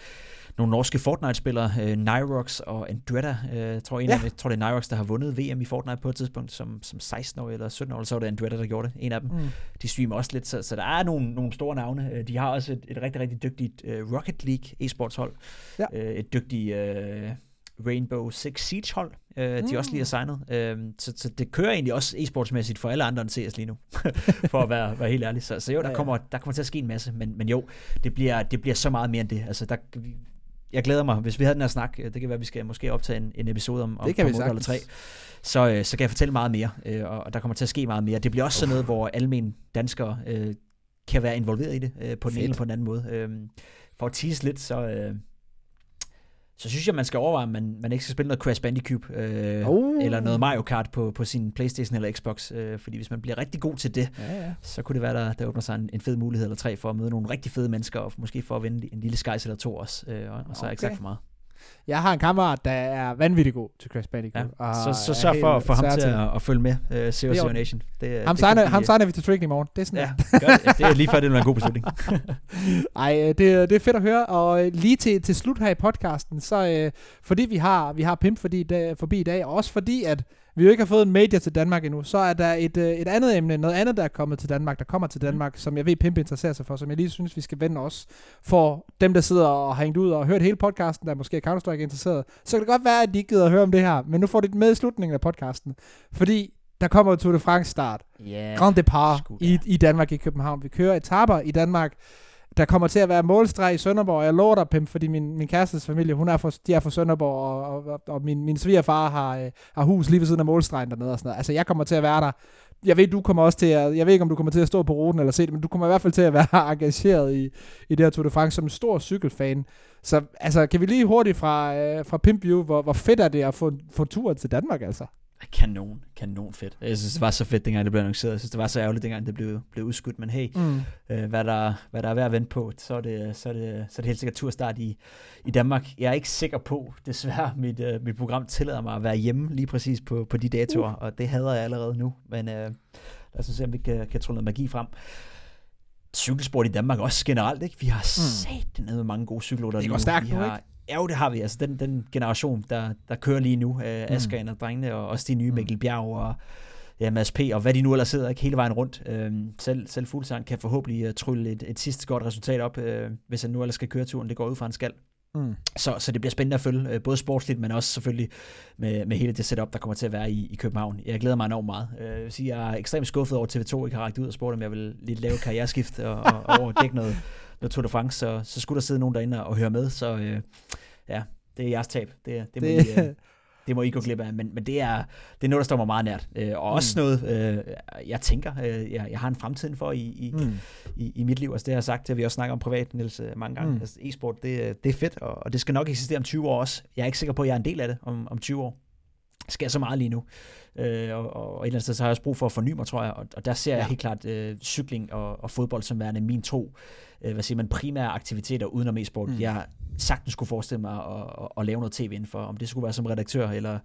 Speaker 2: nogle norske Fortnite-spillere, øh, Nyrox og Andretta. Øh, tror, en ja. af, jeg tror, det er Nyrox, der har vundet VM i Fortnite på et tidspunkt, som, som 16 år eller 17 år, så var det Andretta, der gjorde det. En af dem. Mm. De streamer også lidt, så, så der er nogle, nogle store navne. Øh, de har også et, et rigtig, rigtig dygtigt uh, Rocket League e-sports hold. Ja. Uh, et dygtigt... Uh, Rainbow Six Siege hold, øh, mm. de også lige har signet. Øh, så, så det kører egentlig også e-sportsmæssigt for alle andre end CS lige nu, for at være, være helt ærlig. Så, så jo, der, kommer, der kommer til at ske en masse, men, men jo, det bliver, det bliver så meget mere end det. Altså, der, jeg glæder mig, hvis vi havde den her snak, det kan være, at vi skal måske optage en, en episode om, om
Speaker 1: det kan vi
Speaker 2: eller tre, så, øh, så kan jeg fortælle meget mere, øh, og der kommer til at ske meget mere. Det bliver også sådan noget, hvor almindelige danskere øh, kan være involveret i det, øh, på den ene eller på den anden måde. Øh, for at tease lidt, så... Øh, så synes jeg, man skal overveje, at man, man ikke skal spille noget Crash Bandicoot, øh, uh. eller noget Mario Kart på, på sin Playstation eller Xbox. Øh, fordi hvis man bliver rigtig god til det, ja, ja. så kunne det være, der, der åbner sig en, en fed mulighed eller tre for at møde nogle rigtig fede mennesker, og måske for at vinde en lille skies eller to også, øh, og, og så okay. ikke sagt for meget.
Speaker 1: Jeg har en kammerat, der er vanvittig god til Crash Bandicoot.
Speaker 2: Ja. Og så, så sørg for, for ham til at, at følge med, uh, Zero Nation.
Speaker 1: Det, ham, det signer, ham signer vi til Trick i morgen. Det er sådan,
Speaker 2: ja, gør det. det er lige før, det er en god beslutning.
Speaker 1: Ej, øh, det, det er fedt at høre. Og øh, lige til, til slut her i podcasten, så uh, fordi vi har, vi har Pimp fordi, der, forbi i dag, og også fordi, at vi jo ikke har fået en major til Danmark endnu, så er der et, øh, et andet emne, noget andet, der er kommet til Danmark, der kommer til mhm. Danmark, mm. som jeg ved, Pimp interesserer sig for, som jeg lige synes, vi skal vende os. For dem, der sidder og har hængt ud og hørt hele podcasten, der måske er Counter-Strike interesseret, så kan det godt være, at de ikke gider at høre om det her, men nu får de det med i slutningen af podcasten. Fordi der kommer Tour de France start.
Speaker 2: Yeah,
Speaker 1: Grand Depart i, i Danmark, i København. Vi kører etaper i Danmark der kommer til at være målstreg i Sønderborg, og jeg lover dig, Pim, fordi min, min kærestes familie, hun er fra, de er fra Sønderborg, og, og, og min, min svigerfar har, øh, har hus lige ved siden af målstregen dernede og sådan noget. Altså, jeg kommer til at være der. Jeg ved, du kommer også til at, jeg ved ikke, om du kommer til at stå på ruten eller se det, men du kommer i hvert fald til at være engageret i, i det her Tour de France som en stor cykelfan. Så altså, kan vi lige hurtigt fra, øh, fra Pimp View, hvor, hvor fedt er det at få, få turen til Danmark, altså?
Speaker 2: Kanon, kanon fedt. Jeg synes, det var så fedt, dengang det blev annonceret. Jeg synes, det var så ærgerligt, dengang det blev, blev udskudt. Men hey, mm. øh, hvad, der, hvad der er værd at vente på, så er det, så er det, så er det helt sikkert turstart i, i Danmark. Jeg er ikke sikker på, desværre, mit, uh, mit program tillader mig at være hjemme lige præcis på, på de datoer, uh. og det hader jeg allerede nu. Men uh, lad os se, om vi kan, kan tro noget magi frem cykelsport i Danmark også generelt, ikke? Vi har mm. sat med mange gode cykelrytter
Speaker 1: Det går stærkt
Speaker 2: nu,
Speaker 1: ikke?
Speaker 2: Ja, jo, det har vi. Altså, den, den generation, der, der kører lige nu, øh, mm. Asger og drengene, og også de nye mm. Mikkel Bjerg og ja, Mads P., og hvad de nu ellers sidder, ikke hele vejen rundt. Øh, selv, selv Fuglsang kan forhåbentlig uh, trylle et, et sidste godt resultat op, øh, hvis han nu ellers skal køre turen. Det går ud fra en skal. Mm. Så, så det bliver spændende at følge, øh, både sportsligt, men også selvfølgelig med, med hele det setup, der kommer til at være i, i København. Jeg glæder mig enormt meget. Øh, jeg, vil sige, jeg er ekstremt skuffet over TV2, ikke har rækket ud og spurgt, om jeg vil lidt lave karriereskift og, og, og overdække noget, noget Tour de France, så, så skulle der sidde nogen derinde og høre med. Så øh, ja, det er jeres tab. Det, det, det, må I, det må I gå glip af, men, men det, er, det er noget, der står mig meget nært. Øh, og også mm. noget, øh, jeg tænker, øh, jeg, jeg har en fremtid for i, i, mm. i, i mit liv. Altså det har jeg sagt, det har vi også snakket om privat, Niels, øh, mange gange. Mm. Altså, e-sport, det, det er fedt, og, og det skal nok eksistere om 20 år også. Jeg er ikke sikker på, at jeg er en del af det om, om 20 år sker så meget lige nu. Øh, og, og et eller andet sted, så har jeg også brug for at forny mig, tror jeg. Og, og der ser ja. jeg helt klart øh, cykling og, og fodbold som værende min to øh, hvad siger man, primære aktiviteter udenom e-sport. Mm. Jeg sagtens kunne forestille mig at, at, at lave noget tv indenfor. Om det skulle være som redaktør eller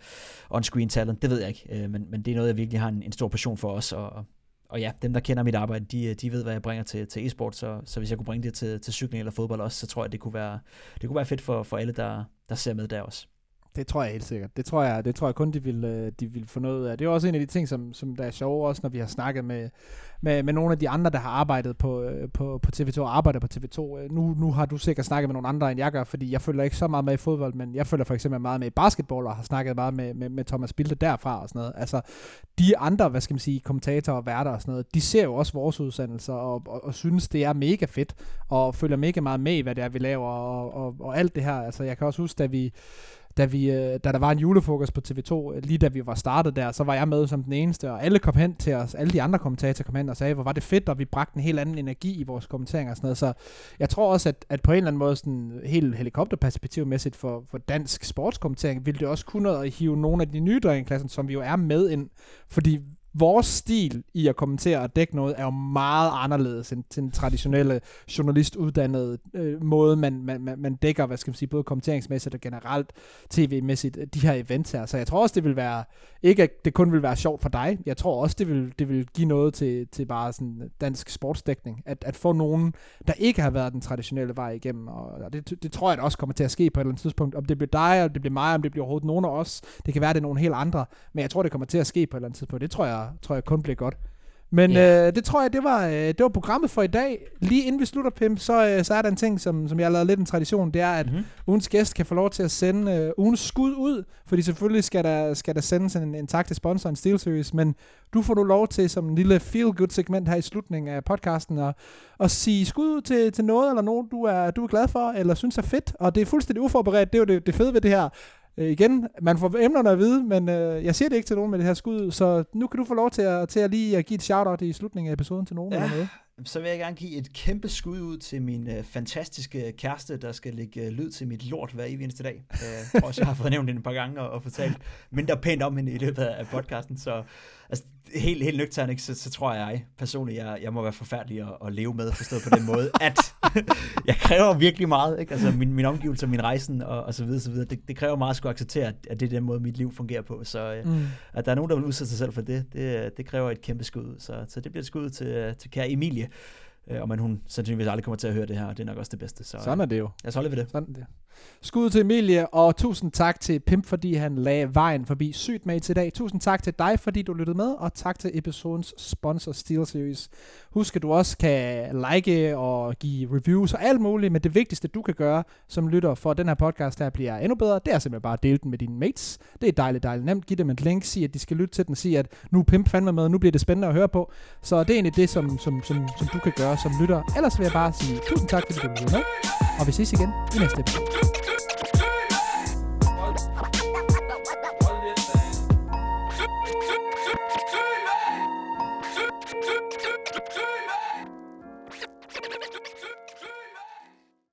Speaker 2: on-screen talent, det ved jeg ikke. Øh, men, men det er noget, jeg virkelig har en, en stor passion for os. Og, og ja, dem, der kender mit arbejde, de, de ved, hvad jeg bringer til, til e-sport. Så, så hvis jeg kunne bringe det til, til cykling eller fodbold også, så tror jeg, det kunne være, det kunne være fedt for, for alle, der, der ser med der også.
Speaker 1: Det tror jeg helt sikkert. Det tror jeg, det tror jeg kun, de vil, øh, de vil få noget af. Det er også en af de ting, som, som der er sjove, også når vi har snakket med, med, med nogle af de andre, der har arbejdet på, øh, på, på TV2 og arbejder på TV2. Øh, nu, nu har du sikkert snakket med nogle andre, end jeg gør, fordi jeg følger ikke så meget med i fodbold, men jeg følger for eksempel meget med i basketball, og har snakket meget med, med, med Thomas Bilde derfra og sådan noget. Altså, de andre, hvad skal man sige, kommentatorer og værter og sådan noget, de ser jo også vores udsendelser, og, og, og synes, det er mega fedt, og følger mega meget med i, hvad det er, vi laver, og, og, og alt det her. Altså, jeg kan også huske, da vi da, vi, øh, da der var en julefrokost på TV2, øh, lige da vi var startet der, så var jeg med som den eneste, og alle kom hen til os, alle de andre kommentatorer kom hen og sagde, hvor var det fedt, og vi bragte en helt anden energi i vores kommenteringer og sådan noget. Så jeg tror også, at, at på en eller anden måde, sådan helt helikopterperspektivmæssigt for, for dansk sportskommentering, ville det også kunne at hive nogle af de nye drengeklasser, som vi jo er med ind, fordi vores stil i at kommentere og dække noget er jo meget anderledes end den traditionelle journalistuddannede øh, måde, man, man, man, man dækker, hvad skal man sige, både kommenteringsmæssigt og generelt tv-mæssigt, øh, de her events her. Så jeg tror også, det vil være, ikke at det kun vil være sjovt for dig, jeg tror også, det vil, det vil give noget til, til bare sådan dansk sportsdækning, at, at få nogen, der ikke har været den traditionelle vej igennem, og det, det tror jeg det også kommer til at ske på et eller andet tidspunkt, om det bliver dig, om det bliver mig, om det bliver overhovedet nogen af os, det kan være, det er nogen helt andre, men jeg tror, det kommer til at ske på et eller andet tidspunkt, det tror jeg tror jeg kun bliver godt. Men yeah. øh, det tror jeg, det var, øh, det var programmet for i dag. Lige inden vi slutter, Pim, så, øh, så er der en ting, som, som jeg har lavet lidt en tradition. Det er, at mm-hmm. ugens gæst kan få lov til at sende øh, ugens skud ud. Fordi selvfølgelig skal der, skal der sendes en, en tak til sponsoren Steel Series. Men du får du lov til, som en lille feel-good segment her i slutningen af podcasten, at, at sige skud ud til, til noget, eller nogen, du er, du er glad for, eller synes er fedt. Og det er fuldstændig uforberedt. Det er jo det, det fede ved det her Øh, igen, man får emnerne at vide, men øh, jeg siger det ikke til nogen med det her skud, så nu kan du få lov til at, til at lige at give et shout-out i slutningen af episoden til nogen. Ja, eller noget.
Speaker 2: så vil jeg gerne give et kæmpe skud ud til min øh, fantastiske kæreste, der skal lægge øh, lyd til mit lort hver evig eneste dag. Øh, også, jeg har fået nævnt det et par gange og, og fortalt mindre pænt om hende i løbet af podcasten, så altså, helt, helt nøgtern, så, så tror jeg personligt, jeg, jeg må være forfærdelig at, at leve med, forstået på den måde, at jeg kræver virkelig meget, ikke? Altså min, min omgivelse, min rejsen og, og så videre, så videre. Det, det kræver meget at skulle acceptere, at det er den måde, mit liv fungerer på. Så øh, mm. at der er nogen, der vil udsætte sig selv for det, det, det kræver et kæmpe skud. Så, så det bliver et skud til, til kære Emilie, øh, og men hun sandsynligvis aldrig kommer til at høre det her, og det er nok også det bedste. Så,
Speaker 1: Sådan er det jo.
Speaker 2: Jeg så holder ved det.
Speaker 1: Sådan det. Skud til Emilie, og tusind tak til Pimp, fordi han lagde vejen forbi sygt med i dag. Tusind tak til dig, fordi du lyttede med, og tak til episodens sponsor Steel Series. Husk, at du også kan like og give reviews og alt muligt, men det vigtigste, du kan gøre som lytter for, at den her podcast der bliver endnu bedre, det er simpelthen bare at dele den med dine mates. Det er dejligt, dejligt nemt. Giv dem et link, sig, at de skal lytte til den, sig at nu er Pimp fandme med, nu bliver det spændende at høre på. Så det er egentlig det, som, som, som, som du kan gøre som lytter. Ellers vil jeg bare sige tusind tak, fordi du lyttede med, og vi ses igen i næste episode.